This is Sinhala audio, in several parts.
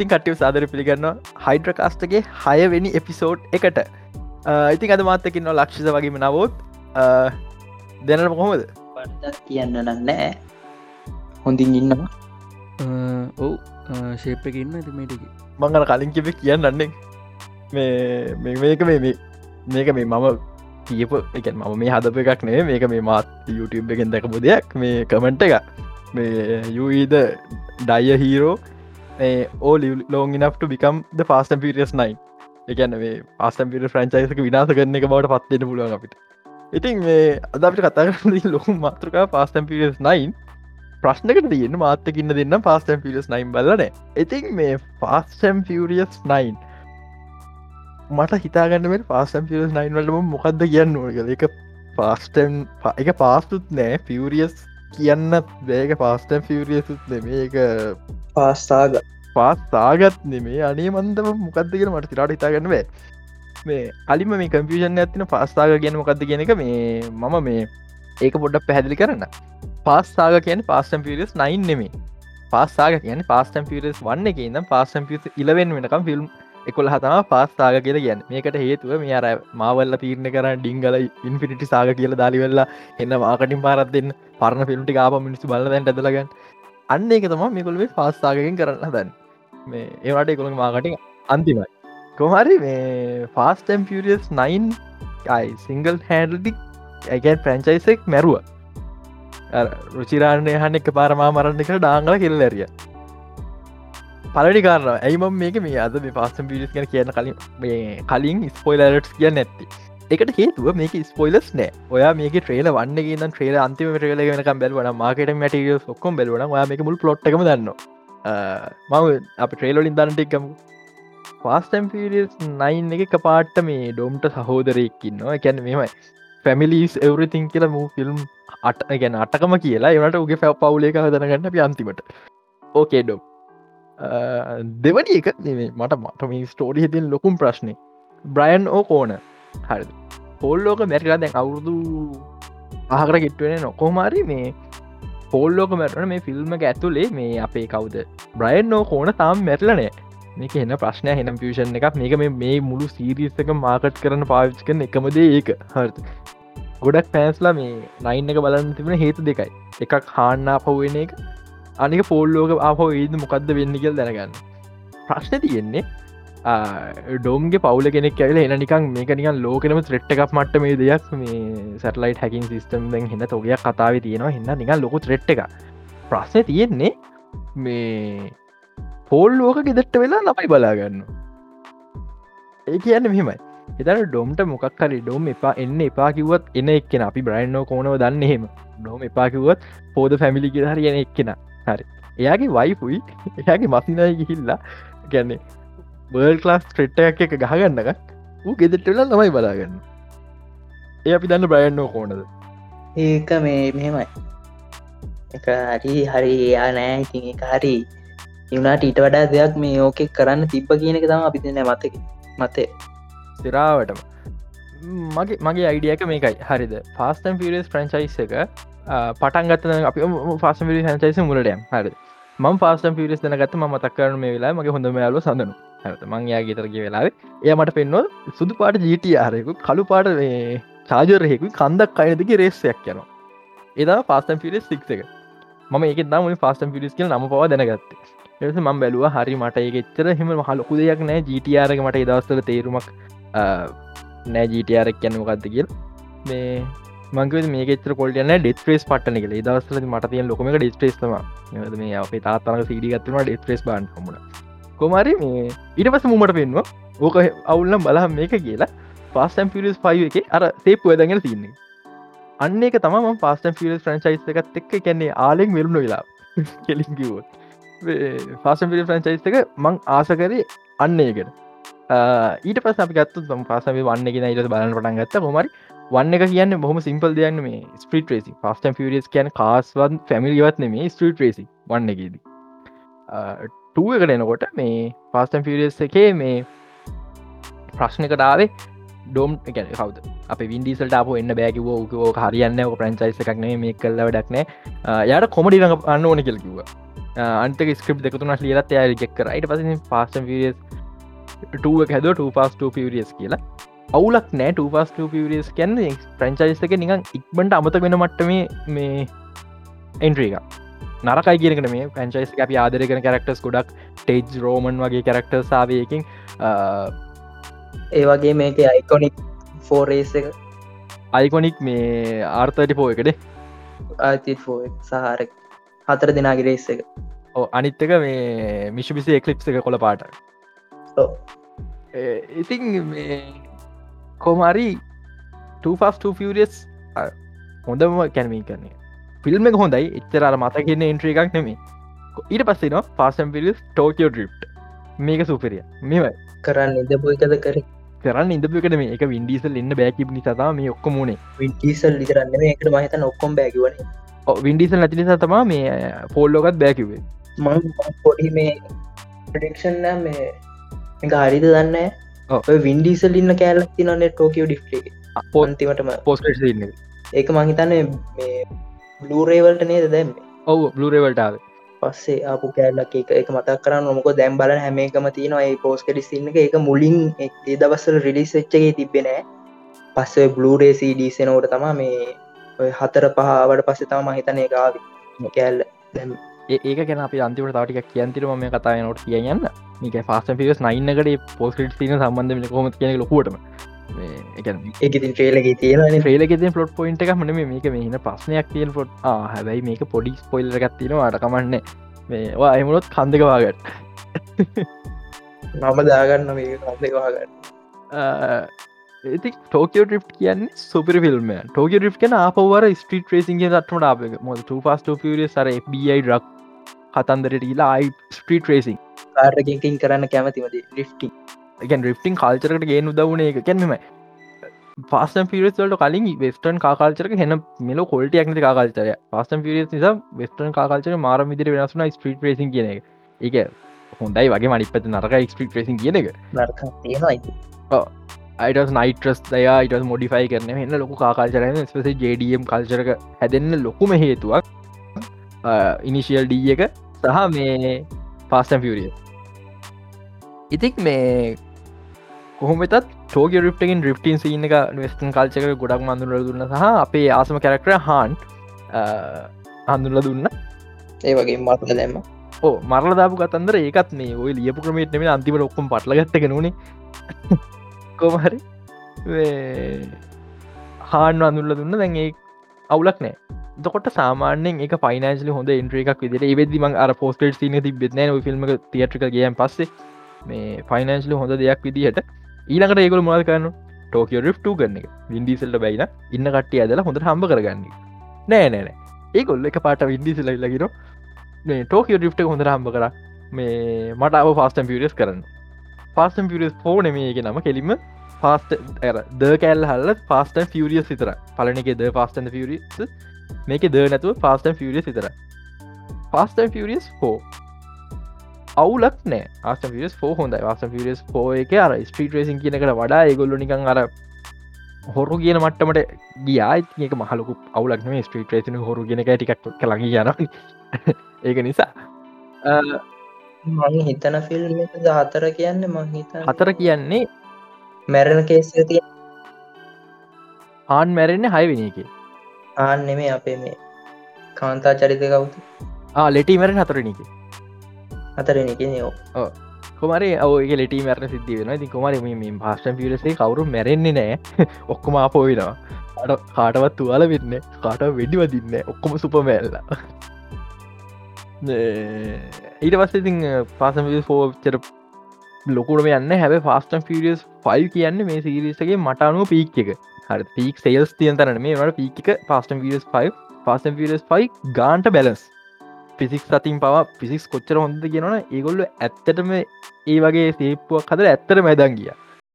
ඉතින් කටව සාදර පිළිගන්න හයිඩ්‍රකාස්ටගේ හයවෙනි එපිසෝඩ් එකට. ඉතින් අද මාත්තකින්න ලක්ෂිත වගේම නවෝත්. දෙනට කොහොමද? කියන්න නන්නෑ හොඳින් ඉන්නවා. ඔව්. ශේප්ප ඉන්න ඇතිමටික මංගන කලින් කිප කියන්නන්නේ. මේ මේක මේ මේක මේ මම කියප එක මම මේ හදප එකක් නේ මේක මේ මාත් YouTube එකෙන් දැකපු දෙයක්. මේ කමෙන්ට් එක මේ යුීද ඩයිය hero or long නට become the ෆාස්ට පිරියස් නයි එකන මේ පාස්ටම් පිර ෆ්‍රන්චයිසක විනාස කරන එක බවට පත්වෙන පුළුවන් අපිට. ඉතින් මේ අද අපිට කතා කරන ලොහු මාතෘකා පාස්ටම් පිරියස් නයින් ප්‍රශ්නකට තියන්න මාත්තකින්න දෙන්න පාස්ටම් පිරියස් නයින් බලන ඉතින් මේ ෆාස්ටම් පිරියස් නයින් මට හිතාගන්නම පාස්ටම් පිරියස් නයින් වලම මොකක්ද කියන්න ඕනක එක පාස්ටම් එක පාස්තුත් නෑ. පිරියස් කියන්න බේක පාස්ටම් ෆිරියසුත් නෙමේ එක පාස්ථාග පාස් තාගත් නෙමේ අනේ මන්දම මොකක්දගෙන මට තිරට හිතාගන්න බෑ. මේ අලිම මේ කම්පියෂන් ඇතින පාස්ථාග කියන මොකක්ද කියන එක මේ මම මේ ඒක පොඩ්ඩක් පැහැදිලි කරන්න. පාස්ථාග කියන පාස්ටම් පිරිස් නයින් නෙමේ පාස්සාග කියන පාස්ටම් පිරිස් වන්න එක ඉදම් පාස්ටම් පිරිස් ඉලවෙන් වෙනකම් ෆිල්ම් එකොල් හතම පාස්ථාග කියල කියන්න. මේකට හේතුව මේ අර මාවල්ල තීරණ කරන්න ඩිංගල ඉන්ෆිනිටි සාග කියල දාලිවෙල්ලා එන්න මාකටින් පාරත් දෙන්න. පරණ ෆිල්ම්ටි ආප මිනිස්සු බලදැන්ට ඇදලගන්න අන්න එක තම මේකොල්ේ පාස්ථාගකින් කරන්න හදන්න. මේ ඒවට එකොළ මාකටින් අන්තිමයි. කොහරි මේ ෆාස්ටම් පිරියස් 9 යි සිංගල් හැඩලි ඇගැන් ප්‍රංචයිසෙක් මැරුව. රුචිරාණය හන්න එක පාරමා මරන්න එක ඩාංගල කෙල්ල ඇරිය. පලනි කාරන ඇයිම මේක මේ අද මේ පාස්ටම් පිරිස් ගැන කියන කලින් මේ කලින් ස්පොයිලරට් කිය නැත්ති. එකට හේතුව මේක ස්පොයිලස් නෑ. ඔයා මේක ට්‍රේල වන්න න්න ට්‍රේල අන්තිම ට්‍රේල වෙනක බැලවන මාකට මටිය ඔක්කොම් බැලවන යා මේක මුල් පොට්ටකම දන්න මම අප ට්‍රේලොලින් දන්නටක්කම පාස්ටම් පිරිස් නයින් එක පාට්ට මේ ඩෝම්ට සහෝදරයක්කින්නවා එකැන මෙමයි ෆැමිලිස් එවරිතින් කියල මූ ෆිල්ම් අට ගැන අටකම කියලා. එවට උගේ පැ පවුලේක හදනගන්න පියන්තිමට ඕකේ ඩෝ දෙවනි එක මට මට මේ ස්ටෝඩි හිතින් ලොකුම් ප්‍රශ්නය බ්‍රයන් ඕ කෝන හරි පොල්ලෝක මැරිලා දැන් අවුරුදු ආහකර ගෙට්වෙන නොකෝමාරි මේ පොල්ලෝක මැරන මේ ෆිල්ම් ඇතුලේ මේ අපේ කවුද? බ්‍රයන් නෝ කෝන තාම් මැරලනෑ මේක එන්න ප්‍රශ්නය හෙනම් පියෂන් එකක්. මේක මේ මුළු සීරිස්සක මාකට් කරන පාවිච් කරන එකමදේ ඒක. හරත ගොඩක් පෑන්ස්ලා මේ නයින් එක බලන්න තිබෙන හේතු දෙකයි. එකක් හාන්නා පවුවෙන එක. අනික පෝල්ලෝක ආපෝ ඒද මොකක්ද වෙන්න කියල් දැනගන්න. ප්‍රශ්න තියෙන්නේ ඩෝම්ගේ පවුල කෙනෙක් ඇල එන නිකන් මේක නිකන් ලෝකනම ත්‍රෙට් එකක් මට මේ දෙයක් මේ සැටලයිට හැකින් සිස්ටම් දැන් හෙන්න තොගයක් කතාව තියෙනවා හින්න නිකන් ලොකු ත්‍රෙට් එක ප්‍රශ්න තියෙන්නේ මේ පෝල් ලෝක ගෙදෙට්ට වෙලා ලබයි බලාගන්න. ඒ කියන්න මෙහෙමයි. එතන ඩොම්ට මොකක් හරි ඩොම් එපා එන්න එපා කිවත් එන එක්කෙන. අපි බ්‍රයින්ෝ කෝනව දන්න එහෙම. ඩොම් එපාකිවත් පෝද ෆැමිලි හරි යන එක්කෙන. හරි. එයාගේ වයිපුයි එයාගේ මසිනය ගිහිල්ලා ගැන්නේ බර්ල් ලාස් ට්‍රෙට්ටයක් එක ගහගන්නක ඌ ගෙදෙට්ටල ළමයි බලාගන්න. ඒ අපි දන්න බ්‍රයන්නෝ කෝනද ඒක මේ මෙහෙමයි. එක හරි හරි එයා නෑ. ඉතින් එක හරි යුනාට ඊට වඩා දෙයක් මේ ඕකෙ කරන්න තිබ්බ කියන එක තම අපි දෙන්න මතක මතේ සිරාවටම. මගේ මගේ අයිඩියක මේකයි. හරිද? ෆාස්ටන් පිරස් ෆ්‍රංචයිස් එක පටන් ගත්තන අපි ෆාස්ට පිරි හන්චයිස මුලටයම් හරි ම ෆාස්ටන් පිරිස් දනගත්ත ම මතක්කරන මේ වෙලා මගේ හොඳ යාලු සඳනු. හත මංයා ගේතරගේ වෙලාවේ එය මට පෙන්වල් සුදු පාට ජීට ආරෙකු කළු පාට චාජරහෙකු කන්දක් අයනදක රේස්සයක් යනවා. එදා ෆාස්ටන් පිරිස් සික් එක. ම එක දම ෆාස්ටන් පිරිස් කියල නම පව දැනගත්ත. එස ම බැලුව හරි මට ඒෙච්චර හෙම හලොකු දෙයක් නෑ. ජීටයාරක මට දවස්තල තේරුමක් නෑ ජීටයාරක් කියන්න මොකක්ද කියල්. මේ මංක මේකෙච්‍ර කොල්ටන ඩෙස්ප්‍රේස් පටන එක දවස්ල මට තිය ලොකම ඩිස්ප්‍රේස්ම මේ අපේ තාතරක සිඩිගත්වම ඩෙස්ප්‍රේස් බාන් මුණ කොමරි මේ ඊට පස මුමට පෙන්වා ඕක අවුල්නම් බලහම් මේක කියලා. පාස්ටම් පිරිස් පයි එක අර තේප් වැදගෙන තින්නේ අන්න එක තම පාස්ටම් පිරිස් ෆ්‍රන්චයිස් එකත් එක්ක කැන්නේ ආලෙක් වෙරුණ වෙලා කෙලින්කිවෝ පාසම් පිරි ෆ්‍රන්චයිස් එක මං ආසකරේ අන්න එකට ඊට පස් අපි ගත්තු ම පාසම වන්න ගෙන ඉට බලන්න පටන් ගත්ත. හොමරි වන්න එක කියන්න බොහම සිම්පල් දෙයන්න මේ ස්පිට රේසි පස්ටම් පිරිස් කියන කාස්වන් ෆැමිලිවත් නෙමේ ස්ට්‍රීට රේසි වන්න එකෙදී. ටුව එකට එනකොට මේ පාස්ටම් පිරිස් එකේ මේ ප්‍රශ්නකටාවේ ඩෝම් ගැන කවද? අප වින්ඩිසල්ට අප එන්න බෑකිව ෝක හරියන්න ඕක ප්‍රංචයිස එකක්නේ මේ කල්ල ඩක්නෑ යට කොමඩි රඟ අන්න ඕන කෙල්කිව අන්තක ස්ක්‍රප් දෙකතුන ලියලත් ය ගෙක් කරයිට පස පාස් ටුවක් හැද පාස් පිරියස් කියලා. අවුලක් නෑ පාස් පිරියස් කැන්න ප්‍රංචයිස එක නිකන් ඉක්බට අමත වෙන මට්ටම මේ එන්ට්‍රීක නරකයි කියනකට මේ පැංචයිස් අපි ආදර කන කරක්ටස් ගොඩක් ටේජ් රෝමන් වගේ කරක්ටර් සාවයකින් ඒ වගේ මේක අයිකොනික් ෆෝරේස් එක. අයිකොනික් මේ ආර්තට පෝ එකට ආතිත් ෆෝ සහර හතර දෙනාගේ රේස් එක. ඕ අනිත්තක මේ මිශිපිසි එක්ලිප්ස එක කොළ පාට. ඉතින් කොමරි ෆස් හොඳම කැනමී කරන්නේ ෆිල්ම් එක හොඳයි. එච්චර අර මත කියන්න ඉන්ට්‍ර එකක් නෙමේ ඊට පස්සෙන පාසම් පිලිස් ටෝකියෝ ඩ්‍රිප් මේක සුපරිය. මෙවයි. කරන්න ඉදපු එකද කර? කරන්න ඉදපකට මේ එක වින්ඩිසල් ඉන්න බෑකිබ නිසාතා මේ ඔක්කමුණේ වින්ටිසල් ලිතරන්න මේකට මහිත නොක්කොම් බැකිවන වින්ඩිසල් නැති නිසා තමා මේ පෝල්ලෝකත් බෑකිවේ මං පොඩි මේ ප්‍රඩක්ෂන් මේ හරිද දන්න. වින්ඩිසල් ඉන්න කෑල්ලක් තිනන්නේ ටෝකියෝ ඩිස්්ලේ පොන්තිමටම පෝස්ට ඉන්න. ඒක මහිතන්න මේ බ්ලූරේවල්ට නේද දැම්ම? ඔවු බ්ලරේවල්ටාව පස්සේ අපපු කෑල්ලක් එක එක මතක් කරන්න නොමක දැම් බල හැමේකම තියෙනවා ඒ පෝස් කටිස්සින්න එක. එක මුලින් ඒ දවස්සල රිලිස් වෙච්චගේ තිබෙනෑ පස්සේ බ්ලූරේ සඩීසනෝට තමා මේ හතර පහවට පස්සේ තම හිතන එකආවි කෑල්ල දැම් ඒක ගැන අපි අන්තිමට තාටික කියන්තිරම මේ කතා නොට කියන්න මේක ෆාස්ට පිස් නයින්නකට පෝස්ට තින සම්බන්ධ කොම කියන ලොකුවටම. ඒකතින් ට්‍රේලගේ තියෙන ්‍රේලගෙද පලොට් පොයින්ට එක මන මේක මේන ප්‍රශ්නයක් තියෙන් පොට් හැබැයි මේක පොඩි ස්පොයිල්ල ගත්තින අටකමන්න මේවා එමුණොත් කන්දකවාගට මම දාගන්න මේ කන්දවාගන්න ඒති ටෝකෝ ්‍රිප් කියන්න සුපර ෆිල්ම් ටෝක ්‍රිප් කන අපවර ස්ට්‍රීට රේසින්ගේ දත්මට අප මො පස් පිය සර FBI ඩක් කතන්දරට ලා අයි ස්ට්‍රීට රේසින් කාරකින් කරන්න කැමතිමද ලිෆ්ටි එකන් රිප්ටිං කාල්චරට ගේ උදවන එක කැන්ම පාස්ම් පිරස්වලට කලින් වෙස්ටන් කාකාල්චරක හෙන මෙල කොල්ට ක්නති කාකාල්චරය පස්සම් පිරිස් නිසා වෙස්ටන් කාකාල්චර මාර විදිර වෙනසුන ස්ට්‍රීට රේසින් කියන එක. ඒක හොඳයි වගේ මනිපත නරක ස්ට්‍රීට රේසින් කියන එක. නර්ක තියෙනයි අයිට නයිට්‍රස් දයා ඉට මොඩිෆයි කරන එන්න ලොකු කාකාල්චරන ස්පස ජඩම් කල්චරක හැදන්න ලොකුම හේතුවක් ඉනිශියල් ඩ එක සහ මේ පාස්ටම් පිරිය ඉතික් මේ කොහොමතත් ටෝග රිප්ටකින් රිප්ටන් සින්න එක වෙස්ටන් කල්චක ගොඩක් මඳුර දුන්න සහ අපේ ආසම කැරක්ටර හාන් හඳුල්ල දුන්න. ඒ වගේ මත්ල දැම්ම. ඕ මරල දාපු කතන්දර ඒකත් මේ ඔය ලියපු ක්‍රමේට නෙම අන්තිම ඔක්කොම පටලගත්තක නුනේ කොමහරි හාන් අඳුල්ල දුන්න. දැන් ඒ අවුලක් නෑ. දකොට සාමානෙන් එක පයිනෑශලි හොඳ ඉන්ට්‍ර එකක් විදිර ඒවෙදදිම අර පෝස්ට සින තිබෙත්න ෆිල්ම් තියට්‍රික ගේයන් පස්සේ මේ ෆයිනන්ශලි හොඳ දෙයක් විදිහට ඊළඟට ඒකල මොල් කරන්න? ටෝකියෝ රිප්ටු කරන එක. වින්ඩිසල්ට බයින ඉන්න කට්ටිය ඇදලා හොඳ හම්බ කරගන්න නෑ නෑන ඒකොල්ල එක පාට වින්ඩිසල ලකිර ටෝකියෝ රිප්ට හොඳ හම්බ කර. මේ මට අව ෆාස්ටම් පිරිස් කරන්න. පාස්ටම් පිරිස් ෆෝන මේක නම කෙලිම ෆාස්ට ද කැල් හල්ල පාස්ටන් ෆියරියස් සිතර පලනක ද පාස්ටන් ෆිරිස් මේක ද නැතුව පාස්ටන් ෆිරිය සිතර පාස්ටන් ෆිරියස් හෝ අවුලක් නෑ ආස පිස් ෝ හොඳ වාස පිරිස් පෝ එක අර ස්ට්‍රීට රේසින් කියනකට වඩා ඒගොල්ලු නිකං අර හොරු කියන මට්ටමට ගියායික මහලකු අවුලක් මේ ස්ට්‍රීට රේසින හොරු ගෙන ටිකක් කළඟ යන ඒක නිසා මං හිතන ෆිල්ම් හතර කියන්න මංහිත හතර කියන්නේ මැරණ කේස තිය ආන් මැරෙන්නේ හයවෙන එක. ආන් නෙමේ අපේ මේ කාන්තා චරිත කවුතු ලෙටි මැරෙන් හතරන එක. නෝ කොමර ඔය ලෙට මැරන සිද්ධ වෙන ති කොමර මේ පාස්ටන් පිරසේ කවරු මැරෙන්නේ නෑ. ඔක්කොම අපෝවිනවා අට කාටවත් තුවාල වෙන්න කාට වෙඩිවදින්න ඔක්කොම සුපමැල්ලා ඊට පස්සේ ඉතින් පාසම ෆෝචර ලොකුරම යන්න හැබ ෆාස්ටන් පිරියස් ෆයිල් කියන්න මේ සිරිසගේ මට අනුව පීක් එක. හර පීක් සේල්ස් තියන්තරන මේ වට පීක පාස්ටන් පිරස් 5 පාස්ටන් පිරස් 5 ගාන්ට බැලස් පිසික් සතින් පව පිසික්ස් කොච්චර හොඳ කියනන ඒගොල්ල ඇත්තටම ඒ වගේ සේපුවක් හදර ඇත්තර මැදන් ගිය.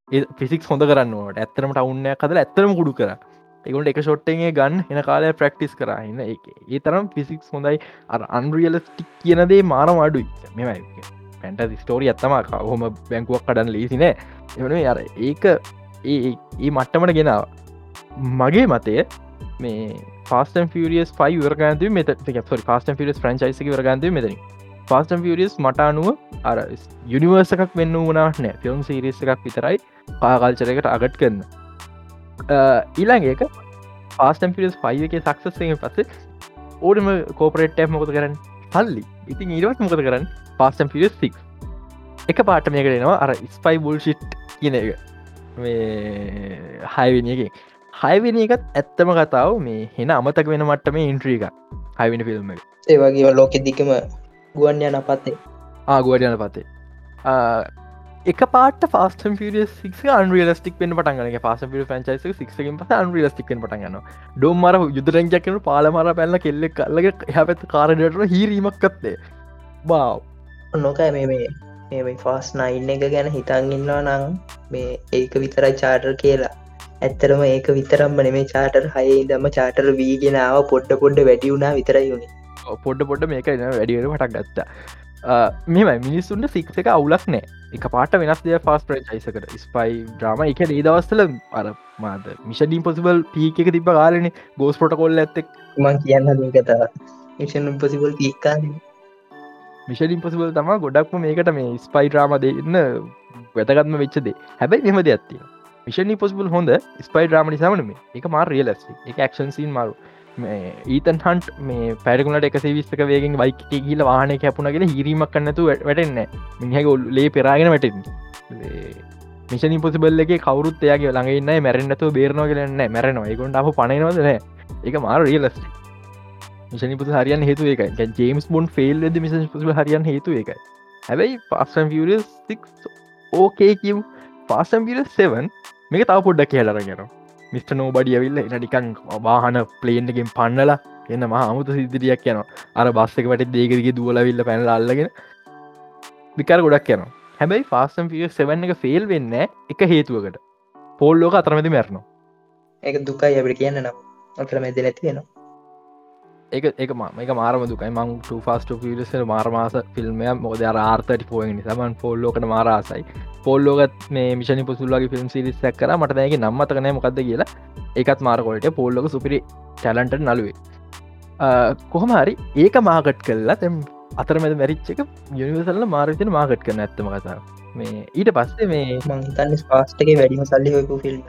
ඒ පිසික් හොඳ කරන්නට ඇත්තරමට අවුන්න කදර ඇත්තරම කුඩු කර. එගොට එක ෂොට්ටගේ ගන්න එන කාලය ප්‍රක්ටිස් කරන්න ඒ ඒ තරම් පිසික්ස් හොඳයි. අර අන්රියලස්ටික් කියනදේ මාරම අඩුයි. මෙමයි පැන්ට ස්ටෝරිය ඇත්තම හොම බැංකුවක් කඩන්න ලේසිනෑ එවන අර ඒක ඒ ඒ මට්ටමට ගෙනාව. මගේ මතය මේ ෆස්ටන් ෆියරියස් ෆයි වරගන්තු මෙත ෆස්ටන් ෆිරස් ්‍රංචයිස වරගන්තු මෙතන ෆස්ටන් ෆියරියස් මට අනුව අර යුනිවර්ස එකක් වෙන්න වනාට නෑ. ෆිල්ම් සිරිස් එකක් විතරයි පාකල්චරකට අගට් කරන්න. ඊළඟ ඒක පාස්ටම් පිස් ෆයි එක සක්සස්ගේ පස්සේ ඕඩම කෝපරේට් මොකද කරන්න? සල්ලි ඉතින් ඊරවත් මොකද කරන්න? පාස්ටම් පිස් සික් එක පාට මේකරෙනවා අර ස්පයි බුල්ෂිට් කියන එක. මේ හයවිනියකින් හයවිනි එකත් ඇත්තම කතාව මේ හෙන අමතක වෙන මට්ට මේ ඉන්ට්‍රීක හයිවිනි ෆිල්ම් එක. ඒවගේ ලෝකෙ දිකම ගුවන් යන පත්තේ ආගුවට යන පතේ. එක පාට ෆස්ට ිය අන්රියලස්ටික් වෙන පටන්ගන පස පි ෆන්චයිස සික්කින් පස අන්රියලස්ටික් පටගන්න ඩොම්මර යුදරංජකන පාලමර පැල්ල කෙල්ලෙක් කල්ලග හ පැත් කාරඩට හිරීමක් කත්තේ බාව් නොක මේ මේ මේ ෆාස් නයින්න එක ගැන හිතන් ඉන්නවා නං මේ ඒක විතරයි චාටර් කියලා. ඇත්තරම ඒක විතරම්ම නෙමේ චාටර් හයේ දම චාටර් වීගෙනාව පොඩ්ඩ පොඩ්ඩ වැඩි වුණා විතරයි වුණේ පොඩ්ඩ පොඩ්ඩ මේක වැඩියට පටක් ගත්තා. මෙම මිනිස්සුන්ට සික් එක අවුලක් නෑ. එක පාට වෙනස් දෙය ෆස් ප්‍රචයිසකට ස්පයි ්‍රම එක ඒ දවස්සල අර මාද මිෂඩීම් පොසිබල් පීක එක තිබ කාලන ගෝස් පොටකොල්ල ඇත්තෙක්. මං කියන්න කතා මිෂන් පොසිබල් පීකා මිෂඩින් පොසිබල් තම ගොඩක්ම මේකට මේ ස්පයි ්‍රාම දෙන්න වැතගත්ම වෙච්චදේ හැබැයි මෙම දෙ ඇත්තිය මිෂනි පොසිබල් හොඳ ස්පයි ්‍රාම නිසාමන මේ එක මාර රියලස් එක ක්ෂන්සින් මාරු. ඊතන් හන්ට මේ පැරකුණට එක විස්ක වේගෙන් වයික කියල වාහන කැපුණගෙන හිරීමක් කන්නතු වැටෙන්න මිනිහක ඔල්ලේ පෙරාගෙන වැටෙන් මිෂනි පොසිබල් එක කවරුත් එයාගේ ළඟන්න මැරෙන්න්නතු බේරනෝ කියලන්න මැරෙනවා. එකොට අප පනනවදන එක මාර රියලස් මිෂනි පුතු හරියන් හේතු එකයි ජේම්ස් බොන් ෆෙල් ද මිස පුසු හරියන් හේතු එකයි හැබැයි පස්සම් ඕකේ කිව් පාසම් සෙවන් මේක තව පොඩ්ඩක් කියලරගෙන මිස්ට නෝබඩිය විල්ල එන ටිකන් වාහන ප්ලේන්ටකින් පන්නලා එන්න මහ අමුතු සිදිරියක් යන අර බස්සක වැට දේකරගේ දුවලවිල්ල පැනල අල්ලගෙන විකර ගොඩක් යන හැබැයි ෆාස්ම් පිය සෙවන්න එක ෆෙල් වෙන්න එක හේතුවකට. පෝල්ලෝක අතරමැති මැරණු ඒක දුකයි ඇබට කියන්න නම්. අතර මෙද නැති වෙනවා. එක එක මේක මාරම දුකයි. මං ෆස්ට පිලසර මාරමාස ෆිල්ම්ය මොද ආර්තට පෝය නිසාමන් පොල්ලෝකට මාරාසයි පොල්ලෝගත් මේ මිෂණ පුසුල්ලගේ ෆිල්ම් සිරිස් සැක්කර මට දැක නම්මතකනය මොකක්ද කියලා. එකත් මාරකොලට පොල්ලොක සුපිරි ටැලන්ට නලුවේ කොහම හරි ඒක මාගට් කල්ලා තැම් අතරමැද මැරිච්චක යනිවසල්ල මාරතන මාගට් කරන ඇත්තම කතා මේ ඊට පස්සේ මේ මංතන්න ස්පාස්ටගේ වැඩිම සල්ලි හොයකු ෆිල්ම්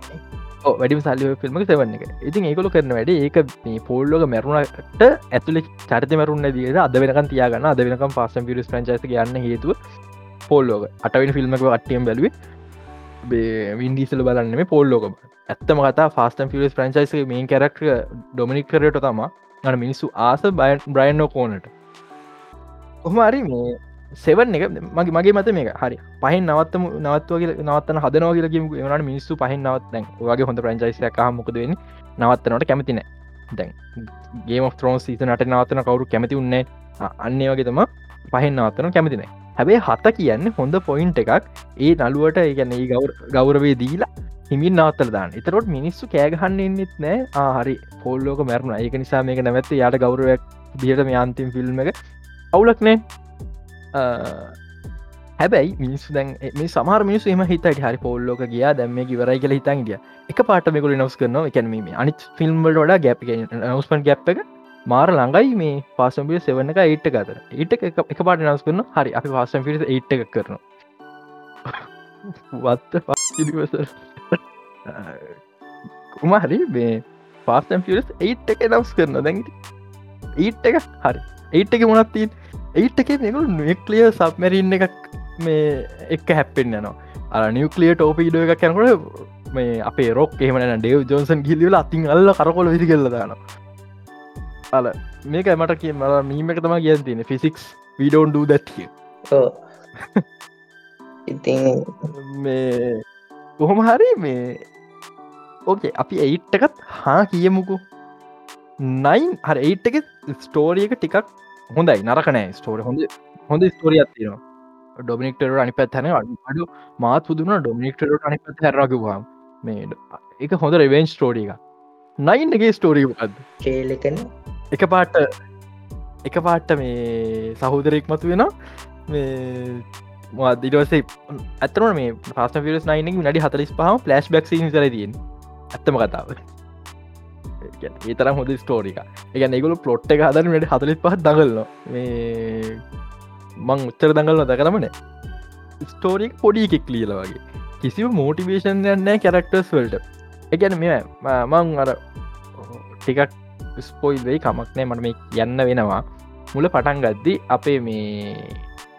වැඩිම සල්ලි ෆිල්ම සවන්න එක. ඉතින් ඒකොල කරන වැඩ ඒක මේ පෝල්ලෝක මැරුණට ඇතුලෙ චරිත මරුන්න දිට අද වෙනකන් තියාගන්න අද වෙනකම් පාසම් පිරිස් ප්‍රංචස යන්න හේතුව පෝල්ලෝක අටවෙන ෆිල්ම්මක අටියම් බැලුවේ. වින්ඩීසල බලන්න මේ පෝල්ලෝක ඇත්තම කතා ෆාස්ටන් පිරිස් ප්‍රංචයිස මේ කැරක්ට ඩොමිනික් කරට තම අන මිනිස්සු ආස බයන් බ්‍රයින්ෝ කෝනට ඔහමරි මේ සෙවන් එක මගේ මගේ මත මේ හරි. පහින් නවත්තම නවත්වගේ නවත්තන හදනෝ කියලකිම වනට මිනිස්සු පහින් නවත්තැන් වගේ හොඳ ප්‍රංචයිසය මොකදවෙන නවත්තනට කැමතින දැන් ගේ ත්‍රෝන් සීත නට නවත්තන කවරු කැමති උන්නේ අන්නේ වගේ තම පහින් නවත්තන කැමතින හැබේ හත කියන්න හොඳ පොයින්ට එකක්. ඒ නළුවට ඒගැන ඒ ගෞර ගෞරවේ දීලා හිමින් නවත්තල දාන්න. එතරොට මිනිස්සු කෑගහන්න එන්නෙත් නෑ. ආහරි පොල්ලෝක මැරුණ. ඒක නිසා මේක නැවත්ත යාට ගෞරවයක් දියට මේ අන්තිම් ෆිල්ම් එක අවුලක් නෑ. හැබැයි මිනිස්සු දැන් මේ සමහර මිනිස්සු එම හිතට හරි පොල්ලෝක ගියා දැම්ම ඉවරයි කියල හිතන් ගිය. එක පාට මෙකුල නවස් කරනවා එකැනීම අනිත් ෆිල්ම්වල වඩා ගැප් නවස්පන් ගැප් එක මාර ළඟයි මේ පාසම්පිය සෙවන්න එක ඒට්ට අතර. ඒට එක පාට නවස් කරන හරි අපි පාසම් පිරිස ඒට් එක කරනවා. වත්ත පස්වසර කුමහරි මේ පාස්ටම් පිරිස් ඒට් එක නවස් කරන දැන් ඊට් එක හරි. ඒට් එක මොනත්තිීන් ඒට් එක මෙකු නික්ලිය සබ්මැරින්න එකක් මේ එක්ක හැප්පෙන් යනවා. අර නිියක්ලිය ටෝපීඩෝ එකක් යැනකොට මේ අපේ රොක් එහමන ඩේව් ජෝන්සන් ගිලිවල අතින් අල්ල කරකොල විදි කෙල්ල දාන අල මේක මට කිය මල මීම එක තම කියන් තියෙන ෆිසික්ස් විඩෝන් ඩ දැත්කිය ඉතින් මේ කොහොම හරි මේ ඕකේ අපි ඒට්ටකත් හා කියමුකු. නයින් හර ඒට් එක ස්ටෝරියක ටිකක් හොඳයි නරකනෑ ස්ටෝර හොඳ හොඳ ස්තෝරියත් තියෙනවා. ඩොමිනික්ටර අනි පැත් හැන අඩු මාත් පුදුන ඩොමිනික්ටරට අනි පැත් හැරකිවා මේ එක හොඳ රෙවෙන් ස්ටෝඩි එක නයින්ගේ ස්ටෝරීද ට්‍රේලකන එක පාට එක පාට්ට මේ සහෝදරෙක් මතු වෙන මේ දිටවසේ ඇතන මේ පස් පිරස් නයින නඩි හතලිස් පහම පලස්් බක් සර තියෙන් ඇත්තම කතාව ඒ තරම් හොඳ ස්ටෝරික එක ඒගොල පලොට් එක හදන වැඩ හතලිත් පහත් දඟල්ල මේ මං උත්තර දඟල් නොද කරමන ස්ටෝරික් පොඩි එකෙක් ලියල වගේ. කිසිව මෝටිවේෂන් යන්න කැරක්ටර්ස් වල්ට. එකැන මෙ මං අර ටිකක් ස්පොයිල් වෙයි කමක් නෑ මට මේ යන්න වෙනවා. මුල පටන් ගද්දි අපේ මේ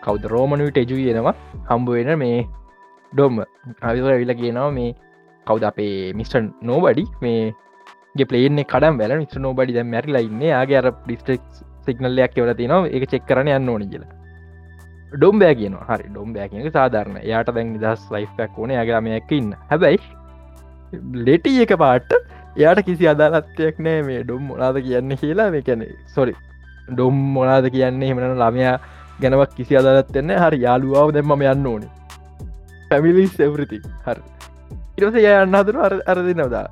කෞද රෝමනුවට එජුයෙනවා හම්බ වෙන මේ ඩොම්ම. අවිසර ඇවිල කියනවා මේ කවුද අපේ මිස්ට නෝබඩි මේ පලේන කඩම් වැල මිට නෝබඩි දැ මැරිලා ඉන්න. යාගේ අර ඩිස්ටෙක් සිගනල්ලයක් එවල තිනවා එක චෙක් කරන යන්න ඕනි කියලා. ඩොම්බෑ කියන හරි ඩොම්බෑ කියක සාධරන යාට දැන් නිදස් ලයිෆ්ක් ඕන. යාගරමයක් ඉන්න. හැබැයි ලෙටි එක පාට එයාට කිසි අදාලත්වයක් නෑ මේ ඩොම් මොනාද කියන්න කියලා. මේ කැනෙ සොරි ඩොම් මොනාද කියන්නේ? හෙමන ළමයා ගැනවක් කිසි අදාලත්වන්න හරි යාලුවාව දෙම යන්න ඕනේ. පැමිලි සෙවරති හර. ඉරස ය යන්න හදරු අර අරදි නවදා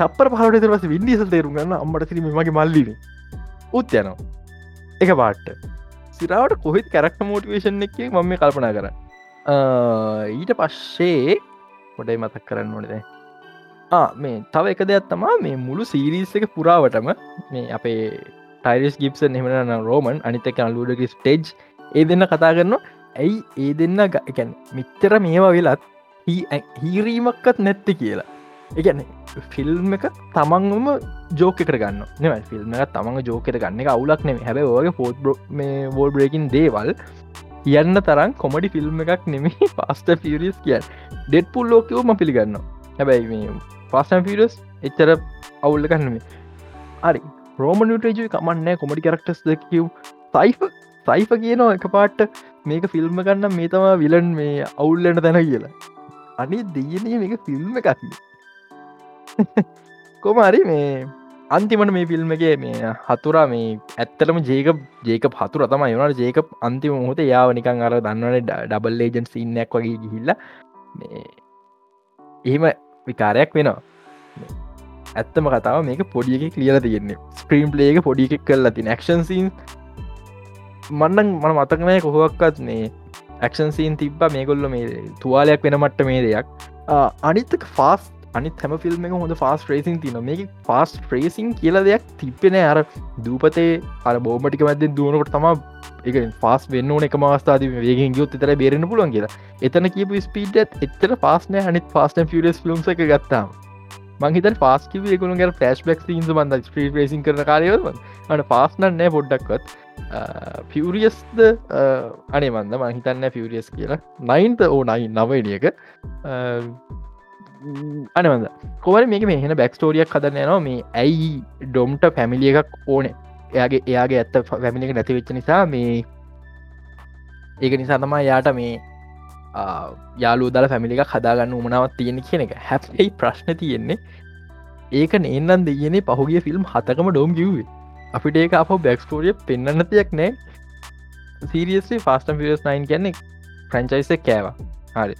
තපර පහට දරස වින්ඩිසල් තේරුම් ගන්න අම්මට සිරීම මගේ මල්ලින. උත් යනවා. එක පාට්ට. සිරාවට කොහෙත් කැරක්ට මෝටිවේෂන් එක මම මේ කල්පනා කර. ඊට පශ්සේ හොඩයි මතක් කරන්න ඕනද මේ තව එක දෙයක් තමා මේ මුළු සීරීස් එක පුරාවටම මේ අපේ ටයිරස් ගිප්සන් එහමන රෝමන් අනිතක අල්ලුඩක ස්ටේජ් ඒ දෙන්න කතා කරනවා. ඇයි ඒ දෙන්න ගැන මිච්චර මේවා වෙලත් හීරීමක්කත් නැත්ති කියලා. එකන ෆිල්ම් එක තමන්ම ජෝක කර ගන්න නව ෆිල්ම් එක තමන් ජෝකට ගන්න එක අවුලක් නෙම හැබ ඔගේ පෝත් මේ වෝල් බ්‍රේකින් දේවල් යන්න තරම් කොමඩි ෆිල්ම් එකක් නෙමේ පස්ට පිරිස් කිය ඩෙඩ් පුල් ලෝකවම පිළිගන්න හැබැයි මේ පස්සන් පිරස් එච්චර අවුල්ල කන්නම හරි. රෝමනිටජ කමන්න කොමඩි කරක්ටස් දකිව් සයිෆ සයිෆ කියනවා එක පාට්ට මේක ෆිල්ම් ගන්න මේ තමා විලන් මේ අවුල්ලට තැන කියලා. අනි දෙයනය මේක ෆිල්ම් එකක්න්නේ කොමරි මේ අන්තිමට මේ ෆිල්ම්ගේ මේ හතුරා මේ ඇත්තටම ජේක ජේක හතුර තම යනට ජේක අන්තිම මොහොත යාව නිකං අර දන්නවන ඩබල් ලේජන් සින්නක් වගේ ගිහිල්ල එහෙම විකාරයක් වෙනවා. ඇත්තම කතාව මේක පොඩියක ලියල තියෙන්නේ. ස්ක්‍රීම් පලේක පොඩි එකක් කරලා තින ක්ෂන් සීන් මන්නන් මන මතකනය කොහොක්කත් මේ ක්ෂන් සීන් තිබ්බ මේගොල්ල මේ තුවාලයක් වෙන මට්ට මේ දෙයක් අනිත්තක ෆාස් අනිත් හැම ෆිල්ම් එක හොඳ ෆාස් ්‍රේසින් තින මේ ෆාස් ්‍රේසින් කියල දෙයක් තිපෙන අර දූපතේ අර බෝමටික මැද දුවනකට තම එක ෆස් වෙන්න ඕන එක මස්ථාද වේගෙන් ගියොත් තර බේරෙන පුළුවන් කියලා. එතන කියපු ස්පීඩ එත්තර ෆාස්නය අනිත් ෆාස්ටන් ෆිස් ලුම් එක ගත්තාම. මංහිත ෆාස්කිව ගුණ ග ෆලස්් බක් න්ස බඳ ස්පී රේසින් කරන කාරයව අට ෆාස්නන්න නෑ පොඩ්ඩක්වත්. ෆියරියස්ද අනේ මන්ද මහිතන්න ෆියරියස් කියලා. නයින්ත ඕ නයි නවනියක අනවද කොවල මේක මෙහෙන බැක්ස්ටෝරියක් හදන්න නවා මේ ඇයි ඩොම්ට පැමිලිය එකක් ඕන? එයාගේ එයාගේ ඇත්ත පැමිලික නැතිවෙච්ච නිසා මේ ඒක නිසා තමා යාට මේ යාලු දල පැමිලික හදාගන්න උමනාවත් තියෙන කියන එක. හැපයි ප්‍රශ්න තියෙන්නේ ඒක නේන්නන් දෙයනේ පහුගේ ෆිල්ම් හතකම ඩෝම් ගිවේ අපිට ඒක අප බැක්ස්ටෝරිය පෙන්න්නතියක් නෑ සීරියස්ේ ෆාස්ටම් ියස් 9 කියන්නේ ප්‍රංචයිස කෑවා. හරි.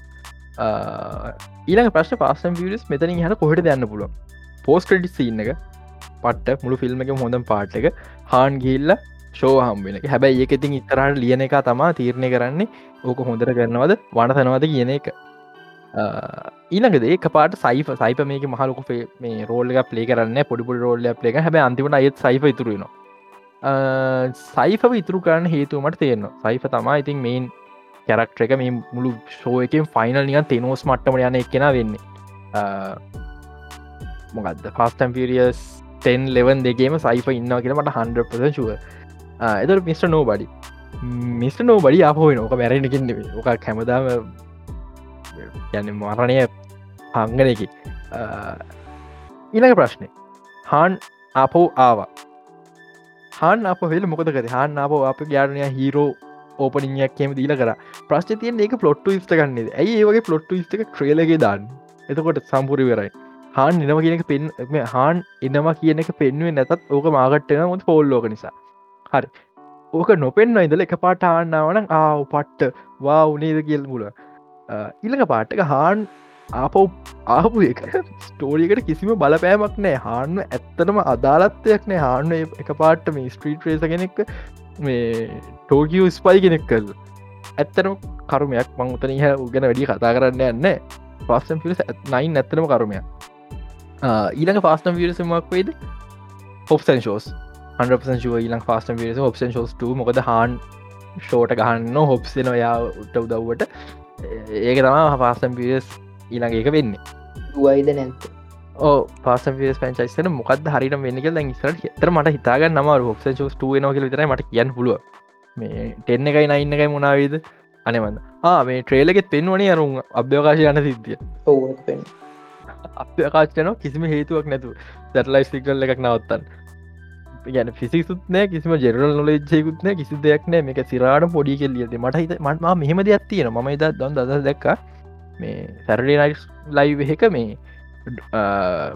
ඊළඟ ප්‍රශ් පාසම් වියස් මෙතනින් හට කොහට දන්න පුළුව පෝස් ක්‍රඩි සින්න එක පට්ට මුළු ෆිල්ම් එක හොඳම් පාට් එක හාන් ගිල්ල ෂෝ හම්බෙන හැබැයි ඒක ඉතින් ඉතරට ලියන එක තමා තීරණය කරන්නේ ඕක හොඳර කරනවද වනතනවද කියන එක. ඊළඟද ඒ පාට සයිප සයිප මේක මහලොක මේ රෝල්ල එක පලේ කරන්න පොඩිපුඩි රෝල්ල පලේ හැබ අන්තිමට අයත් සයිප ඉතුරුවෙනවා සයිප ඉතුරු කරන්න හේතුවමට තියෙනවා සයිප තමා ඉතින් මේන් කැරක්ට එක මේ මුළු ෂෝ එකෙන් ෆයිනල් නිකන් තෙනෝස් මට්ටම යන එකෙන වෙන්නේ. මොකක්ද පස්ටම් පිරිියස් තෙන් ලෙවන් දෙගේම සයිප ඉන්නවා කියල මට හන්ඩ ශුව එතර mister nobody mister nobody අපහෝයි නොක මැරෙනකින් ඕක කැමදාම යන්න මරණය හංගනකි ඊළඟ ප්‍රශ්නය හාන් අපෝ ආවා. හන් අප වෙල මොකදක හන් අප අප ගාරණය හීරෝ ඕපනියක් කියම දීල කර. ප්‍රශ්න තියෙන් ඒක පලොට්ට ස්ට ගන්නේ ඇයි ඒවගේ පලොට්ට ස්ට ක්‍රේලගේ දාන්න? එතකොට සම්පුරි වෙරයි හාන් එනම කියනක පෙන් හාන් එනවා කියන එක පෙන්ුවේ නැතත් ඕක මාගට්ටන මොත් පෝල්ලෝක නිසා. හරි. ඕක නොපෙන්න්න ඉදල එක පාට ආන්නාවන ආව පට්ට. වා උනේද කියල් මුල. ඉළඟ පාට්ටක හාන් ආපව් ආපු එක. ස්ටෝරියකට කිසිම බලපෑමක් නෑ හාන්න ඇත්තටම අදාලත්වයක් නෑ හාන්න එක පාට්ට මේ ස්ට්‍රීට රේස කෙනෙක් මේ ටෝකිය ස්පයි කෙනෙක් කල් ඇත්තනම කරුමයක් මං උතන හ උගෙන වැඩි කතා කරන්න යන්න පස්සම් පිස නයින් ඇත්තනම කරුමයක්. ඊළඟ පාස්ටම් විරසමක් වේද හොප්සන් ෂෝස් හන්පසන් ශුව ඊලං ෆාස්ටම් විරස ඔප්ෂන් ෂෝස් මොකද හාන් ෂෝට ගහන්න හොප්සෙන ඔයා උට උදව්වට. ඒක තම පාස්ටම් පිරස් ඊළඟ ඒක වෙන්නේ. දුවයිද නැන්ත ඕ පාස පිස් පංචයිස්සන මොකද හරිට වෙන්නක දැන් ඉස්සර තර මට හිතාගන්න නම හොක්ස ෝස් ටුවනක විතර මට කියන්න පුළුව මේ ටෙන්න එකයි නයින්න එකයි මුණනාවීද අනවන්න මේ ට්‍රේලගෙත් පෙන්වනේ අරුන් අභ්‍යවකාශ යන සිද්ධිය. අපකාච්චන කිසිම හේතුවක් නැතු සැටලයිස් සිකල් එකක් නවත්තන්න. ගැන ෆිසිසුත්නෑ කිසිම ජෙරල් නොලෙජ්ජයකුත්න කිසි දෙයක් නෑ. මේක සිරාට පොඩි කෙල්ලියද මට හිත මටම මෙහෙම දෙයක් තියෙන ම ඉත දොන් දස දැක්ක මේ සැරඩි නයිස් ලයි් එක මේ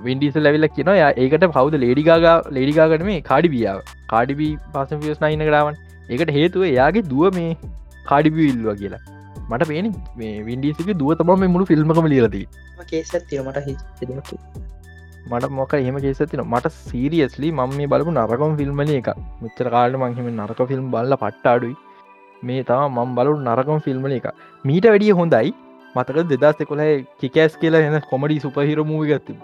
වින්ඩිස ලැවිල්ල කියන ය ඒකට පවද ලේඩිගා ලේඩිකාගට මේ කාඩිබියාව කාඩිබී පස පියස් නයින්න කරාවන් ඒකට හේතුව එයාගේ දුව මේ කාඩිබිල්වා කියලා. මට පේන මේ වින්ඩිසික දුව තම මේ මුළු ෆිල්ම්කම ලියලදී හි මට මොක එහම කේසතින මට සීරියස්ලි මම මේ බලපු නරකම් ෆිල්ම්මල එක මෙච්චර කාලට මංහිම නරක ෆිල්ම් බල්ල පට්ට අඩුයි. මේ තම මම් බලු නරකම් ෆිල්ම්මල එක මීට වැඩිය හොඳයි මතක දෙදස් එකොලයි කිකෑස් කියලා එන කොමඩි සුපහිර මූවිගත් තිබ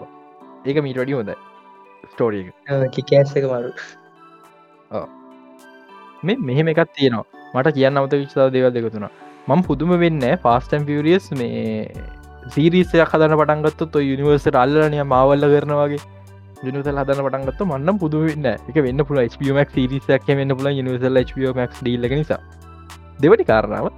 ඒක මීට වැඩි හොඳයි. ස්ටෝරිය කිකෑස්සක මරු. මේ මෙහෙම එකත් තියෙනවා. මට කියන්න අමත විච්තාව දෙවල් දෙකතුන මං පුදුම වෙන්න ෆාස්ටන් පිරියස් මේ සීරිසය හදන පටන්ගත්ත යනිවර්ස අල්ලනය මවල්ල කරනවාගේ ජනසල් හදන පටන්ගත්ත මන්නම් පුදුව වෙන්න එක වෙන්න පුල ක්මක් සිරිසයක් වෙන්න පුල නිවසල් ක් ඩීල්ල නිසා. දෙවැනි කාරණාව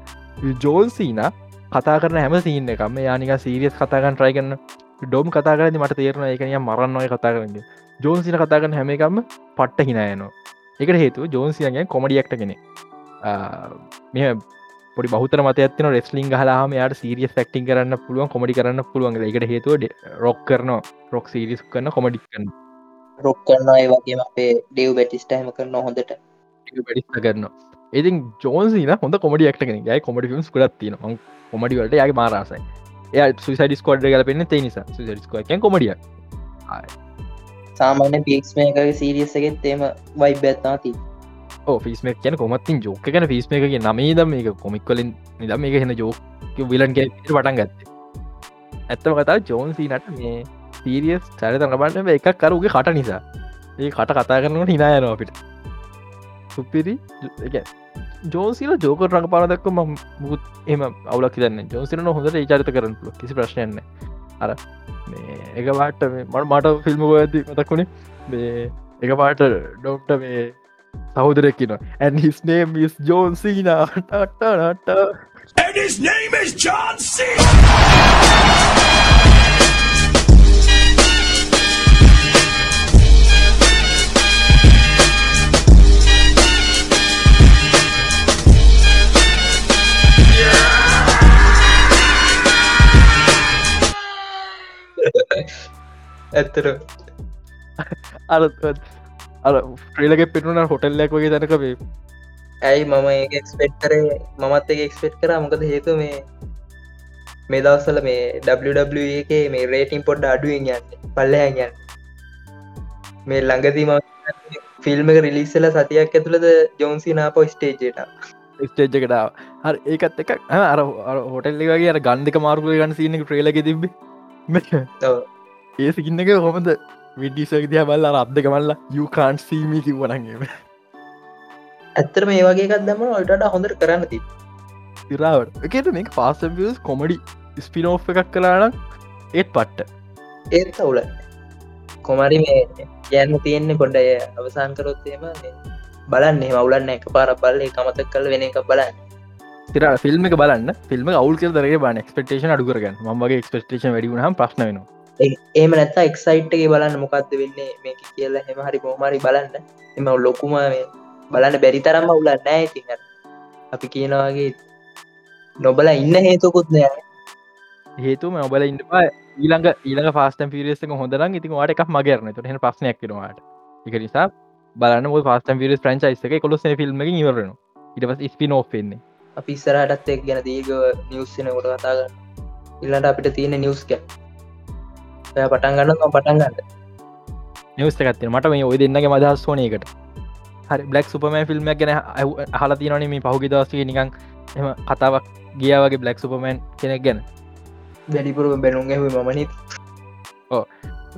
ජෝල්සීන කතා කරන හැම සිීන්න එකම යානික සීරියස් කතාගන්න ට්‍රයිගන්න ඩොම් කතා කරදි මට තේරන එකනිය මරන්නවය කතා කරන්න ජෝන්සින කතාගන්න හැම එකම පට්ට හිනයනවා එකට හේතු ජෝන්සියගේ කොමඩියක්ට කෙනෙ මෙ පොඩි බහතර මත ඇත්න රෙස්ලිං හලාම යාට සීරිය ෆක්ටිං කරන්න පුළුවන් කොමඩි කරන්න පුළුවන් එකට හේතුව රොක් කරන රොක් සිරිස් කරන්න කොමඩි කරන්න රොක් කරන්න ඒ වගේ අපේ ඩෙව් බැටිස්ටහම කරන්න හොඳට. වැඩිස්ත කරන්න ඉතින් ජෝන්සින හොඳ කොමඩියක්ට කෙන යි කොමඩි ිල්ස් කරත් තින කොමඩිවලට යගේ මාරසයි එය සුසයිඩිස් කොඩ් කල පෙන්න තේ නිසා. සුසඩිස්කෝකන් කොමඩිය සාමාන්‍ය පික්ස් මේකගේ සීරියස් එකෙත් තේම වයි බැත්නාති ෆිස්ම කියන කොමත්තින් ජෝක කන ෆිස්ම එක නමේ දම් මේක කොමික්වලින් නිදම් එක හෙන ජෝක විලන් පටන් ගත්ත. ඇත්තම කතා ජෝන්සිනට මේ සීරියස් චරිත රබන්න එකක් කරුගේ කට නිසා. ඒ කට කතා කරනට හිනායනවා අපිට සුපිරි ජෝසිල ජෝක රඟ පාලදක්ක ම මුත් එම අවුලක් දන්න ජෝසින හොඳට චරිත කරන කිසි ප්‍රශ්නයන්න අර එක පාට මට මට ෆිල්ම් ඇති මතක්ුණේ මේ එක පාට ඩොක්ට මේ සහෝදරෙක්කින ඇන් හිස් නේම් is ජෝන්සින ටටනට And his name is John C. ඇත්තර අර අර ්‍රේලක පෙටුන හොටල්ලක් වගේ තැනකවේ ඇයි මම ඒ එක්ස්පෙක්ටරේ මමත් එක එක්ස්පෙක්් කර. මොකද හේතු මේ මේ දවස්සල මේ W එක මේ රේටින් පොඩ්ඩ අඩුවෙන් යන්න. පල්ලහැන් යන්න. මේ ළඟදීම ෆිල්ම් එක රිලිස්සල සතියක් ඇතුළද ජෝන්සි නාපෝ ස්ටේජට ස්ටේජ් එකටාව හර ඒකත් එක අර හොටල්ලි වගේ අර ගන්ධක මාර්ගල ගන්න සිනක ට්‍රේලක තිබ ඒ සිකින්නක හොමද විඩිසක දිය බල්ල අත්දක මල්ලා යුකාන් සීමි කිවනගේ ඇත්තර මේ වගේ එකක් දම ඔටට හොඳට කරන්න ති ඉරාවට එකට මේ පාසස් කොමඩි ස්පිනෝ් එකක් කලානම් ඒත් පට්ට. ඒත් අවුල කොමරි මේ යන්න තියෙන්නේ පොඩ්ඩය. අවසාන්කරොත්තේම බලන්න. මවුලන්න එක පාර බල්ල කමතක් කල වෙන එක බලන්න. තිර ෆිල්ම් එක බලන්න. ෆිල්ම් අවුල් දරගේ බන ක්ස්පෙක්ටේෂන අඩුකරගන්න මගේ ක්ස්පෙක්ටේෂන් වැඩිුණහම ප්‍රශ්නවෙනවා ඒම නැත්තා එක්සයිට්ගේ බලන්න මොකක්ද වෙන්නේ මේක කියලා හෙම හරි කෝමරි බලන්න. එම ලොකුම මේ බලන්න බැරි තරම්ම උලන්න නෑ ති අපි කියනවාගේ නොබල ඉන්න හේතුකුත් නෑ හේතුම ඔබල ඉන්නවා ඊළඟ ඊළඟ ෆාස්ටන් පිරෙස්ක හොඳරන් ඉතින් වාට එකක් මගරන ට හ ප්‍රශ්නයක් කෙනවාට එක නිසා බලන්න ෆාස්ටන් පිරස් ප්‍රංචයිස්ක කොලොස් ෆිල්ම් ඉවරන ඉටපස් ස්පි නෝෆෙන්නේ අපි ඉස්සරහටත් එක් ගැන දීග නිවස්සන කොට කතාගන්න ඉල්ලට අපිට තියෙන නිවස්ක පටන් ගන්න පටන් ගන්න. නිවස්තකත් මට මේ ඔය දෙන්නගේ මදහස් වනයකට හරි බ්ලක් සුපම ෆිල්ම් ගැන හල තිනන මේ පහුගි දවසක නිකං එම කතාවක් ගිය වගේ බ්ලක් සුපමන් කෙනෙක් ගැන. වැඩිපුර බැනුන්ගේ මනි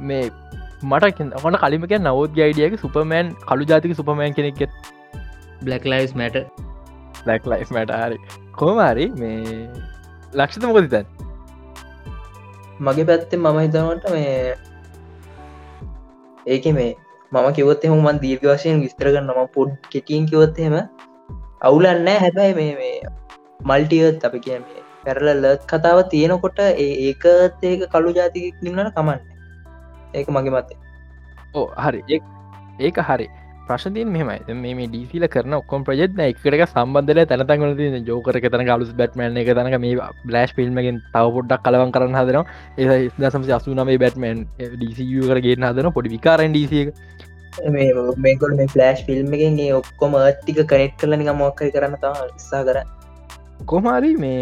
මේ මට ඔට කලිමක නවත් ගයිඩියක සුපමෑන් කළු ජාතික සුපමෑන් කෙනෙක් බ්ලක් ලයිස් මැට ලක් ලයි් මට හරි. කෝමරි මේ ලක්ෂත මොකද තැන් මගේ පැත්තෙන් මම හිතනට මේ ඒක මේ මම කිවොත් එහම මන් දීර්ග වශයෙන් විස්තර කරන්නම පොඩ් කෙටියෙන් කිවොත් එහෙම අවුලන්නෑ හැබැයි මේ මේ මල්ටියත් අපි කිය මේ පැරල ලත් කතාව තියෙනකොට ඒ ඒකත් ඒක කළු ජාතිකක් නින්නට කමන්න. ඒක මගේ මතේ ඕ හරි. ඒ- ඒක හරි. ප්‍රශ්තින් මෙමයි මේ ඩීසිල කරන ඔක්කොම් ප්‍රජෙත්න එකට සම්බන්ධල තැනතන් ති ජෝකර තන ගලුස් බැට්මන් එක තනක මේ බ්ලස්් ෆිල්ම්මගෙන් තව පොඩ්ඩක් කලවන් කරන්න හදන ඒ දසම අසු නමේ බැටමන් ඩීසිය කරගේ හදන පොඩි විකාරන් ඩීසිය මේ මේකොල් මේ ෆලෑශ් ෆිල්ම් එකෙන් ඒ ඔක්කොම අත්තික කනෙට් කරලනි මොක්කයි කරන්න තම සා කර කොහමරි මේ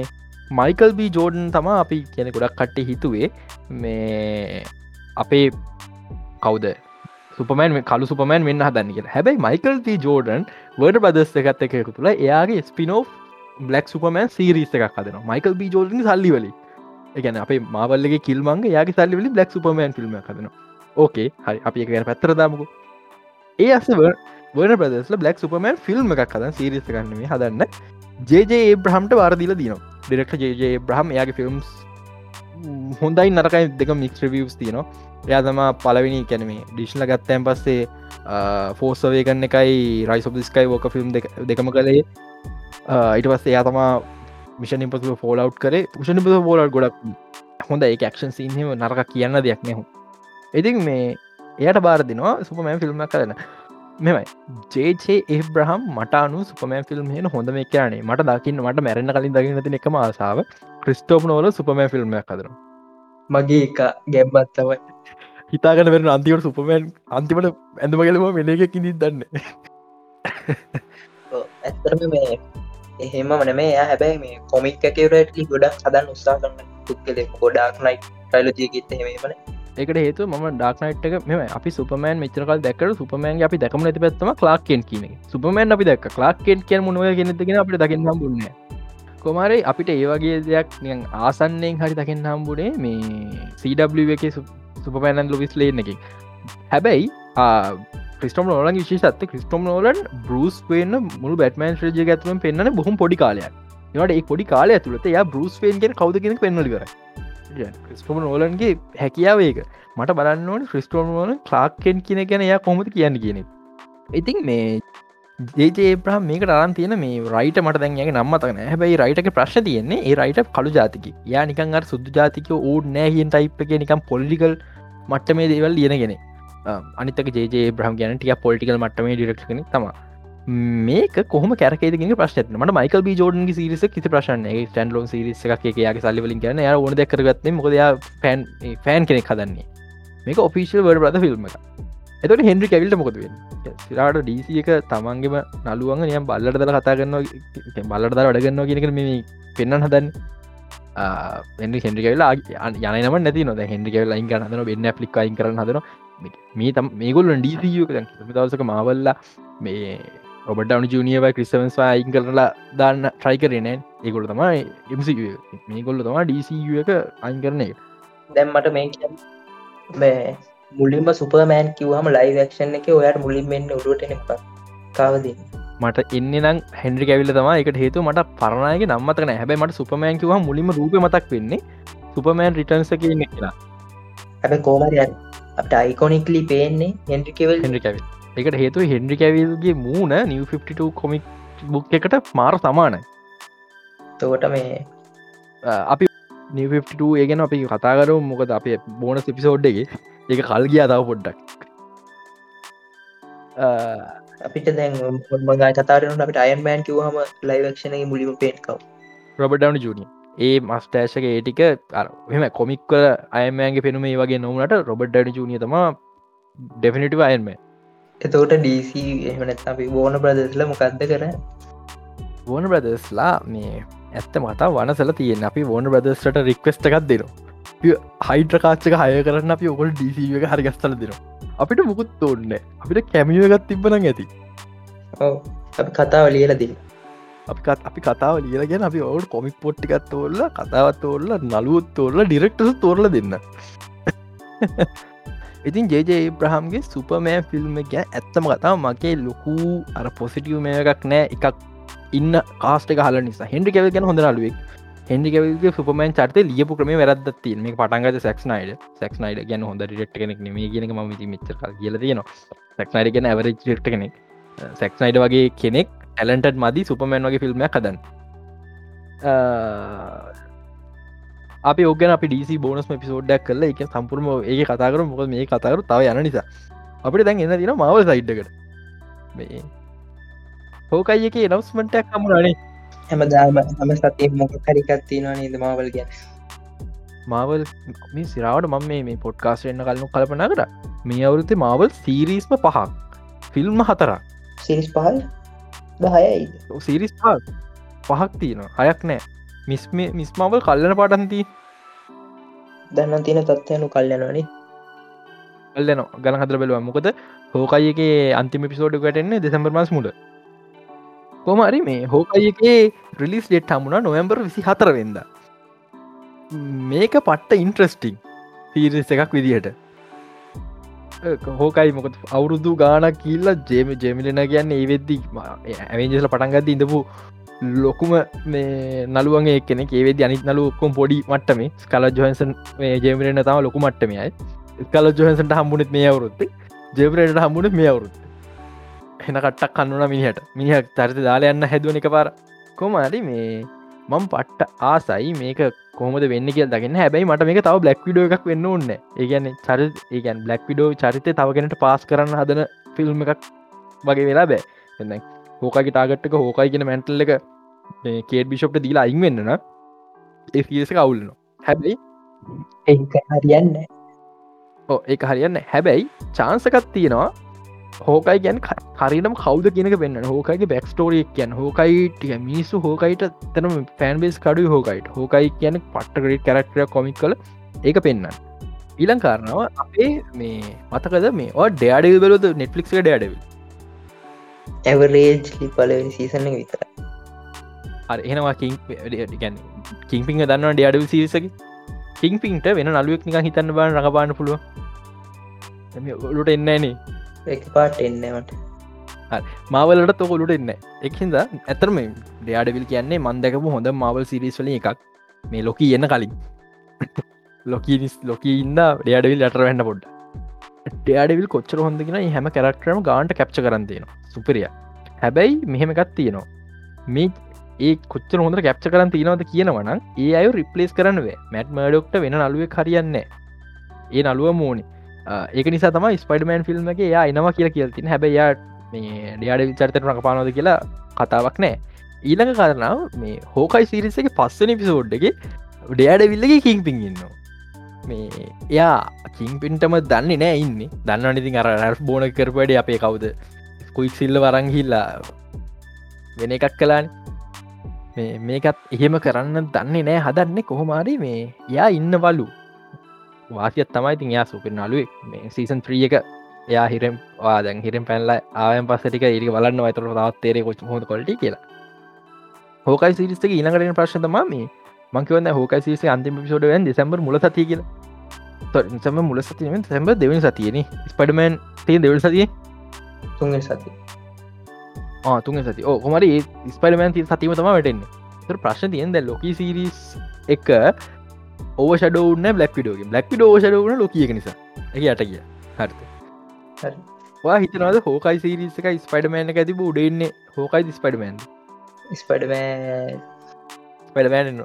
මයිකල් බී ජෝඩන් තමා අපි කියන ගොඩක් කට්ටේ හිතුවේ. මේ අපේ කවුද සුපමන් කලු සුපමන් වෙන්න හදන්න කිය හැබැයි මයිකල් ති ජෝඩන් වර්ඩ බදස්ස එකත් එකකු තුළ එයාගේ ස්පිනෝ බ්ලක් සුපමන් සීරිස් එකක් හදන මයිකල් බී ජෝඩන් සල්ලිවලි එකන අපේ මාවල්ලගේ කිල්මන්ගේ යාගේ සල්ලිවලි බ්ලක් සුපමන් ෆිල්ම් හදන ඕකේ හරි. අපි එක ගැන පැත්තරදාමකු ඒ අස වර්න ප්‍රදස්ල බ්ලක් සුපමන් ෆිල්ම් එකක් හදන් සිරිස ගන්නීම හදන්න. ජේජේ බ්‍රහම්ට වාරදිල දින ඩිරෙක්ට ජේජේ බ්‍රහම් යාගේ ෆිල්ම්ස් හොඳයි නරකයි දෙක මික්ස් ්‍රවියස් තියනවා. එයා තම පලවෙනි කැනමේ ඩිශ්ල ගත්තෑන් පස්සේ ෆෝස්සවේ කන්න එකයි රයිස් ඔබ ස්කයි ෝක ෆිල්ම් දෙකම කළේ. ඊට පස්සේ එයා තමා මිෂන් ඉපතු ෆෝලව් කරේ. පුෂණ ප ෝලට ගොඩක් හොඳ ඒ ක්ෂන් සිහිම නරක කියන්න දෙයක් නැහු ඉතින් මේ එයට බාර දෙනවා සුපමෑන් ෆිල්ම් කරන මෙමයි ජේචේ ඒබ්‍රහම් මටනු සුපමෑන් ෆිල්ම් හෙන හොඳ මේ කියනේ මට දකින්න මට මැරෙන කලින් දකිනති එකම ආසාාව. ක්‍රිස්ටෝප් නෝල සුපමෑ ෆිල්ම් කදර මගේ එක ගැබ්බත් තමයි. හිතාගන වෙන අන්තිවට සුපමෑන් අන්තිමට ඇඳමගලම මෙල එකක් ඉදි දන්න ඇත්තරම මේ එහෙම මනමේ ය හැබැයි මේ කොමික් එකවරට ගොඩක් සදන් උත්සා කරන්න පුද්ගල ගොඩක් නයි ටයිලජයගත හෙමන එකට හේතු ම ඩක්නයිට් එක මෙම අපි සුපමෑන් මෙචරකල් දැකර සුපමෑන් අපි දැකම ඇති පැත්තම ලාක්කෙන් කියන සුපමෑන් අපි දැක් ලාක්කෙන් කිය මුණුව ගෙනතිගෙන අපට දකින්න හම්බුන්න කොමරයි අපිට ඒවගේ දෙයක් නියන් ආසන්නෙන් හරි දකින්න හම්බුණේ මේ සW එක සුපමෑනන් ලොවිස් ලේන එක. හැබැයි ක්‍රිස්ටම් නෝලන් විශේෂත්ත ක්‍රිස්ටම් නෝලන් බරුස් වෙන්න මුළු බැටමන් ්‍රජ ඇතුවෙන් පෙන්න්න බොහොම පොඩි කාලයක්. ඒට ඒ පොඩි කාලය ඇතුළත ය බරුස් ෆේන්ගෙන් කවද කෙනෙක් පෙන්නලි කර ක්‍රිස්ටෝම නෝලන්ගේ හැකියාව ඒක. මට බලන්න ඕන ක්‍රිස්ටෝම් නෝල ලාක්කෙන් කියන ගැන එයා කොමති කියන්න? කියන ඉතින් මේ ජේජේ ප්‍රහ මේක අරන් තියෙන මේ රයිට මට දැන්ගේ නම්මතන හැබයි රයිටක ප්‍රශ් තියන්නේ ඒ රයිට කළු ජාතික යා නිකන් අර සුද්දු ජාතික ඕඩ නෑහින් ටයිප් එක නිකම් පොල්ලිකල් මට්ට මේ දේවල් ලියනගෙන අනිතක ජේ බ්‍රහම් ගැන ටිය පොලිටිකල් මට්ටමේ ඩිරක්ෂන තම මේක කොහම කැරකේදගෙන ප්‍රශ්න මට මයිකල් බි ජෝඩන්ගේ සිරිස කිසි ප්‍රශ්න ටන් ලෝ සිරිස එකක් යාගේ සල්ලිවලින් කියන ය ඕන දෙකරගත්න මොකද ෆෑන් ෆෑන් කෙනෙක් හදන්නේ. මේක ඔෆිසිල් වඩ ප්‍රද ෆිල්ම් එක එතට හෙන්ඩි කැවිල්ට මොකද සිරාට ඩීසි එක තමන්ගේම නලුවන් නියම් බල්ලට දල කතා කරන්න බල්ලට දර වැඩගන්න කියෙනෙක මේ පෙන්න්න හදන්න. එ හෙන්ඩි කවෙලා යනම නැති නොද හෙන්ඩි කවෙල අයින් කරන්න හදන වෙන්න පලික් අයින් කරන්න හදන මේ තම් මේගොල්ල ඩීසියක දවසක මාවල්ලා මේ ඔබට අනු ජනියවයි ක්‍රිස්ටවන්ස් අයින් කරලා දාන්න ට්‍රයිකරනෑ ඒකොල තමයි එම මේගොල්ල තම ඩීසිය එක අයින් කරන එක. දැම්මට මේ කියන්න මේ මුලින්ම සුපමෑන් කිවහම ලයිවක්ෂන් එක ඔයාට මුලින් මෙන්න උඩුවට එප කාවදී මට එන්න නම් හැන්ඩි කැවිල තම එකට හේතු මට පරණයක නම්මතන හැබයි මට සුපමෑන් කිව මුලින්ම රූප මතක් වෙන්නේ සුපමෑන් රිටන්ස එක ඉන්න කියලා හැබ කෝමරය අපට අයිකොනික්ලි පේන්නේ හෙන්ඩි කෙවල් හෙන්ඩි කැවිල් එකට හේතු හෙන්ඩි කැවිල්ගේ මූුණ නිව 52 කොමික් බුක් එකට මාර සමානයි. තෝට මේ අපි නිව52 ඒගෙන අපි කතාකරු මොකද අපේ බෝන පිසෝඩ්ඩගේ ඒක කල් ගියා තාව පොඩ්ඩක්. අපිට දැන් මගා කතාරන අපට අයන්මෑන් කිවහම ලයිවක්ෂණගේ මුලිම පේෙන්කව රොබඩවන ජනිය ඒ මස්ටෑශක ඒටික එම කොමික්වල අයමෑන්ගේ පෙනුම ඒ වගේ නොවනට රොබඩ්ඩ ජනිය තම ඩෙෆිනිටව අයන්ම එතෝට ඩීC එහමනත් අපි බෝන ප්‍රදෙස්ල මොකක්ද කර ඕන බ්‍රදස්ලා මේ ඇත්ත මතා වනසල තියෙන අපි ඕන බ්‍රදස්ට රික්වස්ට එකක් දෙනවා හයිඩ්‍ර කාච්චක හය කරන්න අපි ඔකොල් ඩීසි එක හරිගස්තල දෙනවා. අපිට මුකුත් ඔන්න අපිට කැමියගත් තිබන ඇති. අපි කතාව ලියල දින්න. අපිත් අපි කතාව ලියලගෙන අපි ඔවුට කොමික් පොට්ටිකත් තෝල්ල කතාවත් තෝල්ල නලුවත් තෝල්ල ඩිරෙක්ටස තෝරල දෙන්න. ඉතින් ජේජේ බ්‍රහම්ගේ සුපමෑ ෆිල්ම් ගැ ඇත්තම කතා මගේ ලොකු අර පොසිටිය් මේ එකක් නෑ. එකක් ඉන්න කාස්ට හල නිසා. හෙන්ඩි කෙවල් ගැන හොඳ ලුවෙක් හෙන්ඩි කෙවල්ගේ සුපමන් චර්තය ලියපු ක්‍රම වැරදත් මේ පටන්ගත සක්නයිඩ සක්නයිඩ ගැන හොඳ රිට් කෙනෙක් මේ කියන ම මිච කියල තියෙන සක්නයිඩ ගැන ඇවර රිට් කෙනෙක්. සැක්නයිඩ වගේ කෙනෙක් ඇලන්ටඩ් මදි සුපමන් වගේ ෆිල්ම් හදන් අපි ඔගෙන අපි ඩීසි බෝනස් පිසෝඩ්ඩක් කල එක සම්පුරම ඒ කතාකර මොක මේ කතාකරු තව යන නිසා. අපිට දැන් එන්න තින මවල් සයිඩ්ඩකට මේ හෝකයි එක නවස්මටක් කමුණනේ හැමදාම හම සතේ මොක කරිකත්තිනවා නේද මවල් ගැන? මාවල් මේ සිරාවට මම මේ පොඩ්කාස්ටෙන්න්න කලනු කල්පනා කර. මේ අවුරුත්තේ මාවල් සීරීස්ම පහක්. ෆිල්ම් හතරක්. සිරිස් පහල්? දහයයිද සිරිස් පහක්. පහක් තියෙනවා. හයක් නෑ. මිස් මිස් මවල් කල්ලන පාටන්ති දන්න තියෙන තත්වයනු කල්යනවනි කල්ලන ගන හදර බැලවා මොකද? හෝකයිගේ අන්තිම පිසෝඩ් කටෙන්නේ දෙසම්බර් මස් මුල කොමරි මේ හෝකයිගේ රිලිස් ඩෙට් හමුණ නොවම්බර් විසි හතර වෙද මේක පට්ට ඉන්ට්‍රස්ටිං තීරස් එකක් විදිහට. හෝකයි මොකද අවුරුදු ගානක් කියල්ල ජේම ජෙමිලෙන කියන්න ඒ වෙද්දි ඇවෙන්ජල පටන්ගද ඉඳපු ලොකුම මේ නළුවගේ කෙනෙ ඒවෙද අනිත් නලුකොම් පොඩි මට්ටම. ස්කල ජොහන්සන් මේ ජේමරෙන තම ලොකු මට්ටමයි ස්කල ජොහන්සට හම්බුණත් මේ අවුරුත්ත ජේපරයට හම්බුණත් මේ අවුරුත් හෙන කට්ටක් කන්නුන මිනිහට. මිනිහක් චරිත දාලා යන්න හැදුවන එක පාර. කොමරි මේ මං පට්ට ආසයි මේක කොහමද වෙන්න කිය දගෙන හැබැයි මට මේක තව බ්ලක් විඩෝ එකක් වෙන්න ඕන්න ඒගැන චර ඒගන් බ්ලක් විඩෝ චරිතය තවගෙනට පාස් කරන්න හදන ෆිල්ම් එකක් වගේ වෙලා බෑ. එන්න හෝකගේ ටාගට්ක හෝකයි කියෙන මැන්ටල් එක කේට බිෂප්ට දීලා අයින් වෙන්නන ඒස කවුල්න හැබැයි ඒක හරියන්න ඕ ඒ හරියන්න හැබැයි චාන්සකත් තියෙනවා හෝකයි ගැන් හරිනම් කවද කියනක වෙන්න හෝකයිගේ බැක්ස්ටෝරියක් කියන් හෝකයිට මිනිස්සු හෝකයිට තනම ෆෑන්බේස් කඩු හෝකයිට. හෝකයි කියන පට්ටකරට කරක්ටර කොමික් කල ඒක පෙන්න්න ඊලං කාරණාව අපේ මේ මතකද මේ ඩයාඩල් බලද නෙට්ලික් ඩඩව ඇවරේජ්ලි පලවෙනි සීසන විතර එනවා ගැන කිංපිං දන්න ඩයාඩව සිරිසකි කිංපින්ට වෙන නලුවක් නික හිතන්න බා රඟපාන්න පුළුව ඔලුට එන්නනේ එක පාට එන්නවට මාවලට තොකොලුට එන්න එක්හිද ඇතරම ඩයාඩවිල් කියන්නේ මන්දකපු හොඳ මවල් සිරිස්වල එකක්. මේ ලොක එන්න කලින්. ලොකීනිස් ලොක ඉන්න ඩයාඩවිල් අටර වැන්න පොඩ්ඩ ඩයාඩවිල් කොච්චර හොඳගෙන හැම කරක්ටරම ගාන්ට කැප්ච කරන්තියෙන සුපරිය. හැබැයි මෙහෙම එකත් තියෙනවා. මේ ඒ කොච්චර හොඳ කැප්ච කරන් තියෙනවද කියනවනම් ඒ අය රිපලේස් කරනවේ මැට් මඩොක්ට වෙන නලුව හරියන්නේ ඒ නලුව මෝනි. ඒක නිසා තම ස්පයිඩමන් ෆිල්ම් එක යා එනවා කියලා කියල්තින හැබැයි මේ ඩයාඩ විචර්තන රඟපානොද කියලා කතාවක් නෑ ඊළඟ කරනාව මේ හෝකයි සිරිස එක පස්සන පිසෝඩ්ඩගේ ඩයාඩ විල්ලගේ කින් පින් ඉන්නවා. මේ එයා කින් පින්ටම දන්නේ නෑ ඉන්න. දන්න ඉතින් අර රැස් බෝන කරපඩ අපේ කවුද? කුයික් සිල්ල වරංහිල්ලා වෙන එකක් කලාන් මේ මේකත් එහෙම කරන්න දන්නේ නෑ හදන්නේ කොහොමාරි මේ යා ඉන්න වාසිත් තමයි ඉතින් යා සුපෙන් නලුවේ මේ සීසන් ත්‍රිය එක එයා හිරම් ආදැන් හිරම් පැල්ල ආයන් පස්සටික ඒරි බලන්න අතර තවත් තේරෙ කොච් හොද කොල්ට කියලා. හෝකයි සිරිස්ක ඉනකරෙන ප්‍රශ්තම මේ. මංකවන්න හෝකයි සිරිස අන්තිම පිසෝඩුවෙන් දෙසැම්බර් මුල සතිය කියලා. සම මුල සතියෙන් සැම්බ දෙවනි සතියන ස්පඩමන් තිය දෙවල් සතිය? තුන්ගෙන් සති තුන් සති ස්පඩමන් ති සතිම තම වැටෙන්නේ. ප්‍රශ්න තියෙන් දැ ලොකී සිරිස් එක ඕෂඩවන්න බ්ලක් විඩෝගේ බ්ලක් විඩ ෝෂඩවන ලොකියක නිසා. අට කිය හරිත වා හිතනද හෝකයි සිරිසක ස්පඩමෑන ඇති උඩෙන්නේ හෝකයි ස්පඩමන් ස්පඩමෑ පඩමෑන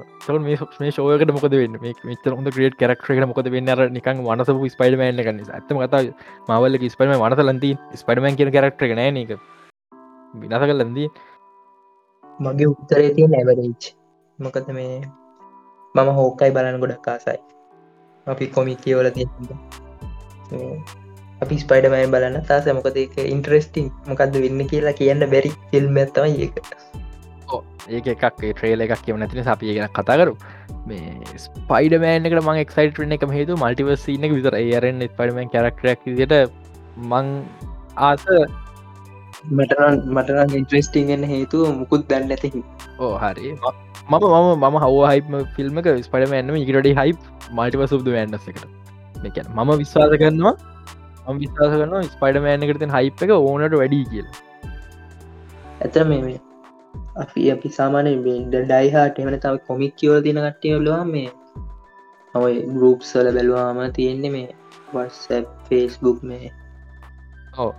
මේ ශෝයකට මොකද වෙන්න? මේ මෙතර හොඳ ක්‍රේට කරක්ටක මොකද වෙන්න? අර නිකන් වනසපු ස්පයිඩමෑන කන්න ඇතම කතා මවල්ල ස්පඩම වනස ලන්දී ස්පඩමන් කියන කරක්ටක නෑන එක විනාස කල් ලන්දී මගේ උත්තරේ තිය නැවරේච් මොකද මේ මම හෝකයි බලන්න ගොඩක් කාසයි අපි කොමික් කියවල ති අපි ස්පයිඩමයි බලන්න තාස මොකද එක ඉන්ට්‍රස්ටිං මොකක්ද වෙන්න කියලා කියන්න බැරි ෆිල්ම් ඇත්තම ඒක. ඒක එකක් ට්‍රේල එකක් කියව නැතින සපිය ගෙන කතාකරු මේ ස්පයිඩමෑන් එකට මං එක්සයිටන එක හේතු මල්ටිවර්සින එක විතර. ඒරෙන් ස්පඩමන් කරක්ටරක් ට මං ආස මටන මටන ඉන්ට්‍රස්ටිංෙන් හේතු මුකුත් දන්න ඇති ඕ හරි. මම මම මම හව හයිම ෆිල්ම්ක ස්පඩමෑන්ම ඉකට හයි මල්ටිව සුබ්ද වැන්නස එකට. මම විශ්වාස කරනවා ම විශවාස කරන ස්පයිඩමෑන එකටතින් හයිප් එක ඕනට වැඩි කියල. ඇතර මේ අපි අපි සාමානය බෙන්ඩ ඩයිහාට එමන තව කොමික් කියව තින කට්ටියලවා මේ ඔය ගරුප්සල බැලවාම තියෙන්නේ මේ වර්ස ෆේස්බුක් මේ. ඔව්.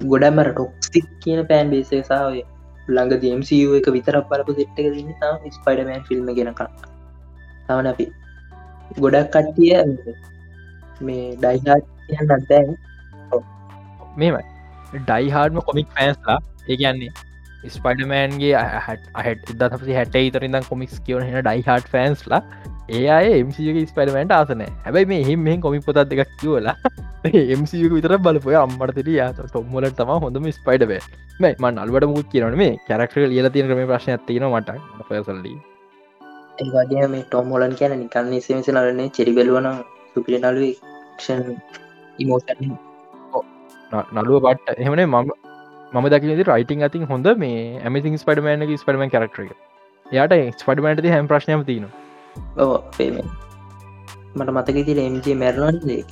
ගොඩම්මර ටොක්ස්ටික් කියන පෑන් බේසේ සාාවේ ළඟ දම්සිව එක විතරක් බලපු සිට්ක දන්න තාම ස්පයිඩමෑන් ෆිල්ම් ගෙනක තවන අපි ගොඩක් කට්ටිය මේ ඩයිහාට කියන්න අදැන් මේමයි ඩයිහාඩම කොමික් ෆෑන්ස්ලා ඒ කියන්නේ ස්පයිඩමෑන්ගේ අහට ඉද සි හැට ඉතරින්ද කොමික්ස් කියවන හෙන ඩයිහාට ෆෑන්ස්ලා ඒ අය එමසික ස්පයිඩමන්ට ආසන හැබයි මේ හිම මෙ කොමික් පොතත් දෙකක් කියවලා එමසික විතර බලපොය අම්මටතට යාත ටොම්මලට තම හොඳම ස්පයිඩබෑ මේ මන් අල්වට මුත් කියනන මේ කැරක්ට ලියල තියෙන ක්‍රම ප්‍රශ්න ඇතින මට. පසල්ලී ඒවගේ මේ ටොම් හොලන් කියන නිකන්න නිසමස නරන්නේ චෙරි බැලුවන සුපිලි නලු ක්ෂන් ඉමෝෂන් නළුව පට්ට එහෙමනේ මම මම දකිනති රයිටිං අතින් හොඳ මේ ඇමිසින් ස්පඩමෑන ස්පඩම කරක්ටර යාට ස්පඩමට හැම ප්‍රශ්නයම තියන පේමෙන් මට මතක තිර එමජේ මැරලන් දේ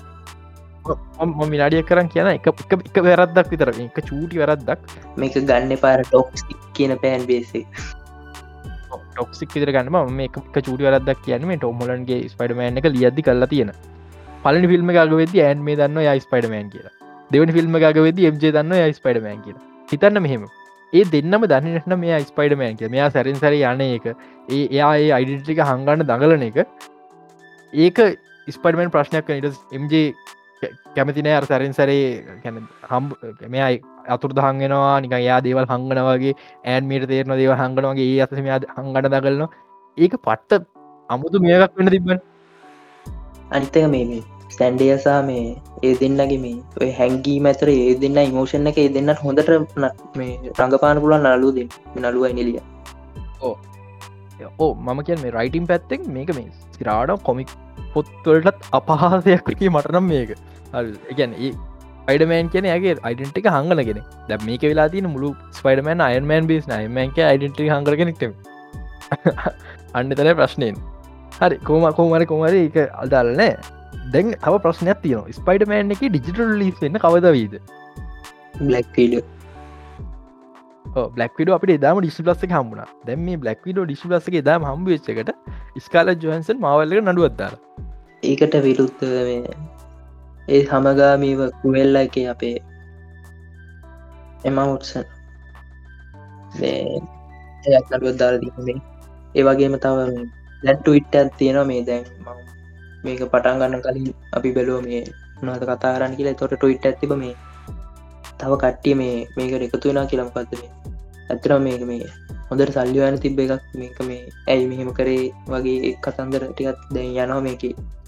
ම මිනාඩිය කරන්න කියන එක එක එක වැරද්දක් විතර. එක චූටි වැරද්දක්. මේක ගන්න පාර ටොක්ස් කියන පෑන් බේසේ ටොක්සික් විතර ගන්නම මේ එක චූටි වැරද්දක් කියනම ටොමලන්ගේ ස්පඩමෑන් එක ලියද්දි කරලා තියෙන. පලනි ෆිල්ම් ගව වෙද ඇන් මේ දන්න යයි ස්පඩමෑන් කියලා. දෙවනි ෆිල්ම් ගව වෙද එම්ජේ දන්න යයි ස්පඩමෑන් කියලා. හිතන්න මෙහෙම ඒ දෙන්නම දන්නටන මේ ස්පයිඩමෑන් කිය මෙයා සැරින් සැර යන එක ඒ එයා ඒ අයිඩටික හංගන්න දඟලන එක. ඒක ස්පඩමෙන් ප්‍රශ්නයක් කනට එම්ජේ කැමතිනෑ අර සැරින් සැරේ හම් මෙයයි අතුර දහන්ගෙනවා නික යා දේවල් හංගනවගේ ඇන් මීට තේරන දේව හංගනවගේ ඒ අතම හංගට දගලන ඒක පට්ට අමුතු මේකක් වෙන තිබන් අනිතක මේ සැන්ඩියසා මේ ඒ දෙන්නගේ මේ ඔය හැංගී මැතර ඒ දෙන්න ඉමෝෂණ එක ඒ දෙන්නට හොඳට මේ රඟපාන පුලන් නලු දෙ නලුව නිලිය ඕ මම කිය මේ රයිටම් පැත්තෙක් මේක මේ සිරාඩ කොමික් පොත්වලටත් අපහාසයක්කි මටනම් මේක. එකැන ඒ අයිඩමෑන් කියන ඇගේ අයිඩටික හංගලගෙන දැ මේක වෙලා තින මුළු ස්පයිඩමන් අයන්මන් බේස් නයමන්ක අයිඩටි හංගරගෙනෙක්ටම අන්න තන ප්‍රශ්නයෙන් හරි. කෝම කෝමරි කොමරි එක අදාලනෑ දැන් අව ප්‍රශ්නයක් තියන ස්පයිඩමෑන් එක ඩිජිටල් ලිස් වෙන්න කවදවීද බ්ලක් ීඩ බ්ලක්විඩ අපට දාම ඩිසි ලස්ස හම්බුණ. දැම මේ බ්ලක්විඩ ඩිසි ලස්සගේ දාම හම්බුවච්චකට ස්කාල ජහන්සන් මවල්ලක නඩුවත්දාර ඒකට විරුද්ධ ඒ හමගාමීව කුවෙල්ල එක අපේ එම උත්සන් එයක් නඩුවත්දාර දීමේ ඒවගේම තව දැන්ටු ඉට්ට තියෙනවා මේ දැන් මම මේක පටන් ගන්න කලින් අපි බැලුව මේ නොද කතාරන්න කියලා. තොට ටොයිට් ඇතිබ මේ තව කට්ටිය මේ මේකට එකතු වෙන කියලම්පත්ද මේ? ඇතර මේක මේ හොඳට සල්ලියන තිබ්බ එකක්. මේක මේ ඇයි මෙහෙම කරේ වගේ කතන්දර ටිකත් දැන් යනවා මේක.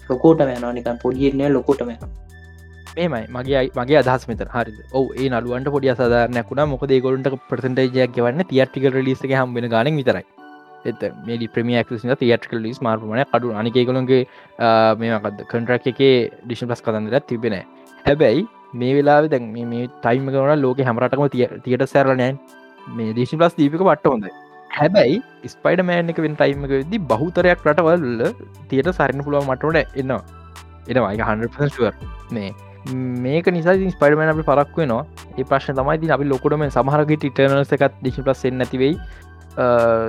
ලොකෝට යනවා නිකන් පොඩියන ලොකෝටම යනවා. මේමයි. මගේ මගේ අදහස් මෙත හරි ඔ ඒ නලුවන්ට පොඩි අසාධරනයක්ුණ මොකද ගොලන්ට ප්‍රසන්ටේජයක් වන්න තියට්ටිකල් ලිස හම් වෙන ගන විතරයි. එත මේ ප්‍රමියක් තියටකල් ලිස් මාර්පමන කඩු අනිකේගොළන්ගේ මේකද කන්ට්‍රක් එකේ ඩිෂන් පස් කතන්දරත් තිබෙන හැබැයි මේ වෙලා දැන් මේ ටයිම කරන ලෝක හැමරටම තියට සැරලනෑන් මේ දේශි පලස් දීපික පට්ට හොඳ හැබැයි ස්පයිඩ මෑන් එක වෙන් ටයිම ද බහුතරයක් රටවල්ල තියට සරන්න පුළුව මටට එන්නවා එනවා. එක 100ුව මේ මේක නිසා ස්පයිඩමන අපි පරක් වෙනවා. ඒ ප්‍රශ්න තමයි අපි ලොකොටම සමහරගේ ටිටනස එකත් දිශි පලස් නැතිවෙයි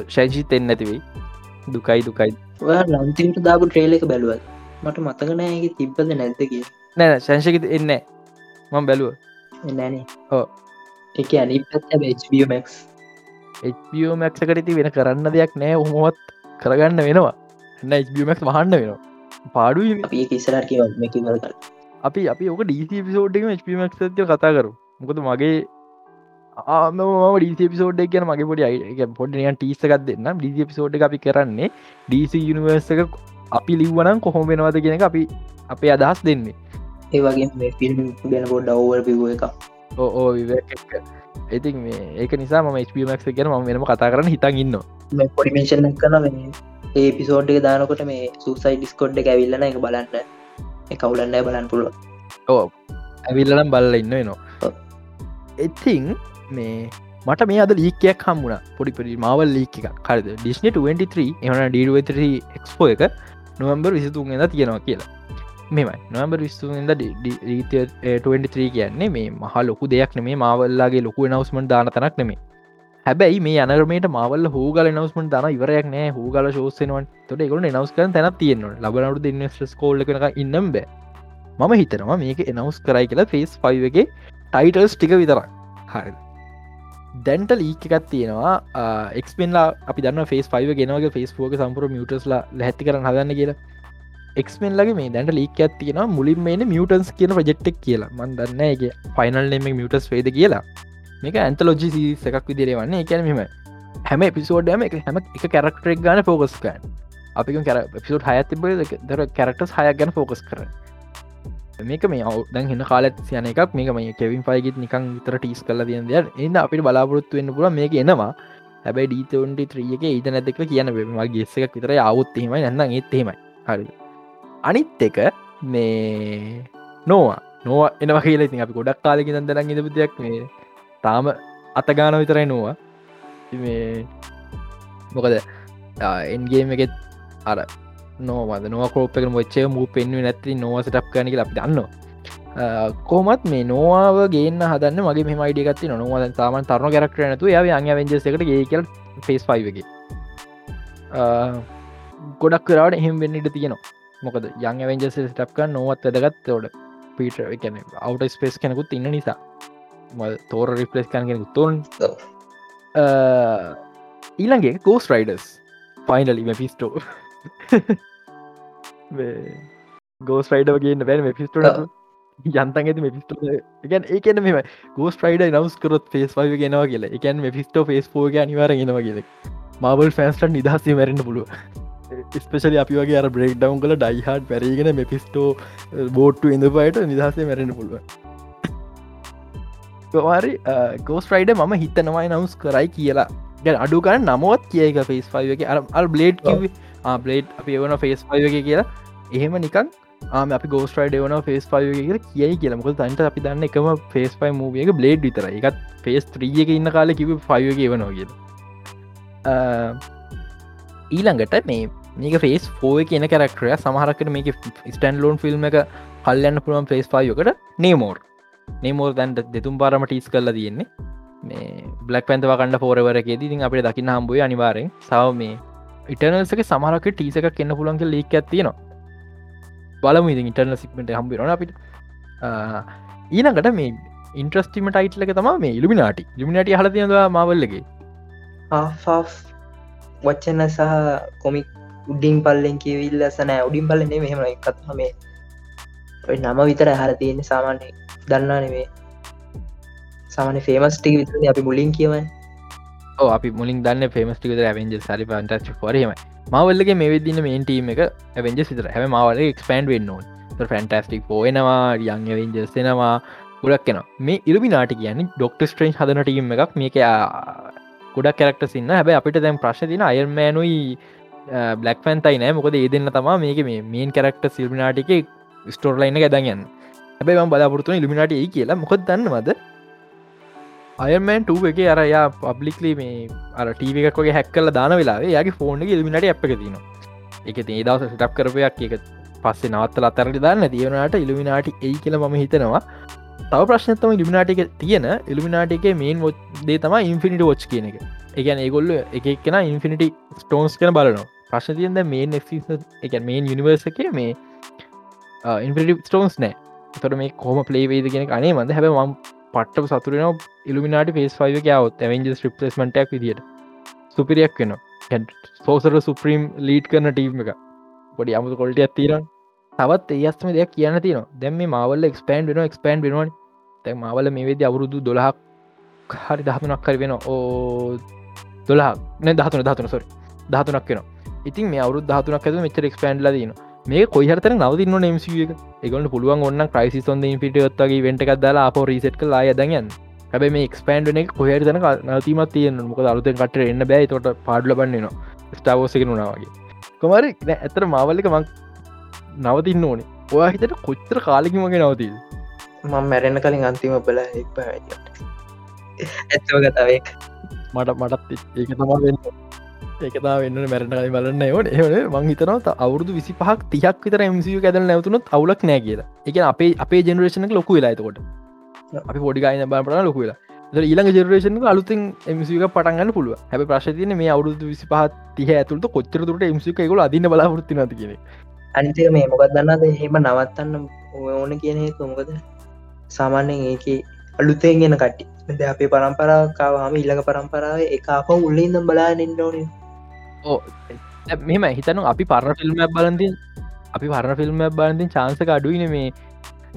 ශංෂිත එන්න නැතිවෙයි දුකයි දුකයි. ලන්තිමට දාපු ට්‍රේල එක බැලුවත් මට මතකනෑගේ තිබ්බද නැද්ද කිය නෑ ශංශක එන්න මං බැලුව. නැනේ. ඕ එක අනි පත්මක් මක්කට වෙන කරන්න දෙයක් නෑ. උහොමත් කරගන්න වෙනවා. එන්න මක් වහන්න වෙනවා. පාඩු කර අපි අපි ඕක ඩීසි පිසෝඩ්ම මක් කතා කරු මොකද මගේ ආම ඩිසිපිසෝඩ් කියන මගේ පොඩි අයි පොඩියන් ටීසකක් දෙන්න ඩිසිපිසෝඩ් අපි කරන්නේ ඩීසි යනිවර්සක අපි ලිව්වනම් කොහොම වෙනවාද කියෙන අපි අපේ අදහස් දෙන්නේ. ඒවගේ මේ ෆිල්ම් ගැන පොඩ් ඔවර් පිගුව එක ඕ ඉතින් මේ ඒක නිසා ම ස්පමක් ගැන ම වෙනම කතා කරන්න හිතන් ඉන්න පොඩිමේෂන් කන ඒ පිසෝඩ් එක දානකොට මේ සුසයි ඩිස්කොඩ් එක ඇවිල්ලන එක බලන්න. එකවුලන්න බලන්න පුළුව ඕ ඇවිල්ලනම් බල්ල ඉන්න නවා ඉතිං මේ මට මේ අද ලීකයක් හම්මුණ පොඩි පොඩි මවල් ලීක එක කරද ඩිස්න 23 එහන ඩ එක්ස්පෝ එක නොවම්බර් විසිතුන් එද තියෙනවා කියලා. මෙමයි නොම්බර් විස්සුන්ද රීතිය 23 කියන්නේ මේ මහ ලොකු දෙයක් නෙමේ මවල්ලාගේ ලොකු නවස්මට දාන තනක් නෙමේ හැබැයි මේ අනරමට මවල් හූගල නවස්මට දන ඉවරයක් නෑ. හූගල ශෝසනවන් තොට එකුල නවස් කරන තැනත් තියෙනවා ලබනට දෙන්නස් කෝල්ල කන ඉන්නම් බෑ. මම හිතනවා මේක එනවස් කරයි කියලා ෆේස් පයිවගේ ටයිටල්ස් ටික විතරක්. හරි දැන්ට ලීක එකත් තියෙනවා. එක්ස්පෙන්ලා අපි දන්න ෆේස් පයිව ගෙනවගේ ෆේස්පෝක සම්පුර මියටස්ලා හැති කරන හදන්න කියලා. එක්ස්මෙන්ලගේ මේ දැන්ට ලීක ඇත් තියෙන මුලින් මේන මියටන්ස් කියන ප්‍රජෙක්්ටක් කියලා. මන් දන්නගේ ෆයිනල් නෙම මියටස් වේද කියලා. මේක ඇන්තලෝජි සිස් එකක් විදිරේ වන්නේ එකැන මෙම හැම එපිසෝඩ්ඩම එක හැම එක කැරක්ටරෙක් ගන ෆෝකස්කන් අපි කර පිසෝඩ් හයතිබ දර කැරක්ටස් හයක් ගැන ෆෝකස් කර මේක මේ අව දැන් හින්න කාලත් යන එකක්. මේක මේ කෙවින් පයිගත් නිකං විතර ටිස් කල තියන දෙයක්. එන්න අපිට බලාපොරොත්තු වෙන්න පුල මේක එනවා. හැබයි ඩීතවන්ටි ත්‍රියක ඒත නැදක කියන ම ගෙස්සක් විතර අවුත්හෙමයි නැන්න ඒත්තහෙමයි හරි අනිත් එක මේ නොවා නොව එනවා කියලා ඉතින් අපි ගොඩක් කාලෙක දරන් ඉද බුදයක් මේ තාම අතගාන විතරයි නොවා මේ මොකද? එන්ගේම එකෙත් අර නොවද? නොව කෝපක මොච්චේ මූ පෙන්ව නැති නොව සටප් කනක අපි දන්න කොමත් මේ නොවාව ගේන්න හදන්න මගේ මෙම අයිඩියගත්ති නොවද තාමන් තරන කරක්ට නතු ය අං වෙන්ජසකට ගේ කියල ෆෙස් පයිවගේ ගොඩක් කරට එහෙම වෙන්න ඉට තියෙනවා. මොකද යං වෙන්ජස ටප්ක නොවත් වැදගත් තෝඩ පිට එකන අවුට ස්පේස් කෙනෙකුත් ඉන්න නිසා. තෝර රිපලස් කන කෙනෙකු තොන් ඊළගේ කෝස් රයිඩස් ෆයිනලි පිස්ටෝ ගෝස් රයිඩ වගේන්න බැන පිස්ට යන්තන් ඇති පිස්ට එකන් ඒකන මෙම ගෝස් රයිඩ නවස් කරොත් පේස් වය ගෙනවා කියල. එකන් පිස්ට ෆේස් පෝග අනිවාර ගෙනවා කියල. මබල් ෆෑන්ස්ට නිදහසේ මැරෙන්න්න පුළුව ස්පේෂල අපි වගේ අර බ්‍රේක් ඩවන් කල ඩයිහට පැරගෙන මෙ පිස්ටෝ බෝට්ටු ඉඳ පයට නිදහසේ මැරෙන පුළුව වාරි ගෝස් රයිඩ මම හිතනවයි නවස් කරයි කියලා. ගැ අඩුකන්න නමුවත් කියක ෆේස් ෆයිවගේ අර අල් බ්ලේඩ් බ්ලේඩ් අපි එවන ෆේස් පයිවගේ කියලා. එහෙම නිකන් ආම අපි ගෝස්ට්‍රයිඩ වන ෆේස් පයිව කියල කියයි කියලමක තන්ට අපි දන්න එකම ෆේස් පයි මූියක බ්ලේඩ් විතර එකත් ෆේස් ත්‍රියක ඉන්න කාල කිව ෆයිවගේ වනවා කියල. ඊළඟට මේ මේක ෆේස් ෆෝය කියන කරක්ටරය සමහරකට මේක ස්ටන් ලෝන් ෆිල්ම් එක කල්යන්න පුළුවන් ෆේස් පයෝකට නේමෝර් නේමෝර් දැන්ට දෙතුම් පාරම ටිස් කරලා තියෙන්නේ. මේ බ්ලක් පැන්තව කණඩ පෝරවරගේ දිින් අපිට දකින්න හම්බුව අනිවාරෙන් සව මේ ඉටනල්සක සමහරක ටීසක කියන්න පුළන්ගේ ලේක් ඇත්තිනවා බලම ඉති ඉටර්න සික්මට හම්බිරන අපිට. ඊනකට මේ ඉන්ට්‍රස්ටිම ටයිට්ලක තම මේ ඉල්ිමිනාටි ලිමිනට හල තියවා මවල්ලගේ වච්චන සහ කොමික් උඩින් පල්ලෙන් කියවිල්ල සනෑ උඩින් පල්ලනේ මෙහෙම එකත් මේ ඔය නම විතර හර තියෙන සාමාන්‍ය දන්නා නෙවේ සාමන ෆේමස්ටික් විතර අපි මුලින් කියවයි අපි මුලින් දන්න පේමස්ටික ඇවෙන්ජ සරි පන්ටච් පොරීම මවල්ලගේ මේ වෙදින්න මේන්ටීම එක ඇවෙන්ජ සිතර හැම මවල එක්ස්පන්ඩ් වෙන්නවා ෆැන්ටස්ටික් පෝයනවා යං වෙන්ජස්සෙනවා ගොඩක් කෙන මේ ඉරමි නාටි කියන්නේ ඩොක්ට ස්ට්‍රේන්් හදන ටීම එකක්. මේක ගොඩක් කරක්ට සින්න හැබැ අපිට දැම් ප්‍රශ් තින අයර්මෑනුයි බ්ලක් ෆැන්තයි නෑ. මොකද ඒ දෙන්න තමා මේක මේ මේන් කරක්ට සිල්මිනාටික ස්ටෝර්ලයින්න ගැදගන්න හැබයි ම බලාපොරතුන ඉල්ිමිනාට ඒ කියලා. මොකද දන්නවද? අයමන් එක අරයා පබ්ලික්ලි මේ අර ටීව එකක්ගේ හැක්කල දාන වෙලා යාගේ ෆෝන් එක ඉල්මිනට අප එක තින එක ඒ දවස සිටක් කරපයක් එක පස්සේ නවත්තල අතරට දන්න. තියෙනට ඉල්ිමිනාට ඒ කියල ම හිතනවා. තව ප්‍රශ්නතම ඉල්ිමිනාටික තියෙන. ඉල්ිමිනාටික මේන් දේ තම ඉන්ෆිනිට ෝච් කියන එක. එකන ඒගොල්ල එක එක්ෙන ඉන්ෆිනිටි ස්ටෝන්ස් කන බලනවා. ප්‍රශ්න තියද මේන් එක මේන් යනිවර්ස එක මේ ඉන්ෆිටි ස්ටෝන්ස් නෑ. තොට මේ කොම පලේවේද කියෙන අනේ මඳ හැබ ම පට්ට සතුරන ඉල්ිමිනාට පේස් ෆයිව කයාවත් ඇවෙන්ජස් රිපලස්මටක් විදිට සුපිරියක් වෙන සෝසර සුප්‍රීම් ලීට් කරන ටීම් එක. පොඩි අමුතු කොල්ට ඇත්තිරන් තවත් ඒස්ම දෙයක් කියන්න තින දැම මවල එක්ස්පන්ඩ් වෙන එක්ස්පන්ඩ් වෙනවා තැ මවල මේ වෙද අවුරුදු දොලහක් හරි දහතුනක් කර වෙන ඕ දොලා න දහතුන දහතුන සොරි දහතුනක් වෙන ඉතින් මේ අවුරු දහතුනක් ඇද මෙචර එක්ස්පන්ඩ් ලදන මේ කොයිහතර නවතින්න නම්සිය එකගලට පුළුවන් ඔන්න ක්‍රයිසි ොන්ද පිටත්ගේ වෙන්ට එකක් දාලා අප රිසට් කලා දගන්න හැබ මේ එක්ස්පන්ඩන එක කොහර තන නතිමත් තියන මොක අලුතෙන් කට එන්න බෑ. තොට පාඩල බන්නන ස්ටාවෝසක නුනාවගේ කොමරි ඇතර මාවල්ලික මං නවතින්න ඕනේ. ඔයා හිතට කොච්තර කාලෙකිමගේ නවතිල් මං මැරෙන කලින් අන්තිම බල එක් ඇත්තව කතාවේ මට මටත් ඒක තමා වෙන්න ඒකතා වෙන්න මැරට කයි බලන්න ඕන එහන මං හිතනව අවුරදු විසි පහක් තියක් විතර MCU ඇදල නැවතුනොත් අවුලක් නෑ කියලා. එක අපේ අපේ ජෙනරේෂනක ලොකු වෙලා එතකොට. අපි පොඩිගයින බාපට ලොකු වෙලා. ඊළඟ ජෙනරේෂන අලුතින් MCක පටන්ගන්න පුළුව හැබ ප්‍රශ්තියන මේ අවුරුදු විසි පහත් තිහ ඇතුළට කොච්චර තුරට MCක එකකුල අදින්න බලාපොරත්ති නති කියෙන අනිතක මේ මොකක් දන්නද හෙම නවත්තන්න ඕන කියන හේතු මොකද? සාමාන්‍යෙන් ඒක අලුතෙන් ගෙන කට්ටි ද අපේ පරම්පරාකාවාම ඉල්ළඟ පරම්පරාව එක අප උල්ලඉදම් බලා නින්න ඕනේ. ඕ මෙම හිතනු අපි පරණ ෆිල්ම් බලන්ති අපි පරණ ෆිල්ම් බලන්තින් චාන්සක අඩුවන මේ.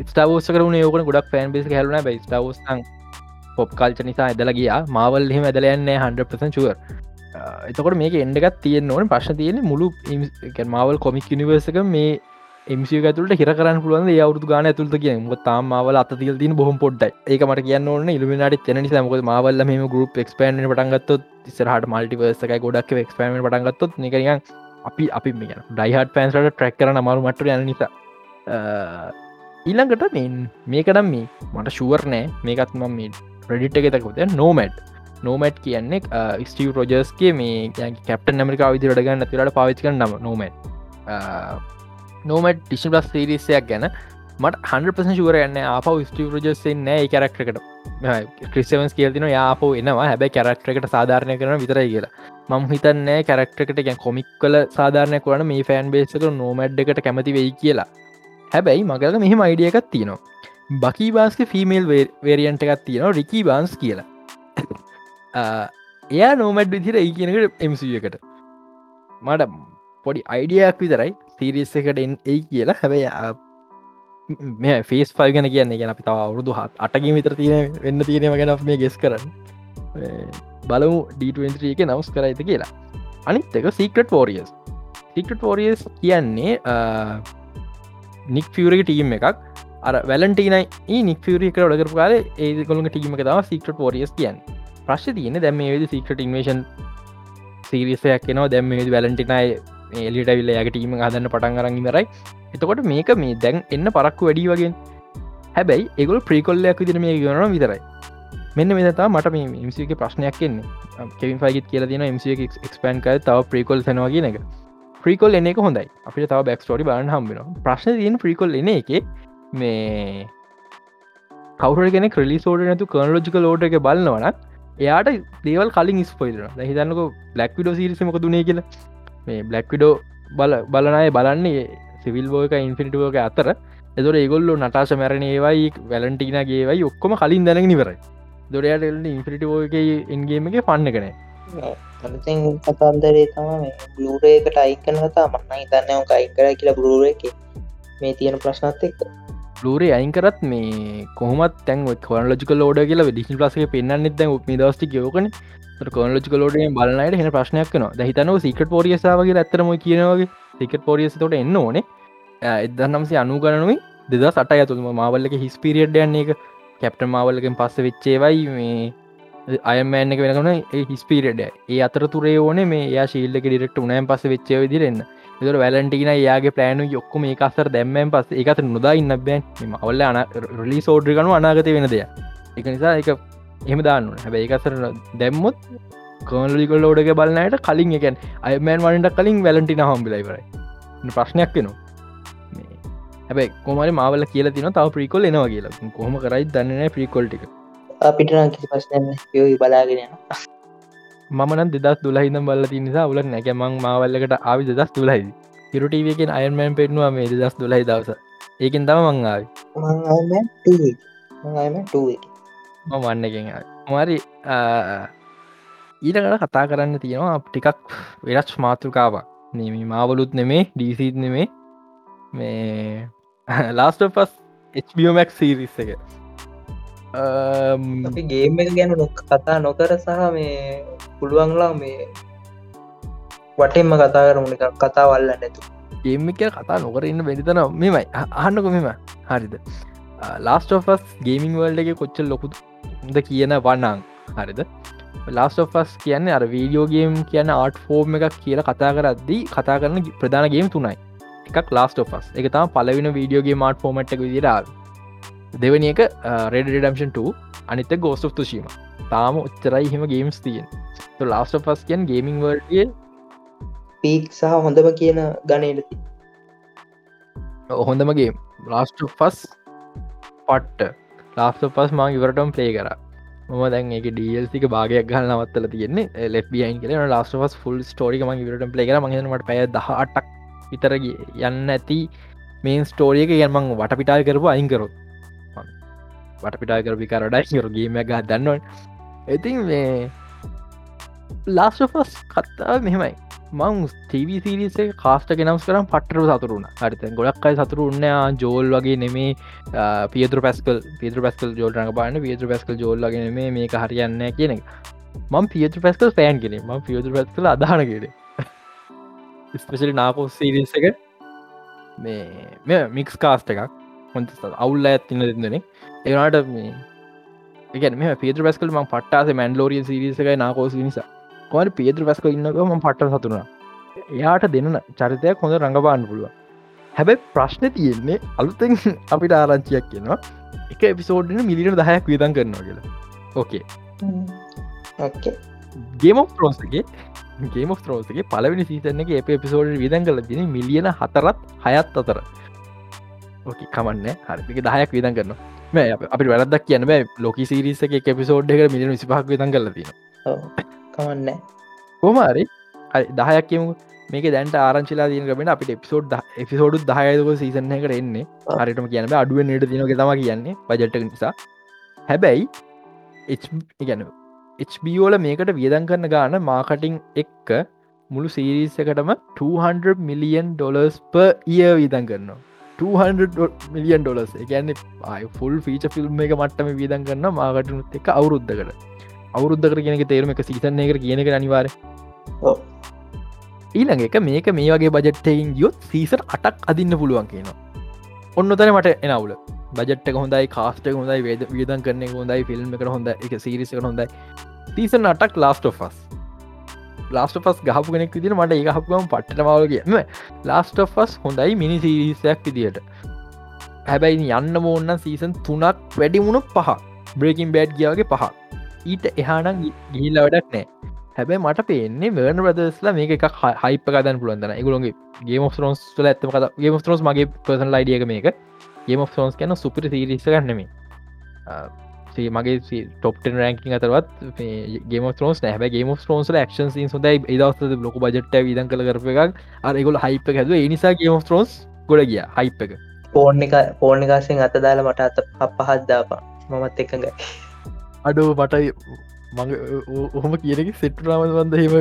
ස්ටාවෝස කරුණ යෝකන ගොඩක් ෆෑන් බේස් හැලුන බයි ස්ටාවෝස්න් පොප් කල්ච නිසා ඇදල ගිය. මාවල් හෙම ඇදලයන්න 100% චුවර් එතකොට මේක එන්ඩගත් තියෙන් ඕන. ප්‍රශ් තියෙන මුළු මාවල් කොමික් නිවර්සක මේ එමසි ඇතුලට හිර කරන්න පුළුවන් අවුදු ගාන ඇතුළට කිය ම තාම මාවල අතතිල් තින බොහම පොඩ්ඩයි. ඒක මට කියන්න ඕන ඉල්ිමිනාට තෙන නිසා මොක මාවල්ල මෙම ගරුප් එක්ස්පෑන් පටන්ගත්තොත් ඉස්සරහට මල්ටිවර්සක ගොඩක් එක්ස්පෑම පටන්ගත්තොත් නිකරියන් අපි අපි මේ ඩයිහට පෑන්සට ට්‍රක් කරන අමාරු මට යන නිසා. ඊළඟට මෙන් මේකනම් මේ. මට ශුවර් නෑ. මේකත් මම මේ ප්‍රඩිට් එක තකොත නෝමට් නෝමට් කියන්නේ ස්ටව රෝජස්ගේ මේ කැප්ට ඇමරිකා විදිරට ගන්න තිරට පාවිච්ක නම නෝමට් නෝමට ටිෂන් ප්ලස් සිරිසයක් ගැන මට හන්පස ශුවර යන්න අප ස්ටව රජස්සේ නෑ කැරක්ටකට ක්‍රිස්වන්ස් කියතින යාපෝ එනවා. හැබැ කැරක්ටරකට සාධාරණය කරන විතරයි කියලා. මම හිතන්නේ කැරක්ටකට ගැන් කොමික් කල සාධාරණය කරන මේ ෆෑන් බේසක නෝමඩ් එකට කැමති වෙයි කියලා. හැබැයි මගල මෙහෙම අයිඩිය එකක් තියෙනවා. බකී බාස්ක ෆිමේල් වේරියන්ට එකක් තියෙනවා රිකී බාන්ස් කියලා. එයා නෝමඩ් විදිර ඒ කියනකට එමසිය එකට. මට පොඩි අයිඩියක් විතරයි. සිරිස් එකට ඒ කියලා. හැබැයි මේ ෆේස් ෆල් ගැන කියන්නේ ගැන අපි තව අවුරුදු හත් අටගේ විතර තියෙන වෙන්න තියෙනම ගැන මේ ගෙස් කරන්න. බලමු ඩ එක නවස් කරයිත කියලා. අනිත් එක සීකට පෝරියස් සිකට පෝරියස් කියන්නේ නික් ෆියරක ටීම් එකක්. අර වැලන්ටීනයි නික් ෆියරික ොඩකර කාල ඒ කොළඟ ටීම එක තම සිකට පෝරියස් කියන්න. ප්‍රශ් තියන දැම ේද සිකට ඉන්වේෂන් සිරිසයක් නවා දැම වැලන්ටිනයි එලිට විල්ල යාගේ ටීම හදන්න පටන් අරන් ඉමරයි එතකොට මේක මේ දැන් එන්න පරක්කු වැඩි වගේ. හැබැයි එගුල් ප්‍රීකොල්ලයක් විදිර මේ ගන විතරයි. මෙන්න මෙතා මට මේ මසික ප්‍රශ්නයක් එන්නේ. කෙවින් ෆයිගත් කියල තින මස එක්ස්පන් කය තව ප්‍රීකොල් සනවාගේ එක. ප්‍රීකොල් එන එක හොඳයි. අපිට තව බැක්ස්ටෝරි බාන හම්බෙන ප්‍රශ්න තියන ප්‍රීකොල් එන එක මේ කවරගෙන ක්‍රලි සෝට නැතු කර්ලෝජික ලෝට එක බලන්නවනත් එයාට දේවල් කලින් ස්පොයිල හිතන්නක බ්ලක් විඩෝ සිරිසමක දුනේ කියලා. මේ බ්ලක් විඩෝ බල බලනය බලන්නේ සිවිල් බෝක ඉන්ෆිනිටුවෝක අතර. එදොර ඒගොල්ලු නටාශ මැරණ ඒවයි වැලන්ටිනගේවයි ඔක්කොම කලින් දැන නිවරයි දොරයට එල්ට ඉන්ෆිනිටවෝක ඉන්ගේම එක පන්න කන අලුතෙන් කතන්දරේ තම බලරේකට අයිකන හතා මන්න හිතන්නව අයිකර කියලා බලුර එක මේ තියෙන ප්‍රශ්නත් එක්ක. ලූරේ අයින්කරත් මේ කොහමත් තැන් කොනලජික ලෝඩ කියලා ඩිසි ලසේ පෙන්න්න දැ මේ දස්ති යෝකන කොනලජික ලෝඩේ බලන්නට හෙන ප්‍රශ්නයක් න හිතනව සිකට පෝරියසාාවගේ ඇතරම කියනවගේ සිකට පෝරියස තොට එන්න ඕනේ. එදන්නම්සේ අනුගරනුවයි දෙද සට ඇතුම මාවල්ලක හිස්පිරියඩ් යන්නේ එක කැප්ට මාවල්ලකෙන් පස්ස වෙච්චේවයි මේ අයමෑන්න එක වෙනගන හිස්පිරිඩ ඒ අතර තුරේ ඕන මේ යා ශීල්ලක ඩිරෙක්ට උනයන් පස වෙච්චේ විදිරෙන්න එතර වැලටින යාගේ පලෑනු යොක්කොම මේ අසර දැම්මෙන් පස් එකත නොදා ඉන්න බෑන්. අවල්ල අන රලි සෝඩ්‍රිකනු අනාගත වෙන දෙය එක නිසා එක එහම දාන්න හැබැයි එකසර දැම්මුත් කෝලිකල් ලෝඩක බලන්නයට කලින් එකැන් අයමෑන් වනට කලින් වැලටින හම්බිලයිවරයි ප්‍රශ්නයක් වෙනවා. හැබැ කොමරි මාවල කියල තින තාව ප්‍රිකොල් එනවා කියලා. කොහම කරයි දන්නන ප්‍රිකොල්ටික අපිට කිසි පස්සන යෝයි බලාගෙන මන දෙදස් දුලහිදම් බල නිසා උලක් නැකමං මාවල්ලකට ආවි දස් තුලයි හිරුටීවකෙන් අයන්මෑන් පෙන්වා මේ දස් දුලහි දවස. ඒකින් තම මං ආවි. මන්න එකෙන් මරි ඊටකට කතා කරන්න තියෙනවා ටිකක් වෙනස් මාතෘකාවක්. නම මාවලුත් නෙමේ ඩීසිත් නෙමේ. මේ ලාස්ට පස් HBOමක් සිරිස් එක. ගේම ගැන නොක් කතා නොකර සහ මේ පුළුවන්ලා මේ වටෙන්ම කතා කරමුණ එකක් කතා වල්ල නැතු ගේමික කතා නොකරන්න බැරිතන මෙමයි අහන්නක මෙම හරිද? ලාස්ටෝෆස් ගේමිං වල්ඩ එක කොච්ච ලොකුද කියන වන්නං හරිද? ලාස්ටෝෆස් කියන්න අර වීඩියෝගේම් කියන්න ආට් ෆෝර්ම් එකක් කියලා කතා කරද්දී කතා කරන ප්‍රධානගේම් තුනයි. එකක් ලාස්ටෝෆස් එක තම පලවින වීඩියෝගේ මාට් ෆෝමට් එක විදිරාව දෙවනි එක රෙඩඩම්ෂන් 2 අනිත ගෝස්ට් තුශීම තාම උච්චරයි හෙම ගේම්ස් තියෙන් ලාස්ට පස් කියන් ගේමිං වර්ඩිය පීක් සහ හොඳම කියන ගනයටති හොඳමගේ ලාස්ට පස් පට්ට ලාස්ට පස් මං ඉවරටම් පලේ කර. මම දැන් ඒක ඩල්සික භාගයක් ගල් නවත්තල තියෙන්නේ. ලෙබියන් කල ලාස්ට පස් ෆුල් ස්ටෝරික මං ඉවරට පලේ කර. මගේමට පැය දහටක් විතරගේ යන්න ඇති මේන් ස්ටෝරියක යන්මං වටපිටා කරපු අයිංකරොත් වටපිටා කරපි කරඩයි යොරගේම ගහ දන්නවන්. ඉතින් මේ ලාස්ටෆස් කත්තා මෙහෙමයි. මං තීවී සිරිසේ කාස්ට ගෙනම්ස් කරම් පටරු සතුරුණ හරිත ගොඩක් අයි සතුරු උන්නයා ජෝල් වගේ නෙමේ පියතුර පැස්කල් පිතර පැස්කල් ජෝල් රඟ බාන්න පියතුර පැස්කල් ජෝල් වගේ නෙමේ මේක හරියන්න කියන එක. මං පියතුර පැස්කල් පෑන් කෙනෙ ම පියතුර පැස්කල අදහන කෙඩ ස්පෙශලි නාකෝ සිරිස එක. මේ මෙ මික්ස් කාස්ට එකක්. හොඳ අවුල්ල ඇත්තින්න දෙදනෙ ඒනාට මේ එකන මේ පිේත්‍ර පැස්කල් ම පට්ටාස මැන්ලෝරිය සිරිසකයි නාකෝස නිසා කොම පිේත්‍ර පැස්ක ඉන්නකම පට්ට සතුරුණ එයාට දෙන්න චරිතයක් හොඳ රඟබාන්න පුළුව හැබැයි ප්‍රශ්න තියෙන්නේ අලුතෙන් අපිට ආරංචියක් කියනවා එක එපිසෝඩ්න මිලිට දහයක් විදන් කරනවා කියලා. ඕකේ ගේම ෝස්ගේ ගේම ෝස්ගේ පලවෙනි සීතන එක එප එපිසෝඩ් විදන් කල තින මිලියන හතරත් හයත් අතර. ඕකි කමන්න. හරික දහයක් විදන් කරනවා. මේ අපි වැරදක් කියන්න බෑ. ලොක සිරිස එක එපිසෝඩ් එක මිලියන විසිපහක් විදන් කල තින කමන්න කොමරි දහයක් කියමු. මේක දැන්ට ආරංචිලා දීන කබෙන අපිට එපිසෝඩ් එපිසෝඩු දහයක සීසන එකට එන්නේ. හරිටම කියන්න අඩුවෙන් නට තිනක තම කියන්නේ බජට්ට නිසා. හැබැයි ගැන HBෝල මේකට වියදන් කරන ගාන මාකටිං එක්ක මුළු සීරිස්සකටම 200 මිලියන් ඩොලර්ස් ප ඉය විදන් කරනවා. 200 මිලියන් ඩොලස් එකන්න ෆුල් ෆීච ෆිල්ම් එක මට්ටම වියදන් කරන්න මාකටනුත් එක අවුරුද්ධකට අවුරුද්ධකර කියනක තේරුම එක සිතන්න එක කියන එක අනිවාර ඊළඟ එක මේක මේ වගේ බජට්ටයින් යොත් සීසර් අටක් අදින්න පුළුවන් කියනවා. ඔන්න තන මට එනවුල. බජට් හොඳයි කාස්ට හොඳයි වේද වියදන් කරන හොඳයි ෆිල්ම් එක හොඳ එක සිරිසක හොඳයි. තීසන් අටක් ලාස්ට ෆස් ලාස්ට පස් ගහපු කෙනෙක් විදිර මට ඒ හපුගම පට්ට මවල කියම ලාස්ට ෆස් හොඳයි මිනි සිරිසයක් විදියට හැබැයි යන්න මෝන්න සීසන් තුනක් වැඩිමුණු පහ. බ්‍රේකින් බෑඩ් ගියාවගේ පහ ඊට එහානම් ගිහිල්ල වැඩක් නෑ හැබැයි මට පේන්නේ වර්න ප්‍රදස්ලා මේක එක හයිප කදන් පුළන්දන එකගුලොන්ගේ ගේම ෝස් ල ඇත්තම කත ගේම ෝස් මගේ පර්සන් ලයිඩියක මේක. ගේම ෝස් කැන සුපිරි සිරිස ගන්නෙමේ මගේ ටොප්ටන් රැංකින් අතරවත් ගේම ෝස් නැහ. ගේම ෝස් ක්ෂන් සොදයි දවස ලොක බජට විදන් කළ කරප එකක්. අරගොල හයිප හැද නිසා ගේම ෝස් ගොඩ ගිය හයිප එක. පෝර්ණ එක පෝර්ණිකාසෙන් අත දාලා මට අත පහත්දාපා මමත් එකඟයි. අඩෝ මටයි මඟ ඔහොම කියනක සෙට්ටරාම වන්ද හෙම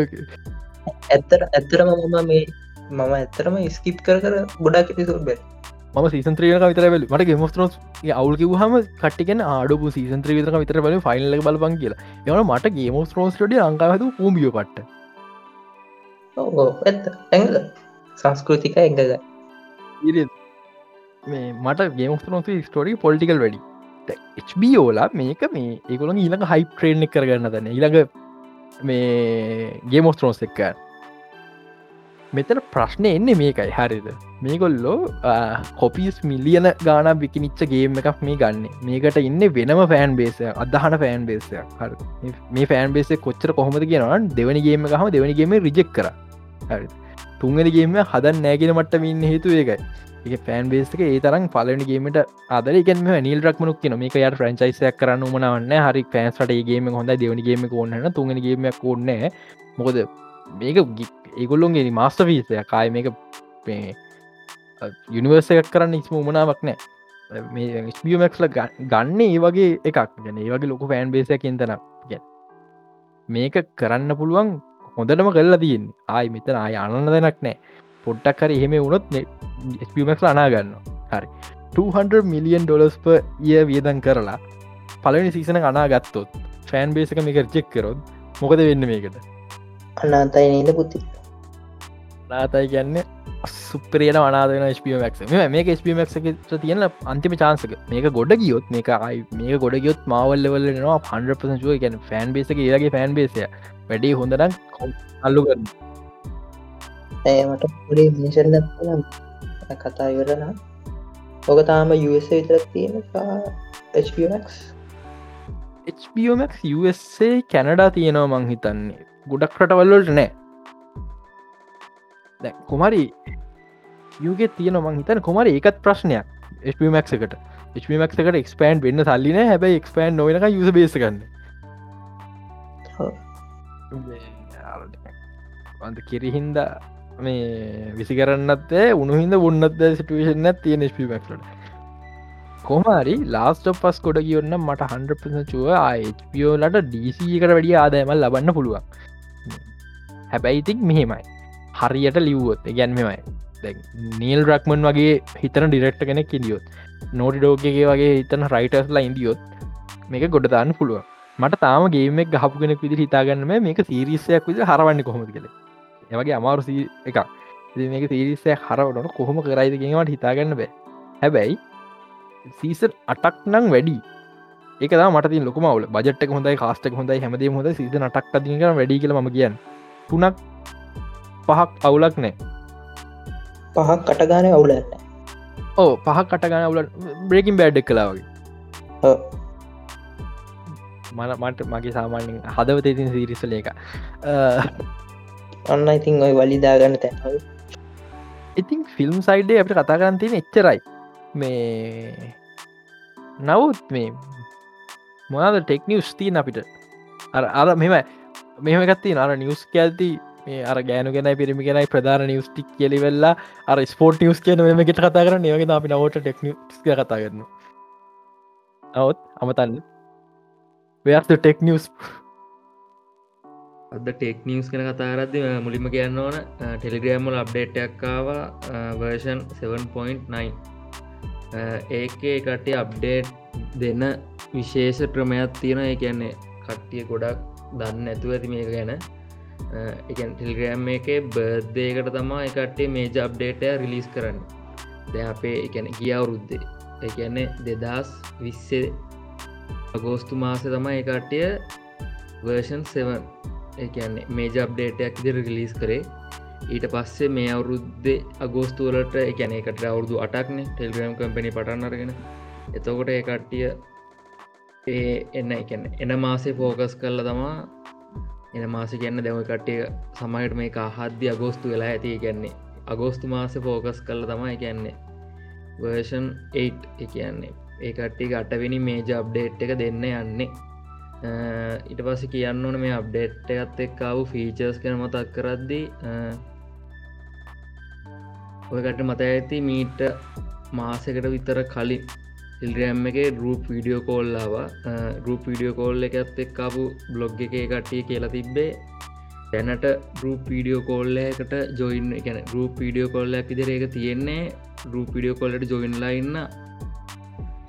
ඇත්තර ඇත්තරම මම මේ මම ඇත්තරම ස්කිප් කර කර ගොඩක් පිසෝඩ් බැ ම සීසන්ත්‍රියක විතර බල මට ගෙමස්ටරෝස් අවුල් කිවහම කට්ටිකෙන ආඩු සීසන්ත්‍ර විතර විතර බල ෆයිල්ල බලපන් කියලා. යන මට ගේමස් රෝස්ටඩිය අංකාහතු පූමියෝ පට්ට. ඕ ඇත්ත. ඇඟ. සංස්කෘතික එංගග මේ මට ගේමස්ටරෝස ස්ටෝරි පොලිටිකල් වැඩි HBෝලා මේක මේ ඒකොළඟ ඊළඟ හයි ට්‍රේන් කරගන්න දන්න ඊළඟ මේ ගේමෝස්ට්‍රෝන්ස් එක්ක මෙතන ප්‍රශ්නය එන්නේ මේකයි. හරිද? මේගොල්ලෝ කොපිස් මිලියන ගාන බිකිනිච්ච ගේම එකක් මේ ගන්න. මේකට ඉන්න වෙනම ෆෑන් බේසය අදහන ෆෑන් බේසයක් හර මේ ෆෑන් බේසේ කොච්චර කොහොමද කියනවන් දෙවනි ගේම හම දෙවනිගේම රිජෙක් කර. හරි තුන්ගනිගේම හදන් නෑගෙන මට්ටම ඉන්න හේතු ඒකයි. එක පෑන් බේස්ක ඒ තරම් පලනිගේමට අදරගෙන් නිල් රක්මනුක් කියන මේක යට ෆ්‍රංචයිසයක් කරන්න මනවන්න හරි පෑන්ස්ට ඒගේම හොඳ දෙවනිගේම ඕන්නන තුන්ගනිගේමක් ඕන්න මොකද මේක ඒගොල්ලොන්ගේ මාස්ට වීසය කාය මේක යුනිවර්සයක් කරන්න ඉස්ම උමනාවක් නෑ මේ ස්පියමක්ල ගන්න ඒ වගේ එකක්. ගැන ඒ වගේ ලොකු ෆෑන් බේසයක් ඉතන මේක කරන්න පුළුවන් හොඳටම කරලා තියෙන් ආයි මෙතන ආය අනන්න දෙනක් නෑ පොඩ්ඩක් හරි එහෙම වුණොත් ස්පමක් අනාගන්න හරි. 200 මිලියන් ඩොලස්ප ය වියදන් කරලා පලනි සීසන අනාගත්තොත් ෆෑන් බේසක මේක චෙක් කරොත් මොකද වෙන්න මේකට? අනාතයි නීද පුති? නාතයි කියන්න සුප්‍රේන අනාදන ස්පමක් මේක ස්පමක් තියෙන අන්තිම චාන්සක මේක ගොඩ ගියොත් මේක අයි මේක ගොඩ ගියොත් මවල්ලවලනවා 100 ගැන ෆෑන් බේසක ඒගේ ෆෑන් බේසය වැඩි හොඳනම් අල්ලු කරන්න ඒමට පුරේ මිෂල්ල කතා ඉවරන ඕක තාම US විතරත් තියෙන HBOමක් USA කැනඩා තියෙනවා මං හිතන්නේ. ගොඩක් රටවල්ලට නෑ. කුමරි යුගෙ තියෙන මං හිතන කොමරි ඒකත් ප්‍රශ්නයක් ස්මක් එකට. ස්මක් එකට එක්ස්පෑන්් වෙන්න සල්ලින හැබයි එක්ස්පෑන්් නොවනක යුස බේසගන්න අන්ත කිරිහින්ද මේ විසි කරන්නත්තේ උනුහින්ද උන්නත් සිටුවේෂන්න තියෙන ස්පමක්ට කොමරි ලාස්ට පස් කොඩ කියන්න මට හන්ඩ චුව ආපියෝලට ඩීසකට වැඩිය ආදායමල් ලබන්න පුළුවන්. හැබැයි ඉතික් මෙහෙමයි. හරියට ලිව්වොත් ගැන්මමයි නීල් රක්මන් වගේ හිතන ඩිරෙක්ට කෙනෙක් ඉදිියොත් නෝඩි ඩෝකගේ වගේ හිතන රයිටස්ලා ඉන්දියොත් මේක ගොඩදාන්න පුළුව මට තාම ගේමෙක් ගහපු කෙනෙක් විදි හිතාගන්නම මේක සීරිස්සයක් විදි හරවන්න කොහොම කළ ඒවගේ අමාරු සී එක මේක තීරිස්සය හරවනට කොහොම කරයිද ගෙනවට හිතාගන්න බෑ. හැබැයි සීසන් අටක් නං වැඩි. ඒක මට ලොකමවල බජට හොඳයි කාස්ටක් හොඳයි හැමදේ හොඳ සීස නටක් දික වැඩි කියල ම කියන්න. තුනක් පහක් අවුලක් නෑ. පහක් කටගාන අවුලන්න ඕ පහක් කටගන අවුල බ්‍රේකින් බෑඩ්ඩක් කලාවගේ මට මගේ සාමාන්‍යෙන් හදවත ඉතින් සිරිසල එක අන්න ඉතින් ඔය වලිදාගන්න තැන් ඉතින් ෆිල්ම් සයිඩේ අපට කතා කරන්න තියෙන එච්චරයි. මේ නවත් මේ මොනාද ටෙක්නිියස් තිීන අපිට? අර අර මෙම මෙහමකත්ති අර නිියස් කැල්ති මේ අර ගෑනු ගෙන පිරිමි ගෙනයි ප්‍රධාන නිියස්ටික් කියලි වෙල්ලා අර ස්පෝට් නිියස් කියන මෙමකට කතා කරන ඒවගේ අපි නවට ටෙක්නිස් කතා කරන නවත් අමතන්න. ව්‍යස්ත ටෙක්නිියස් අද ටෙක් නිියස් කන කතාරද්ද මුලිම කියන්න ඕන ටෙලිග්‍රෑම්මල අප්ඩේට්ක්කාව වර්ෂන් 7.9 ඒකේ කටේ අප්ඩේට් දෙන්න විශේෂ ක්‍රමයක් තියෙන ඒ කියන්නේ කට්ටිය ගොඩක් දන්න ඇතුව ඇති මේක ගැන. එක ටෙල්ග්‍රෑම් එක බර්දයකට තමා එකටේ මේජ අප්ඩේටය රිලිස් කරන්න. ද අපේ එකැන ගිය අවුරුද්දේ. එකන්නේ දෙදස් විස්සේ අගෝස්තු මාස තමයි එකට්ටිය වර්ෂන් 7 එකන්නේ මේජ අප්ඩේටයක් දිර රිලිස් කරේ. ඊට පස්සේ මේ අවුරුද්දේ අගෝස්තුවලට එකැන එකට අවුරදු අටක්න ටෙල්ග්‍රම් කම්පනි පටන් අරගෙන. එතකොට ඒ කට්ටිය ඒ එන්න එකන එන මාසේ ෆෝකස් කරල තමා එන මාස කියන්න දෙම කට්ටිය සමහට මේ කාහද්‍ය අගෝස්තු වෙලා ඇති කියන්නේ අගෝස්තු මාස ෆෝකස් කරල තමයි කියන්නේ වර්ෂන් 8 කියන්නේ ඒ කට්ටි අටවෙනි මේජ අප්ඩේට් එක දෙන්න යන්නේ. ඉට පස කියන්න ඕන මේ අප්ඩේට් එකත් එක්කාව ෆීචර්ස් කන මතක් කරද්දී ඔයකට මත ඇති මීට මාසකට විතර කලින් ඉල්ග්‍රෑම් එක රූප වීඩියෝ කෝල්ලාව රූප වීඩියෝ කෝල් එකත් එක්කාපු බ්ලොග් එක කට්ටිය කියලා තිබ්බේ. දැනට රූප වීඩියෝ කෝල්ලකට ජොයින් ගැන රූප වීඩියෝ කොල්ලක් ඉදිර එක තියෙන්නේ. රූප වීඩියෝ කොල්ලට ජොයින්ලා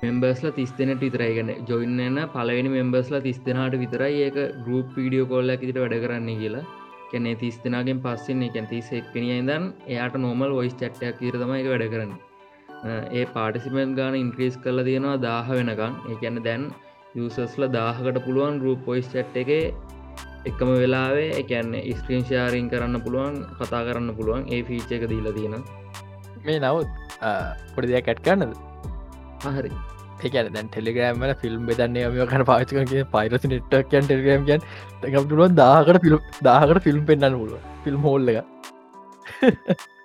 ඉන්න මෙම්බස්ල තිස් දෙනට විතරයිගන ජොයින්න පලවෙනි මෙම්බස්ලා තිස් දෙනාට විතරයි ඒක ගරුප් වීඩියෝ කොල්ලක් ඉදිට වැඩ කරන්න කියලා. කැනෙ තිස් දෙනාගෙන් පස්සෙන් එකැන් තිසෙක් පෙනිය දන් එයාට නෝමල් වොයිස් චට්ටයක් කියරතම එක වැඩ කරන්න. ඒ පාටිසිමෙන්් ගාන ඉන්ක්‍රීස් කල තියෙනවා දාහ වෙනකම් ඒකැන්න දැන් යසස්ල දාහකට පුළුවන් රූප පොයිස් චට් එක එකම වෙලාවේ එකන්නේ ස්ක්‍රීන්ශාරීන් කරන්න පුළුවන් කතා කරන්න පුළුවන් ඒ ෆීච එක දීලා තියෙන මේ නවත් පොඩි දෙයක් ඇට් කරන්නද? හරි ඒකන දැන් ටෙලිග්‍රෑම්ල ෆිල්ම් බෙදන්නේ ම කන පාචකගේ පයිරසි නෙට්ටක්යන් ටෙලිග්‍රම් කියන් එකටුවන් දාහකට ෆිල්ම් දාහකට ෆිල්ම් පෙන්න්න පුළුව ෆිල්ම් හෝල්ල එක.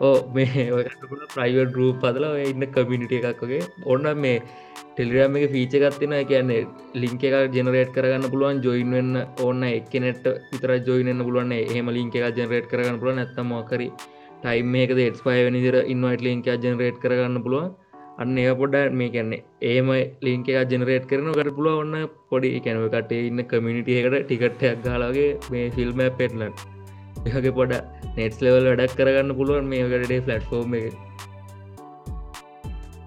ඕ මේ ප්‍රයිවර් රූප පදල ඉන්න කමිනිිට එකක්ගේ ඔන්න මේ ටෙලිග්‍රම් එක ෆීචගත්තින කියන්නේ ලිංක එක ජනරේට් කරගන්න පුළුවන් ජොයින් වෙන්න ඕන්න එක්නෙට විතර ජොයින්න පුළුවන්. එහම ලින්ක එක ජනරේට් කරගන්න පුළුව නැත්තම මොකරි ටයිම් මේක එක්ස් පය නිදිර ඉන්වයිට ලින්ක ජනරේට් කරගන්න පුළුවන්. අන්න ඒ පොඩ මේ කැන්නේ ඒම ලින්ක එක ජනරේට් කරන කට පුළුව ඔන්න පොඩි කැනව කටේ ඉන්න කමිනිිටියකට ටිකට්ටයක් ගලාගේ මේ ෆිල්ම් පෙට්ලන් එකගේ පොඩ නෙට්ස් ලෙවල් වැඩක් කරගන්න පුළුවන් මේ කටේ ෆලට්ෆෝර්ම් එක.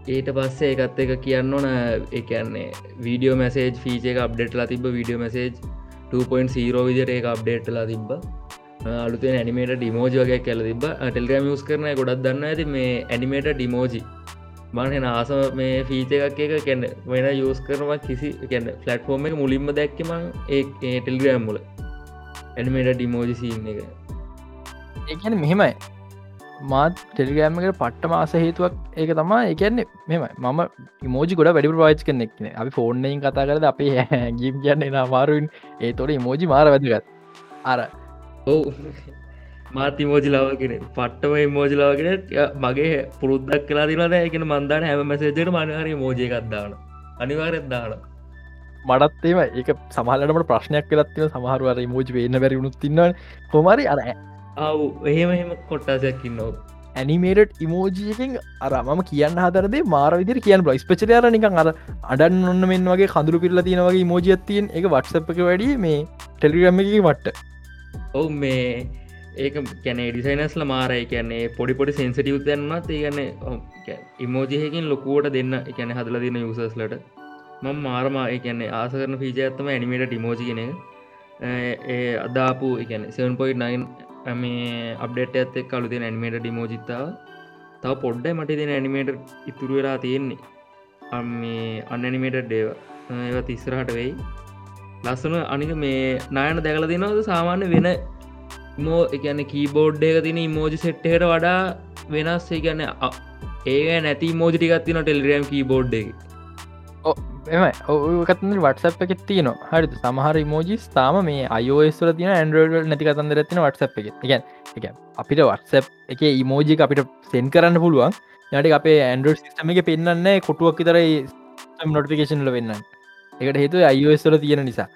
ඊට පස්සේ එකත් එක කියන්න ඕන එකන්නේ වීඩියෝ මැසේජ් ෆීච එක අප්ඩේට්ලා තිබ වීඩියෝ මසේජ් 2.0 විදිර එක අප්ඩේට්ලා තිබ්බ. අලුතෙන් ඇනිමේට ඩිමෝජ වගේ කැල තිබ ටෙල්ග්‍රම ස් කරන ගොඩක් දන්න ඇති මේ ඇනිමේට ඩිමෝජි මන ආස මේ ෆීච එකක් එක කැන්න වෙන යස් කරනවා කිසි කැන්න ෆලට්ෆෝර්ම එක මුලින්ම දැක්කම ඒ ටෙල්ග්‍රෑම් මුල ඇනිමේට ඩිමෝජි සිීන්න එක. ඒකන මෙහෙමයි. මාත් ටෙලිගෑම්මකට පට්ට මාස හේතුවක් ඒක තමා එකන්නේ මෙම මම මෝජි ගොඩ වැඩි ප්‍රවාච් කෙනෙක්න අපි ෆෝර්න්නයින් කතා කරද අපේ හැගීම් කියන්න එන අමාරුවන් ඒ තොට මෝජි මාර වැදගත්. අර. ඔව මාති මෝජිලාවගෙන පට්ටම මෝජිලාවගෙන මගේ පුරුද්දක් කලා දිලද එකන මන්දාන හැම මැසේජට මනහරි මෝජයකක්දාන අනිවාරෙත් දාන මටත්තේම ඒක සමහලට ප්‍රශ්නයක් කලත්ව සමහරුවර මෝජ වෙන්න බැරිුණුත් තින්නව කොමරි අර ආව් එහෙම එහෙම කොට්ටාසයක් ඉන්නවා ඇනිමේට ඉමෝජියකින් අර මම කියන්න හතරදේ මාර විදිර කියන්න බල ස්පචලයාර නිකන් අර අඩන් ඔන්න මෙන් වගේ කඳුරු පිල්ල තියෙනවගේ මෝජියත්තියෙන් එක වටසප්ක වැඩිය මේ ටෙලිග්‍රම එක මට්ට ඔවු මේ ඒක කැන ඩිසයිනස්ල මාරය. කියන්නේ පොඩි පොඩි සෙන්සිටිය් දන්නත් ඒගන්න ඉමෝජයකින් ලොකුවට දෙන්න එකැන හදල දෙන්න යුසස්ලට මං මාරමා එකන්නේ ආස කරන පිච ඇත්තම ඇනිමේට ටිමෝජි කෙන ඒ අදාපු එකන 7.9 මේ අප්ඩේට ඇත්තෙක් කලු දෙන ඇනිමේට ඩිමෝජිත්තාව තව පොඩ්ඩයි මට දෙන ඇනිමේට ඉතුරු වෙලා තියෙන්නේ. මේ අන්නනිමේට ඩේව ඒව තිස්සරහට වෙයි. ලස්සන අනික මේ නායන දැකල දෙනවද? සාමාන්‍ය වෙන මෝ එකන කීබෝඩ් එක තින මෝජි සෙට්ටකට වඩා වෙනස්. ඒගැන ඒ නැති මෝජිටිකත්තින ටෙල්රියම් කීබෝඩ් එක. එම ඕකත් වටසප් එකෙත් තියන හරි සමහර මෝජිස් තාම මේ අයෝස්වල තින ඇන්ඩරෝඩ නැති කතන්දර තින වටසප් එක. එක එක අපිට වටසප් එක ඉමෝජි අපිට සෙන් කරන්න පුළුවන්. යට අපේ ඇන්ඩරෝඩ් සිස්ටම එක පෙන්න්නන්නේ කොටුවක් විතරයි නොටිකේෂන්ල වෙන්න එකට හේතු අයෝස්වල තියෙන නිසා.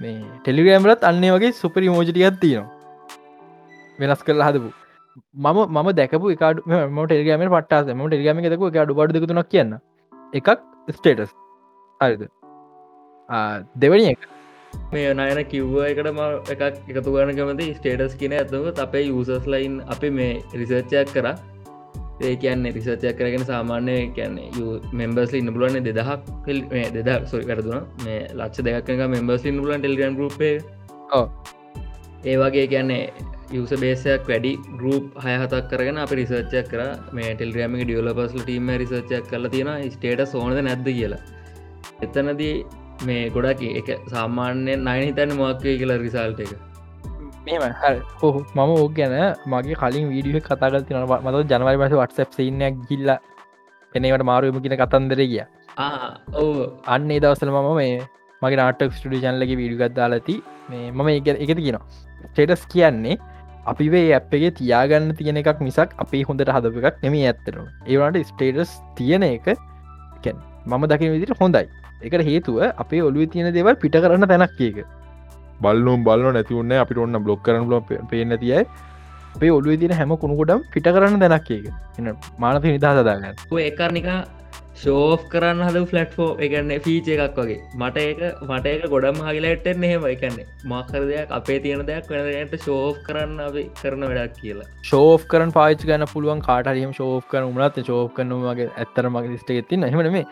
මේ ටෙලිග්‍රෑම්ලත් අන්නේ වගේ සුපරි මෝජිටියත් තියෙනවා. වෙනස් කරලා හදපු. මම මම දැකපු එකඩ ම ටෙල්ගම පට්ටාස ම ටෙල්ගම එකක එක අඩු බඩදකුතුනක් කියන්න. එකක් ස්ටේටස් හරිද? දෙවනි එක. මේ නයන කිව්ව එකට ම එකක් එකතු ගන කමති ස්ටේටස් කියන ඇතුව අපේ යුසස් ලයින් අප මේ රිසර්ච්චයක් කර. ඒ කියන්නේ රිසර්චයක් කරගෙන සාමාන්‍ය කියන්නේ මෙම්බර්ස් ඉන්න පුලුවන්නේ දෙදහක් දෙදක් සොරි කරතුන මේ ලක්ෂ දෙයක් මෙම්බර්ස් ඉන්න පුලන් ටෙල්ගන් ගුපේ ඒ වගේ කියන්නේ යුස බේසයක් වැඩි ගරුප් හයහතක් කරගෙන අප රිසර්ච්චයක් කර. මේ ටෙල්ග්‍රමික ඩියලපස්ල ටීම රිසර්ච්චයක් කල තියෙන ස්ටේට සෝනද නැද්ද කියලා. එතනදී මේ ගොඩක් එක සාමාන්‍යයෙන් නයි හිතන්න මොක්කය කියලා රිසාල්ට එක. මෙම හෝ මම ඕ ගැන මගේ කලින් වීඩිය කතාගල් තින මත ජනවයි පස වටසප් සින්නයක් ගිල්ල එනවට මාරුවම කියන කතන්දර ගිය. ඔව. අන්න ඒ දවසල මම මේ මගේ නාටක් ස්ටඩි ජන්ලගේ වීඩිගත් දාලති මේ මම එක එක කියනවා. ටෙටස් කියන්නේ අපිවේ ඇප්ගේ තියාගන්න තියෙන එකක් මිසක් අපේ හොඳට හදප එකක් නෙම ඇත්තරු ඒවනට ස්ටේටස් තියෙන එක මම දකින විදිට හොඳයි. එකට හේතුව අපේ ඔලුව තියෙන දේවල් පිට කරන්න තැනක් ඒක. බල්ලුම් බල්ල නැතිවන්න අපිට ඔන්න බ්ලොක් කරන බල පේන තියයි අපේ ඔලුව තින හැම කුණුකොටම් පිට කරන්න දැනක් ඒක. එ මානත නිදා සදාගන්න ඒකාරනිකා ෂෝෆ් කරන්න හද ෆලට්ෆෝ එකන්න ෆීච එකක් වගේ. මට ඒක මට ඒක ගොඩම් හගිලට නෙහෙම එකන්නේ මක්කර දෙයක් අපේ තියෙන දෙයක් වෙනට ෂෝෆ් කරන්න අපි කරන වැඩක් කියලා. ශෝෆ් කරන පාච් ගන පුළුවන් කාටහම ශෝෆ් කරන උනත් ශෝෆ් කරන වගේ ඇත්තර මගේ ස්ට ඇති හමන මේ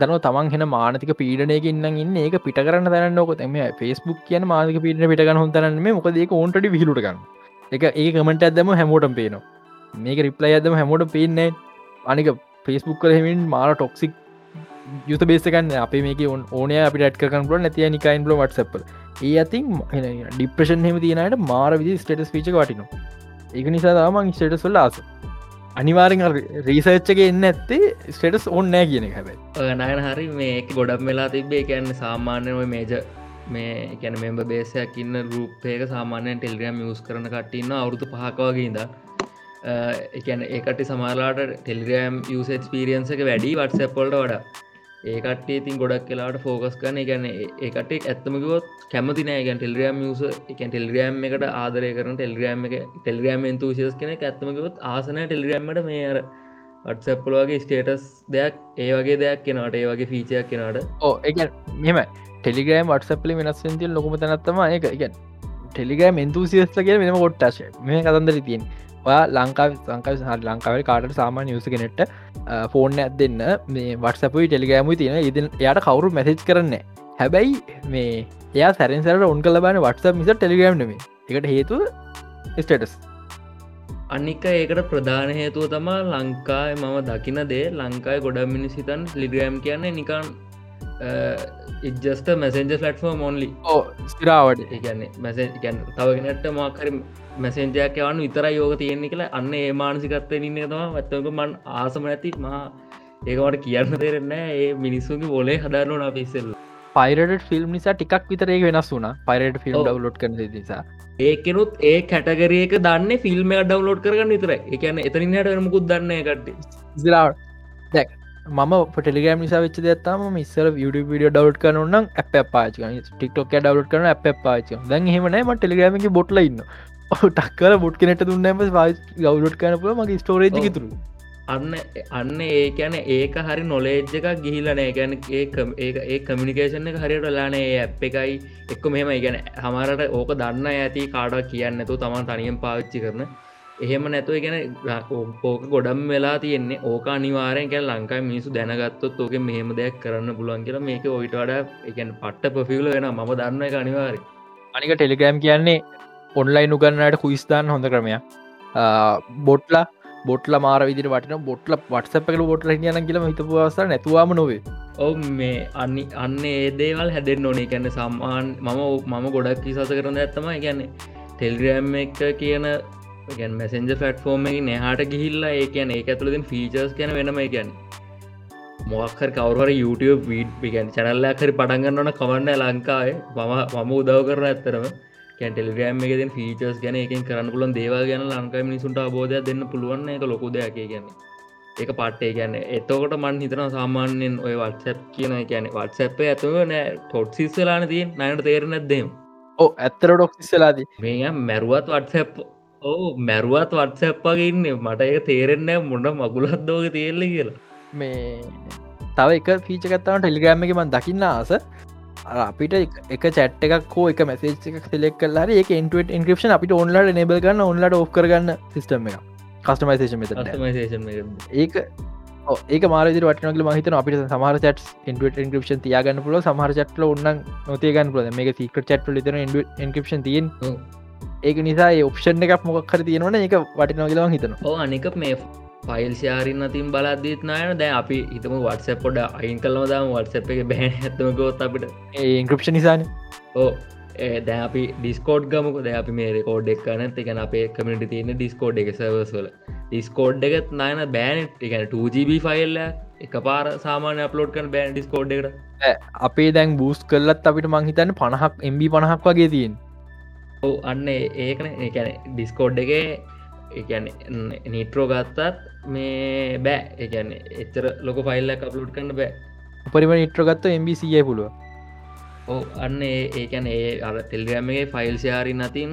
දන තමන් හෙන මානතික පීඩනයක ඉන්න ඉන්න. ඒක පිට කරන්න දැන නොක තම ෆස්බුක් කියන මාක පිට පිටගන්න හොන්තරන්න මේ මොකද ඒක ඔන්ටඩි විහිලුටගන්න එක ඒ කමට ඇදම හැමෝටම් පේනවා. මේක රිප්ලයි ඇදම හැමෝට පේන්නේ අනික ෆෙස්බුක් කරහෙමින් මාර ටොක්සික් යුත බේසකන්න අපේ මේක ඕනය අපි ටක කන්පල නැතිය නිකයින් බල වටසපල් ඒ අතින් ඩිප්‍රෂන් හෙම තියනට මාර විදි ස්ටේටස් පිච වටිනු ඒක නිසා දාමන් ස්ටේටස් වල්ල ආස. අනිවාරෙන් රීසර්ච්චක එන්න ඇත්තේ ස්ටේටස් ඔන්නෑ කියන හැබයි. නයන හරි මේ ගොඩක් මෙලා තිබේ කියන්න සාමාන්‍යව මේජ මේ එකැන මෙම්බ බේසයක් ඉන්න රූපයක සාමාන්‍යයෙන් ටෙල්ග්‍රම් යස් කරන කටඉන්න අවුරුදු පහකවාගේද එකන ඒකට සමාලාට ටෙල්ග්‍රම් යුස්පිරියන්ස එක වැඩි වටසැපොල්ට වඩා. ඒකට ඉතින් ගොඩක් කලාට ෆෝකස් කන ගැන ඒකට ඇත්තමකිවොත් කැමති නෑගැන් ටෙල්ග්‍රම් යස එක ටෙල්ග්‍රම් එකට ආදරය කරන ටෙල්ග්‍රම් එක ටෙල්ග්‍රම් තුසිස් කෙන ඇත්තමකිවොත් ආසන ටෙල්ග්‍රම්මට මේ අර වටසැප්පල වගේ ස්ටේටස් දෙයක් ඒ වගේ දෙයක් කෙනට ඒ වගේ ෆීචයක් කෙනට. ඕ එක මෙම ටෙලිග්‍රම් වටසපලි වෙනස්වෙන්තිල් ලොකම තැනත්තම එක එක ටෙලිග්‍රම් එන්තුසිස්ල කිය වෙනම කොට්ටශ මේ කතන්දර තියෙන් ඔයා ලංකා සංකා හර ලංකාව කාට සාමාන්‍ය යුස කෙනෙට ෆෝර්න ඇත් දෙන්න. මේ වටසපයි ටෙලිගෑමු තියෙන ඉද එයාට කවරු මැසිච් කරන්න හැබැයි මේ එයා සැරන්සරට ඔන් කල බන වටස මිස ටෙලිගම් නෙම එකට හේතු ස්ටටස් අනික ඒකට ප්‍රධාන හේතුව තමා ලංකායි මම දකින දේ. ලංකායි ගොඩ මිනිසිතන් ලිග්‍රෑම් කියන්නේ නිකන් ඉජස්ට මැසෙන්ජ ලට්ෆෝ මොන්ලි ඕ ස්තිරාවට ඒගැන්නේ මැස තවගෙනට මාකර මැසෙන්ජයක් යවන්න විතර යෝග තියෙන්නේ කියලා අන්න ඒ මානසිකත්වය ඉන්න තම ඇත්තක මන් ආසම ඇති මහා ඒකට කියන්න තේරෙන්න ඒ මිනිස්සුගේ බොලේ හදරනුන පිස්සෙල්ල පයිරට ෆිල්ම් නිසා ටිකක් විතරේ වෙනස් වුන පයිරට ෆිල්ම්. ඩවලෝඩ් කන නිසා. ඒකෙනුත් ඒ කැටගරියක දන්න ෆිල්ම් ඩවලෝඩ් කරගන්න විතර එකන එතනින් හට මුකුත් දන්න කට ඉසිලාට දැක් මම ටෙලිගම් නිසා වෙච්ච දත්තම මිස්සර විඩ විඩිය ඩව් කරන්න අප පාච ටික්ටොක් ඩව් කරන අප පාච දැන් හෙමනම ටෙලිග්‍රමක බොට්ල ඉන්න ටක්කර බොට් කෙනට දුන්නම ගවලෝඩ් කරනපුල මගේ ස්ටෝරේජ්. තුරු අන්න අන්න ඒ ගැන ඒක හරි නොලේජ් එකක් ගිහිලනෑ ගැන ඒ ඒ කමිනිකේෂන් එක හරියට ලානේ ඇප් එකයි එක්ක මෙහෙම ගැන හමරට ඕක දන්න ඇති කාඩක් කියන්නතු තමන් තනියෙන් පාවිච්චි කරන. එහෙම නැතුව ගැන ඕක ගොඩම් වෙලා තියෙන්නේ. ඕක අනිවාරයෙන් ගැ ලංකායි මිනිසු දැනගත්තොත් ඕක මෙහෙම දෙයක් කරන්න පුළුවන් කියලා මේක ඔයිට වඩා එකන් පට්ට පොෆිල වෙන ම දන්න එක අනිවාරය අනික ටෙලිග්‍රම් කියන්නේ ඔන්ලයින් උගන්නට කුයිස්ථාන් හොඳ ක්‍රමයක්. බොට්ලා බොට්ල මාර විදිර වටන බොට්ල වටසපක බොට්ල යන කියල හිතපුවස නැතුවාම නොවේ. ඔව මේ අනි අන්න ඒ දේවල් හැදෙන් ඕනේ. කැන්න සම්මාන් මම මම ගොඩක් කිසස කරන ඇත්තම ගැන්නේ ටෙල්ග්‍රෑම් එක කියන ගැන් මැසෙන්ජ ෆටෆෝර්ම එක නහට ගිහිල්ලා ඒ කියන ඒ ඇතුළතින් ෆීචර්ස් කැන වෙනම ගැන මොක්හර කවර YouTube වීඩ් ගැන් චැනල්ලයක් හරි පටන්ගන්නවන කවන්න ලංකාවේ. මම මම උදව කරන ඇත්තරම ටෙලිග්‍රම් එක ෆීචර්ස් ගැන එක කරන්න පුලන් දේව ගැන ලංකායි මිනිසුන්ට අබෝධය දෙන්න පුළුවන් එක ලොකු දෙයක්. ගැන ඒක පට්ටේ ගැන එතකොට මන් හිතන සාමාන්‍යෙන් ඔය වත්සැප් කියන කියන වත්සැප් ඇතුව නෑ ටොට් සිස්සලාන තිය නයට තේරනැත්දේම ඕ ඇත්තර ඩොක්සිස්සලාදී මේ මැරුවත් වත්සැප් ඕ මැරුවත් වත්සැප්පගේ ඉන්න. මට ඒක තේරෙන්න මොන්න මගුලත් දෝග තේල්ල කියලා. මේ තව එක පීචකත්තාව ටෙලිග්‍රෑම් එක මන් දකින්න ආස අපිට එක- එක චැට් එකක් හෝ එක මැසේජ් එක සෙලෙක් කල්ලාර ඒ ඉන්ටුවට ඉන්ක්‍රපෂන් අපිට ඔන්ලට නෙබල් ගන්න ඔන්ලට ඔ් කරගන්න සිිටම එක කස්ටමයිසේෂන් මෙත ඒක ඒක මාරදි වටනගල මහිතන අපිට සමහර චට් ඉන්ට ඉන්ක්‍රපෂන් තියාගන්න පුල සමහර චට්ල ඔන්න නොතියගන්න පුල මේ සික චට් ලිතන ඉන්ක්‍රපෂන් තියෙන් ඒක නිසා ඔප්ෂන් එකක් මොක් කර තියෙනවන. ඒක වටිනගලවා හිතන ඕ අනික මේ ෆයිල් ශාරින් අතින් බලදීත් නායන දැ අපි හිතම වටසප් පොඩ අයින් කල්ලම දම. වටසප් එක බැන ඇතමකෝත් අපිට. ඒ ඉන්ක්‍රපෂන් නිසාන. ඕ දැ අපි ඩිස්කෝඩ් ගමක ද අපි මේ රෙකෝඩ් එක් කන එකන අපේ කමිට තියෙන ඩිස්කෝඩ් එක සවස්වල ඩිස්කෝඩ් එකත් නායන බෑනට් එකන 2GB ෆයිල්ල එක පාර සාමාන අපලෝඩ් කන බෑන් ඩිස්කෝඩ් එකට. අපේ දැන් බූස් කල්ලත් අපිට මංහිතන්න පණහක් එම්බි පණහක් වගේ තියෙන් ඔව අන්න ඒකන. එකන ඩිස්කෝඩ් එක එකන නීට්‍රෝ ගත්තත් මේ බෑ. එකන එච්චර ලොක ෆයිල්ල අපලෝඩ් කන්න බෑ. උපරිම නිට්‍රගත්ත එම්බසිය පුළුව ඕ අන්න ඒකැන ඒ අර තෙල්ග්‍රෑම්ගේ ෆයිල් ශයාරි නතින්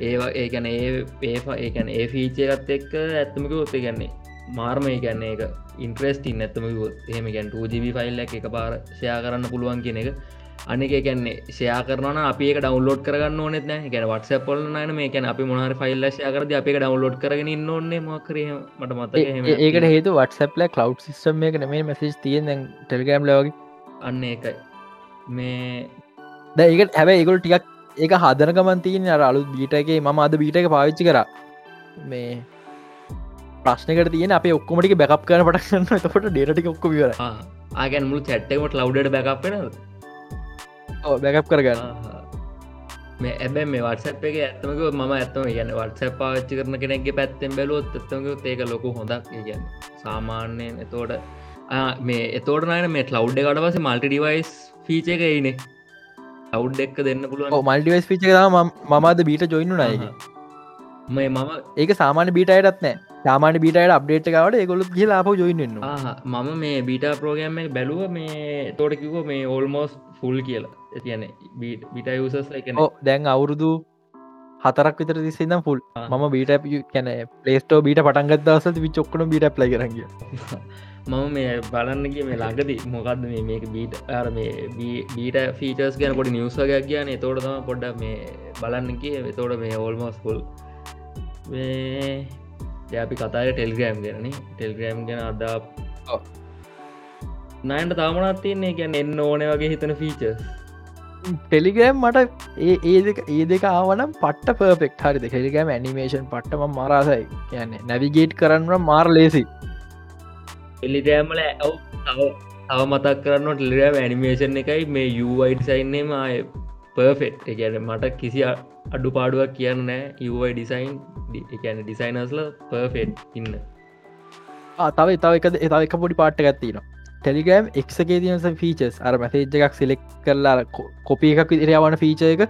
ඒවා ඒකැන ඒ ඒෆා ඒකැන ඒ ෆීචයකත් එක්ක ඇත්තමක ොත්තේ ගැන්නේ මාර්ම ඒකැන්නේ එක ඉන්ට්‍රෙස්ටින් ඇත්තමක එහෙම ගැන් 2GB ෆයිල් එක පාර ෂයා කරන්න පුළුවන් කියන එක අනික කියන්නේ ෂයා කරන අපි ඩවන්ලෝඩ් කරන්න ඕනෙත් නෑ. ගැන වටස පොල නන මේ කැන අපි මොහර ෆයිල්ල ෂය කරද අපේ ඩවන්ලෝඩ් කරගෙන ඉන්න ඕන්නේ මකර මට මත ඒකට හේතු වටසපල කලව් සිස්ටම් එක නෙමේ මැසිස් තියෙන් ටෙල්ගම් ලවගේ අන්න ඒකයි. මේ ද ඒකට හැබැ ඒගොල් ටිකක් ඒක හදනකමන් තියන අර අලු බීටගේ ම අද බීට එක පාවිච්චි කර. මේ ප්‍රශ්නකට තියෙන අප ඔක්කොමටික බැකප් කන පටක්න්න එතකොට ඩේටි ඔක්කො විවර ආගැන් මුළු චැට්ටකට ලව්ඩට බැකප් වෙනද බැකප් කරගන්න. මේ ඇබැ මේ වටසප් එක ඇත්තමක ම ඇත්තම ගැන වටස පාච්චි කරන කෙනෙක්ගේ පැත්තෙන් බැලුවොත් එත්තමක ඒක ලොකු හොඳක් ගැන සාමාන්‍යයෙන් එතෝට මේ එතෝට නන මේ ලව් එකට පස මල්ටි ඩිවයිස් ෆීච එක ඉනේ අවුඩ් එක්ක දෙන්න පුළුවන්. මල්ඩිවස් පිච මමද බීට ජොයින්නු නය මේ මම ඒක සාමාන බීටයටත් නෑ. සාමාන බීටයට අප්ඩේට් කවට ඒගොලුත් ගිල අප ජොයින්න මම මේ බීට ප්‍රෝගෑම් එක බැලුව මේ තෝට කිව මේ ඕල්මෝස් ෆුල් කියලා ඇතියන බිට යුසස් දැන් අවුරුදු හතරක් විතර තිස්සෙනම් පුල්. මම බීට කැන පලේස්ටෝ බීට පටන්ගත් දවස විචොක්කන බීට ප්ලයි කරගිය මම මේ බලන්නගේ මේ ළඟද. මොකක්ද මේ මේක බීට අර මේ බීට ෆීටර්ස් ගැන පොඩි නිවසගයක් කියන තෝට තම පොඩ්ඩ මේ බලන්නගේ තෝට මේ ඕල්මෝස් පුල් මේ අපි කතාය ටෙල්ග්‍රෑම් ගැන ටෙල්ග්‍රෑම් ගැන ඔව්. නයින්ට තාමනත් තියන්නේ ගැන එන්න ඕන වගේ හිතන ෆීචර්ස් ටෙලිගෑම් මට ඒ ඒ දෙක ආවනම් පට්ට පර්පෙක්් හරි හෙලිගෑම් ඇනිමේෂන් පට්ටම මරාසයි. කියන්නේ නැවිගේට් කරන්න මාර ලේසි එලිගෑම්මල ඇව් තව මතක් කරන්න ටෙලිගෑම් ඇනිමේෂන් එකයි මේ යුයිඩිසයින්නේම ආය පර්ෆෙට් ගැන මට කිසි අඩු පාඩුවක් කියන්න යුයි ඩිසයින් එකන ඩිසයිනස්ල පර්ෆෙට් ඉන්න. තව තව එක තව එක පොඩි පාට්ට ගත්තින ටෙලිග්‍රම් එක්ගේ තියස ෆීචස් අර මැසේජ් එකක් සිලෙක් කරලා කොපි එකක් ඉරයාවන ෆීච එක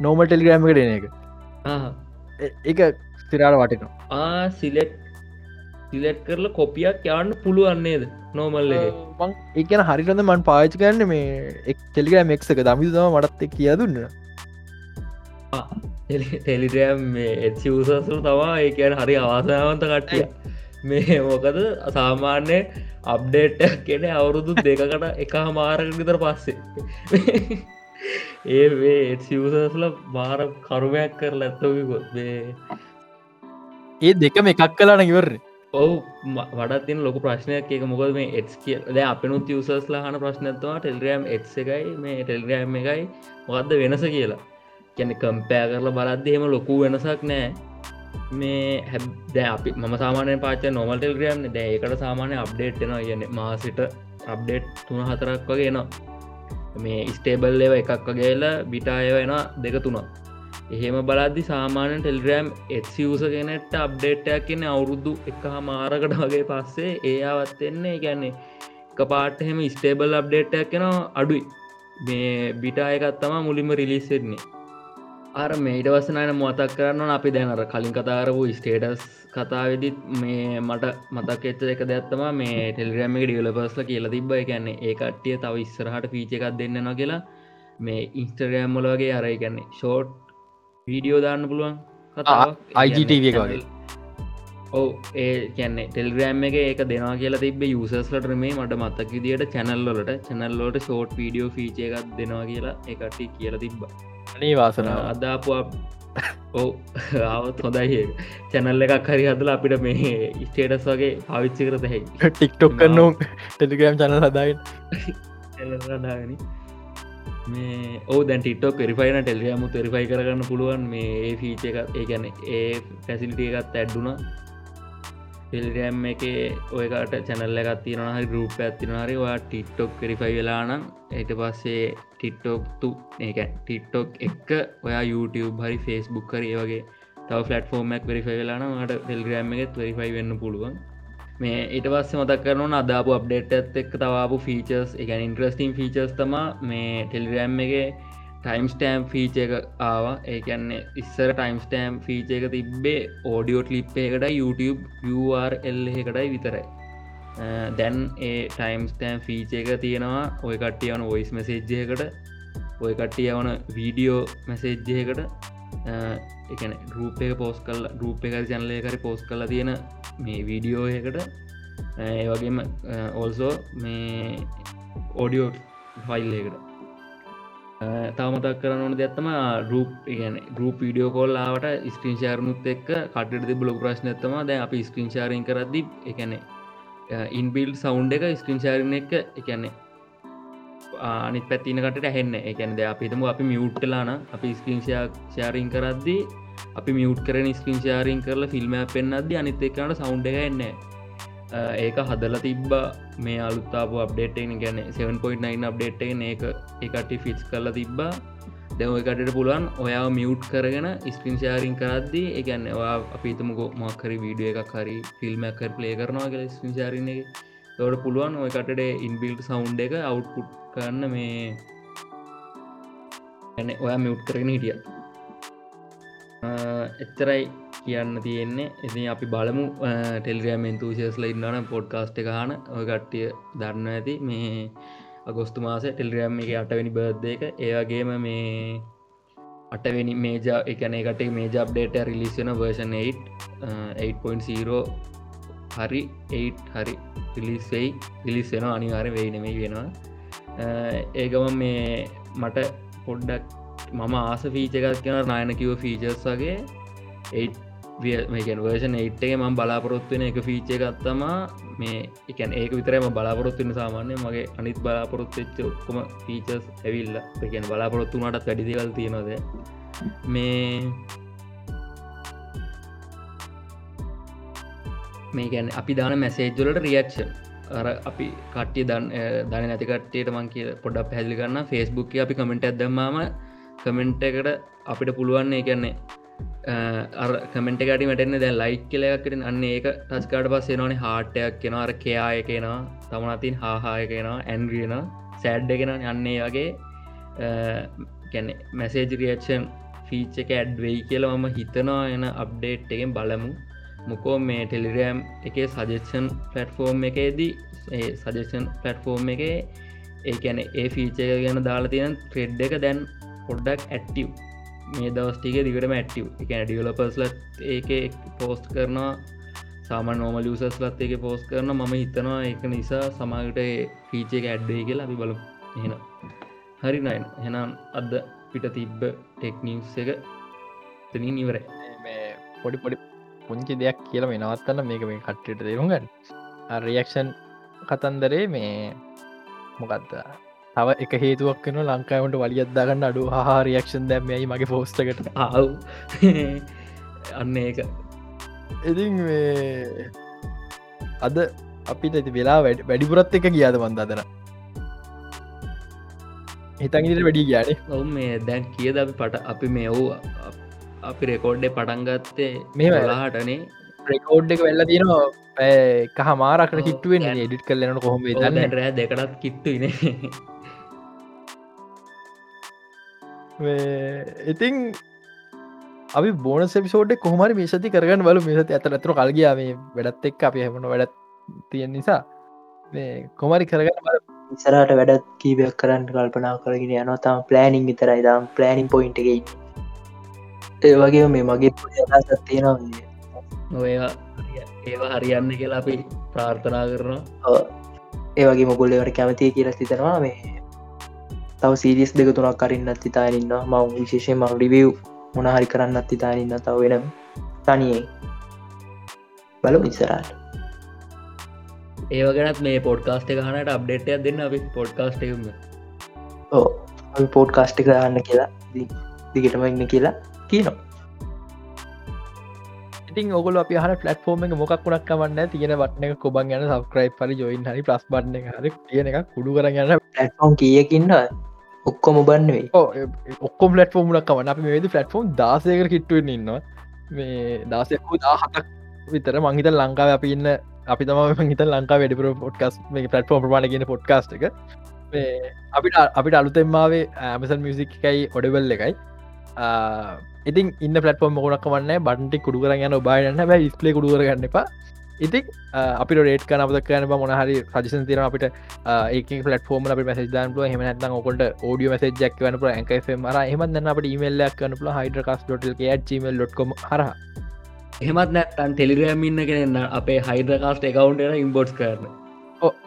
නෝමල් ටෙලිග්‍රම් එන එක. එ- එක සිරාට වටිනවා. ආ සිලෙට් සිලෙට් කරල කොපියක් යන්න පුළුවන්නේද නෝමල්ලගේ මං එකන හරිරඳ මන් පාච කරන්න මේ එක්. ටෙලිග්‍රම් එක්ක දමිදම මටත් එක් කිය දුන්න. ටෙලිටම් එත්සිවසසු තමා ඒ කියන හරි අවාසනාවන්ත කට්ටිය මේ මොකද සාමාන්‍ය අප්ඩේට් කෙන අවුරුදු දෙකකට එක මාරක විතර පස්සේ. ඒ එත්සිවසස්ල මාර කරුමයක් කර ලැත්තවකොත් මේ ඒ දෙකම එකක් කලාන ඉවරන්නේ ඔවු වඩත් තින ලොක ප්‍රශ්නයක් එක මොකද මේ එස් කිය ද අපනුත් යසස්ලා හන ප්‍රශ්නත්වා ටෙල්ග්‍රම් එක් එකයි මේ ටෙල්ග්‍රම් එකයි මොකක්ද වෙනස කියලා. කැනෙ කම්පෑ කරලා බලද්දහෙම ලොකු වෙනසක් නෑ මේ හැබ අපි ම සාමානය පාච නොමල් ටෙල්ග්‍රම් දෑකට සාමානය අප්ඩේට් එෙන යන්න මාසිට අප්ඩේට් තුන හතරක් වගේ නවා මේ ස්ටේබල් ඒව එකක් වගේලා බිටාය වෙන දෙක තුනක්. එහෙම බලද්දි සාමාන්‍ය ටෙල්ග්‍රම් එත්සිවස කෙනෙට අප්ඩේට්ටයක් කියන අවුරුද්දු එක මාරකට වගේ පස්සේ ඒ අවත්වෙන්නේ ගැන්නේ එක පාට එහෙම ස්ටේබල් අප්ඩේට්ටයක් කෙන අඩුයි. මේ බිටායකත්තම මුලින්ම රිලිස්සෙන්නේ අර මේට වසනයන මොතක් කරන්න අපි දැනර කලින් කතාරපු ස්ටේටස් කතාවෙදිත් මේ මට මතක් එච්ච එක දැත්තම මේ ටෙල්ග්‍රම එක ඩියලපස්ල කියලා තිබ එකන්නේ ඒ කට්ටිය තව ඉස්සරහට පීච එකක් දෙන්න න කියලා මේ ඉන්ස්ටරෑම් මොල වගේ අරයි කියන්නේ ෂෝට් වීඩියෝ දාන්න පුළුවන් එක වගේ. ඔව ඒ කියන්නේ ටෙල්ග්‍රෑම් එක ඒක දෙනවා කියලා තිබ යුසස්ලට මේ මට මත්තක් විදිට චැනල්ලොලට චැනල්ලෝට ෂෝට් වීඩියෝ ෆීච එකක් දෙනවා කියලා එකටි කියලා තිබ්බ අනේ වාසනාව. අදාපු ඔව ආවත් හොදයි චැනල්ල එකක් හරි හදල අපිට මේ ස්ටේටස් වගේ පාවිච්චි කරත හැයි ටික්ටොක් කරනු ටෙලිග්‍රම් චනල් දාගනි මේ ඕ දැන් ටිටොක් පෙරිෆයින ටෙල්ගයමු තෙරිෆයි කරගන්න පුළුවන්. මේ ඒ ෆීච එකත් ඒ ගැන ඒ පැසිලිටිය එකත් ඇඩ්ඩුනා ටෙල්ගෑම් එක ඔයකට චැනල්ල එකත් තියෙන හරි රූප ඇත්තින හරි ඔයා ටිට්ටොක් පෙරිෆයි වෙලානම් ඒට පස්සේ ටිට්ටොක්තු ඒක ටිට්ටොක් එක්ක ඔයා YouTube හරි ෆස්බුක් හරි වගේ තව ෆලටෆෝර්මක් වෙරිෆයි වෙලාන ට ටෙල්ග්‍රම් එකත් වෙරිෆයි වෙන්න පුළුවන්. මේ ඉට පස්ස මතක් කරන අදාපු අප්ඩේට් ඇත් එක් තවාපු ෆීචර්ස් එක ඉන්ට්‍රස්ටිම් ෆීචර්ස් තම මේ ටෙල්ග්‍රම් එක ටයිම් ස්ටෑම් ෆීච එක ආවා. ඒකන්නේ ඉස්සර ටයිම් ස්ටෑම් ෆීච එක තිබ්බේ ඕඩියෝ ලිප් එකට YouTube URL එකටයි විතරයි. දැන් ඒ ටයිම් ස්ටෑම් ෆීච එක තියෙනවා. ඔය කට්ටියවන ඔයිස් මැසේජ්ජයකට ඔය කට්ටිය යවන වීඩියෝ මැසේජ්ජයකට එකන රූප එක පෝස් කල් රූප එක ජනලයකරි පෝස් කලා තියෙන මේ වීඩියෝ එකට ඒ වගේම ඕල්සෝ මේ ඕඩියෝ ෆයිල් එකට තවමතක් කරන්න ඕන දෙත්තම රූප් ඉගන ගරුප විඩියෝ කොල්ලාවට ස්ක්‍රීන් ශාරනුත් එක් කටට බ්ලොග ප්‍රශ්න ඇත්තම දැ අපි ස්ක්‍රීන් ශාරින් කරදදි එකනෙ ඉන්බිල් සෞන්් එක ස්ක්‍රීන් ශාරන එක එකන්නේ අනිත් පැත්තිනකට ඇහෙන්න එකන ද අපිතම අපි මියුට්ටලාන අපි ස්ක්‍රීන් ශාරින් කරද්දි අපි මියුට් කරන ස්ක්‍රීන් ශාරින් කරලා ෆිල්ම් පෙන්න්නද අනිත් එකට සෞන්් එක එන්න ඒක හදල තිබ්බ. මේ අලුත්තාපු අප්ඩේටෙන් ගැන 7.9 අප්ඩේට් ඒක එකට ෆිස් කරලා තිබ්බා. දැවකට පුළුවන් ඔයා මියුට් කරගෙන ස්ක්‍රීන් ශාරින් කරද්දී එකන්න වා අපිතමක මක්කරි වීඩිය එකක් හරි ෆිල්ම්මැකර ප්ලේ කරනවා කියල ස්ක්‍රීන් ශාරින එක. තවට පුළුවන් ඔයකටට ඉන්බිල්ට සවුන්් එක අවුට්පුට් කරන්න මේ ඇන ඔයා මියුට් කරගෙන හිටිය. එච්චරයි කියන්න තියෙන්නේ. එති අපි බලමු ටෙල්ග්‍රෑම් එන්තුසිස්ල ඉන්නන පොඩ්කාස්ට් එකහන ඔය කට්ටිය දන්න ඇති. මේ අගොස්තු මාස ටෙල්ග්‍රෑම් එක අටවැනි බර්ධ එක. ඒවගේම මේ අටවෙනි මේජා එකන එකට මේ ජබ්ඩේට රිලිස්සන වර්ෂන් 8.0 හරි 8 හරි පිලිස්සෙයි පිලිස්සෙන අනිවාර වෙයිනෙමයි වෙනවා. ඒකම මේ මට පොඩ්ඩක් මම ආස ෆීචකත් කියන නායන කිව ෆීචර්ස් වගේ. 8 මේකන් වර්ෂන් 8ගේ ම බලාපොරොත්වෙන එක ෆීච එකත්තමා මේ එකන් ඒක විතරම බලාපොරොත්තුවන්න සාමාන්‍ය මගේ අනිත් බලාපොරොත්වෙච්ච ඔක්කොම ෆීචර්ස් ඇවිල්ල. එකන් බලාපොරොත්තුනටත් වැඩිදිවල් තියෙනොද මේ මේකැන් අපි දාන මැසේජ්ජලට රියක්ෂන් අර අපි කට්ටිය දන් දන නැතිකට්ටයට මං කිය පොඩක් පැදිලි කරන්න ෆෙස්බුක් අපි කමෙන්ට ඇදම්මාම කමෙන්ට් එකට අපිට පුළුවන්නේ කියන්නේ කමෙන්ට කටි මටන්න දැ ලයික් කලයක්කට අන්න ඒක ටස්කාට පස්සේ නොනේ හාටයක් කෙන අර කයාය කෙනා තමනතින් හාහාය කෙනා ඇන්ගියන සෑඩ්ඩ කෙන යන්නේ වගේ. කැනෙ මැසේජ රියක්ෂන් ෆීච් එක ඇඩ්වෙයි කියලා මම හිතනවා එන අප්ඩේට් එකෙන් බලමු. මොකෝ මේ ටෙලිරෑම් එක සජෙක්ෂන් පලට්ෆෝර්ම් එකේදී සජෙක්ෂන් පලට්ෆෝර්ම් එක ඒ ඇන ඒ ෆීච එක ගැන දාලා තියෙන ට්‍රෙඩ් එක දැන් පොඩ්ඩක් ඇට්ටව් මේ දවස්ටික දිගටම ඇට්ටව් එක ඩියලපස්ලත් ඒක පෝස්ට් කරනවා සාමන් නෝම ලියසස්ලත් එක පෝස් කරන මම හිතනවා එක නිසා සමාගට ෆීච එක ඇඩ්ඩේ කියලා අපි බලු එහෙන හරි නයින්. හෙනම් අද පිට තිබ්බ ටෙක්නිස් එක තනින් ඉවරයි. මේ පොඩි පොඩි පුංචි දෙයක් කියල මේ නවත්තන්න මේක මේ කට්ටට දෙරුගන්න රියක්ෂන් කතන්දරේ මේ මොකක්ද තව එක හේතුවක් වෙන ලංකාවට වලියත්දාගන්න අඩු හා රියක්ෂන් දැම්මයි මගේ පෝස්ටකට ආව්. අන්න ඒක. ඉතින් අද අපිට ඇති වෙලා වැඩිපුරත් එක කියාද මන්දාදන හිතන්ගට වැඩි ගයානේ. ඔවු මේ දැන් කියද අපි පට අපි මේ වූ අපි රෙකෝඩ්ඩ පටන්ගත්තේ මේ වෙලාහටනේ රෙකෝඩ් එක වෙල්ල තියෙනවා. කහ මාරකට හිටුවෙන් එඩිට් කරලන කොහොම රෑ දෙකටත් කිට්ටුයින ඉතිං අපි බෝන සෙපිසෝඩ් කොහමරි මේ සති කරගන්න බල මෙසති ඇත ඇතුර කල්ගයා මේ වැඩත් එක් අපි හැමන වැඩත් තියෙන් නිසා. මේ කොමරි කරගන්න බල ඉසරට වැඩත් කීපයක් කරන්න කල්පනා කරගෙන යනවා. තම ප්ලෑනිින් විතරයි. දම් ප්ලෑනිින් පොයින්ට එකයි ඒ වගේ මේ මගේ සත්තියනවා ඔය ඒවා හරියන්න කියලා අපි ප්‍රාර්ථනා කරනවා. ඒ වගේ මොගොල්ලවට කැමතිය කියලා සිතනවා මේ තව සීරිස් දෙක තුනක් කරින්නත් ඉතාරන්න මව් විශේෂය මව රිවිව් මොනහරි කරන්නත් ඉතාරන්න තව වෙන තනියේ බලු ඉස්සරට ඒවගෙනත් මේ පොඩ්කාස්ට හනට අප්ඩේටයක් දෙන්න අපි පොඩ්කාස්ට එකම. ඕ අපි පෝට් කාස්ටි කරන්න කියලා දිගටම ඉන්න කියලා කියනවා. ඉතින් ඔගල අප හන පලටෆෝර්ම එක මොක් වුණක් කමන්න තියෙන වටන එක කොබන් යන සබස්ක්‍රයි් පරි ජොයින් හරි ප්‍රස් බන්න හරි තියෙන එක කුඩු කරන්න පලටෆෝම් කියකින්න ඔක්කොම බන්නෙවෙයි ඔක්කොම ලට ෝමක් කවන අපි මේද පලටෆෝම් දාසයක කිට්ටුවෙන් ඉන්නවා. මේ දාසයකු දා හතක් විතර මංහිත ලංකාව අපි ඉන්න අපි තම හිත ලංකා වැඩිපුර පොට්කස් මේ පලටෆෝම් ප්‍රමාණ ගෙන පොඩ්කාස්ට එක. අපිට අපිට අලුතෙම්මාවේ ඇමසල් මියසික් එකයි ඔඩබල් එකයි. ඉතින් ඉන්න පලටෆෝම් මොකනක් වන්න බන්ටි කුඩු කර යන බායන්න බැ ස්ලේ කුඩු කරගන්න එපා. ඉතින් අපි රේට කනපත කන මොනහරි සජසන් තින අපිට ඒක පලට ෝම අපි මැසි දාන්ල හෙම නත ඔකොට ෝඩිය මසජ ක් වන පුල ඇකේ මර හමත් අපට ඉමල්ලක් කන පුල හයිඩරකස් ටල් gmail.com හර එහෙමත් නැත්තන් ටෙලිග්‍රෑම් ඉන්න කෙනන්න අපේ හයිඩකාස්ට එකකවන්ට ඉම්බෝට් කරන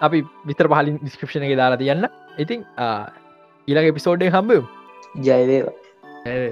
අපි විතර පහලින් ඩිස්ක්‍රපෂණ එක දාලා තියන්න. ඉතින් ඊළඟ එපිසෝඩ්ඩේ හම්බ ජයවේවා ඇ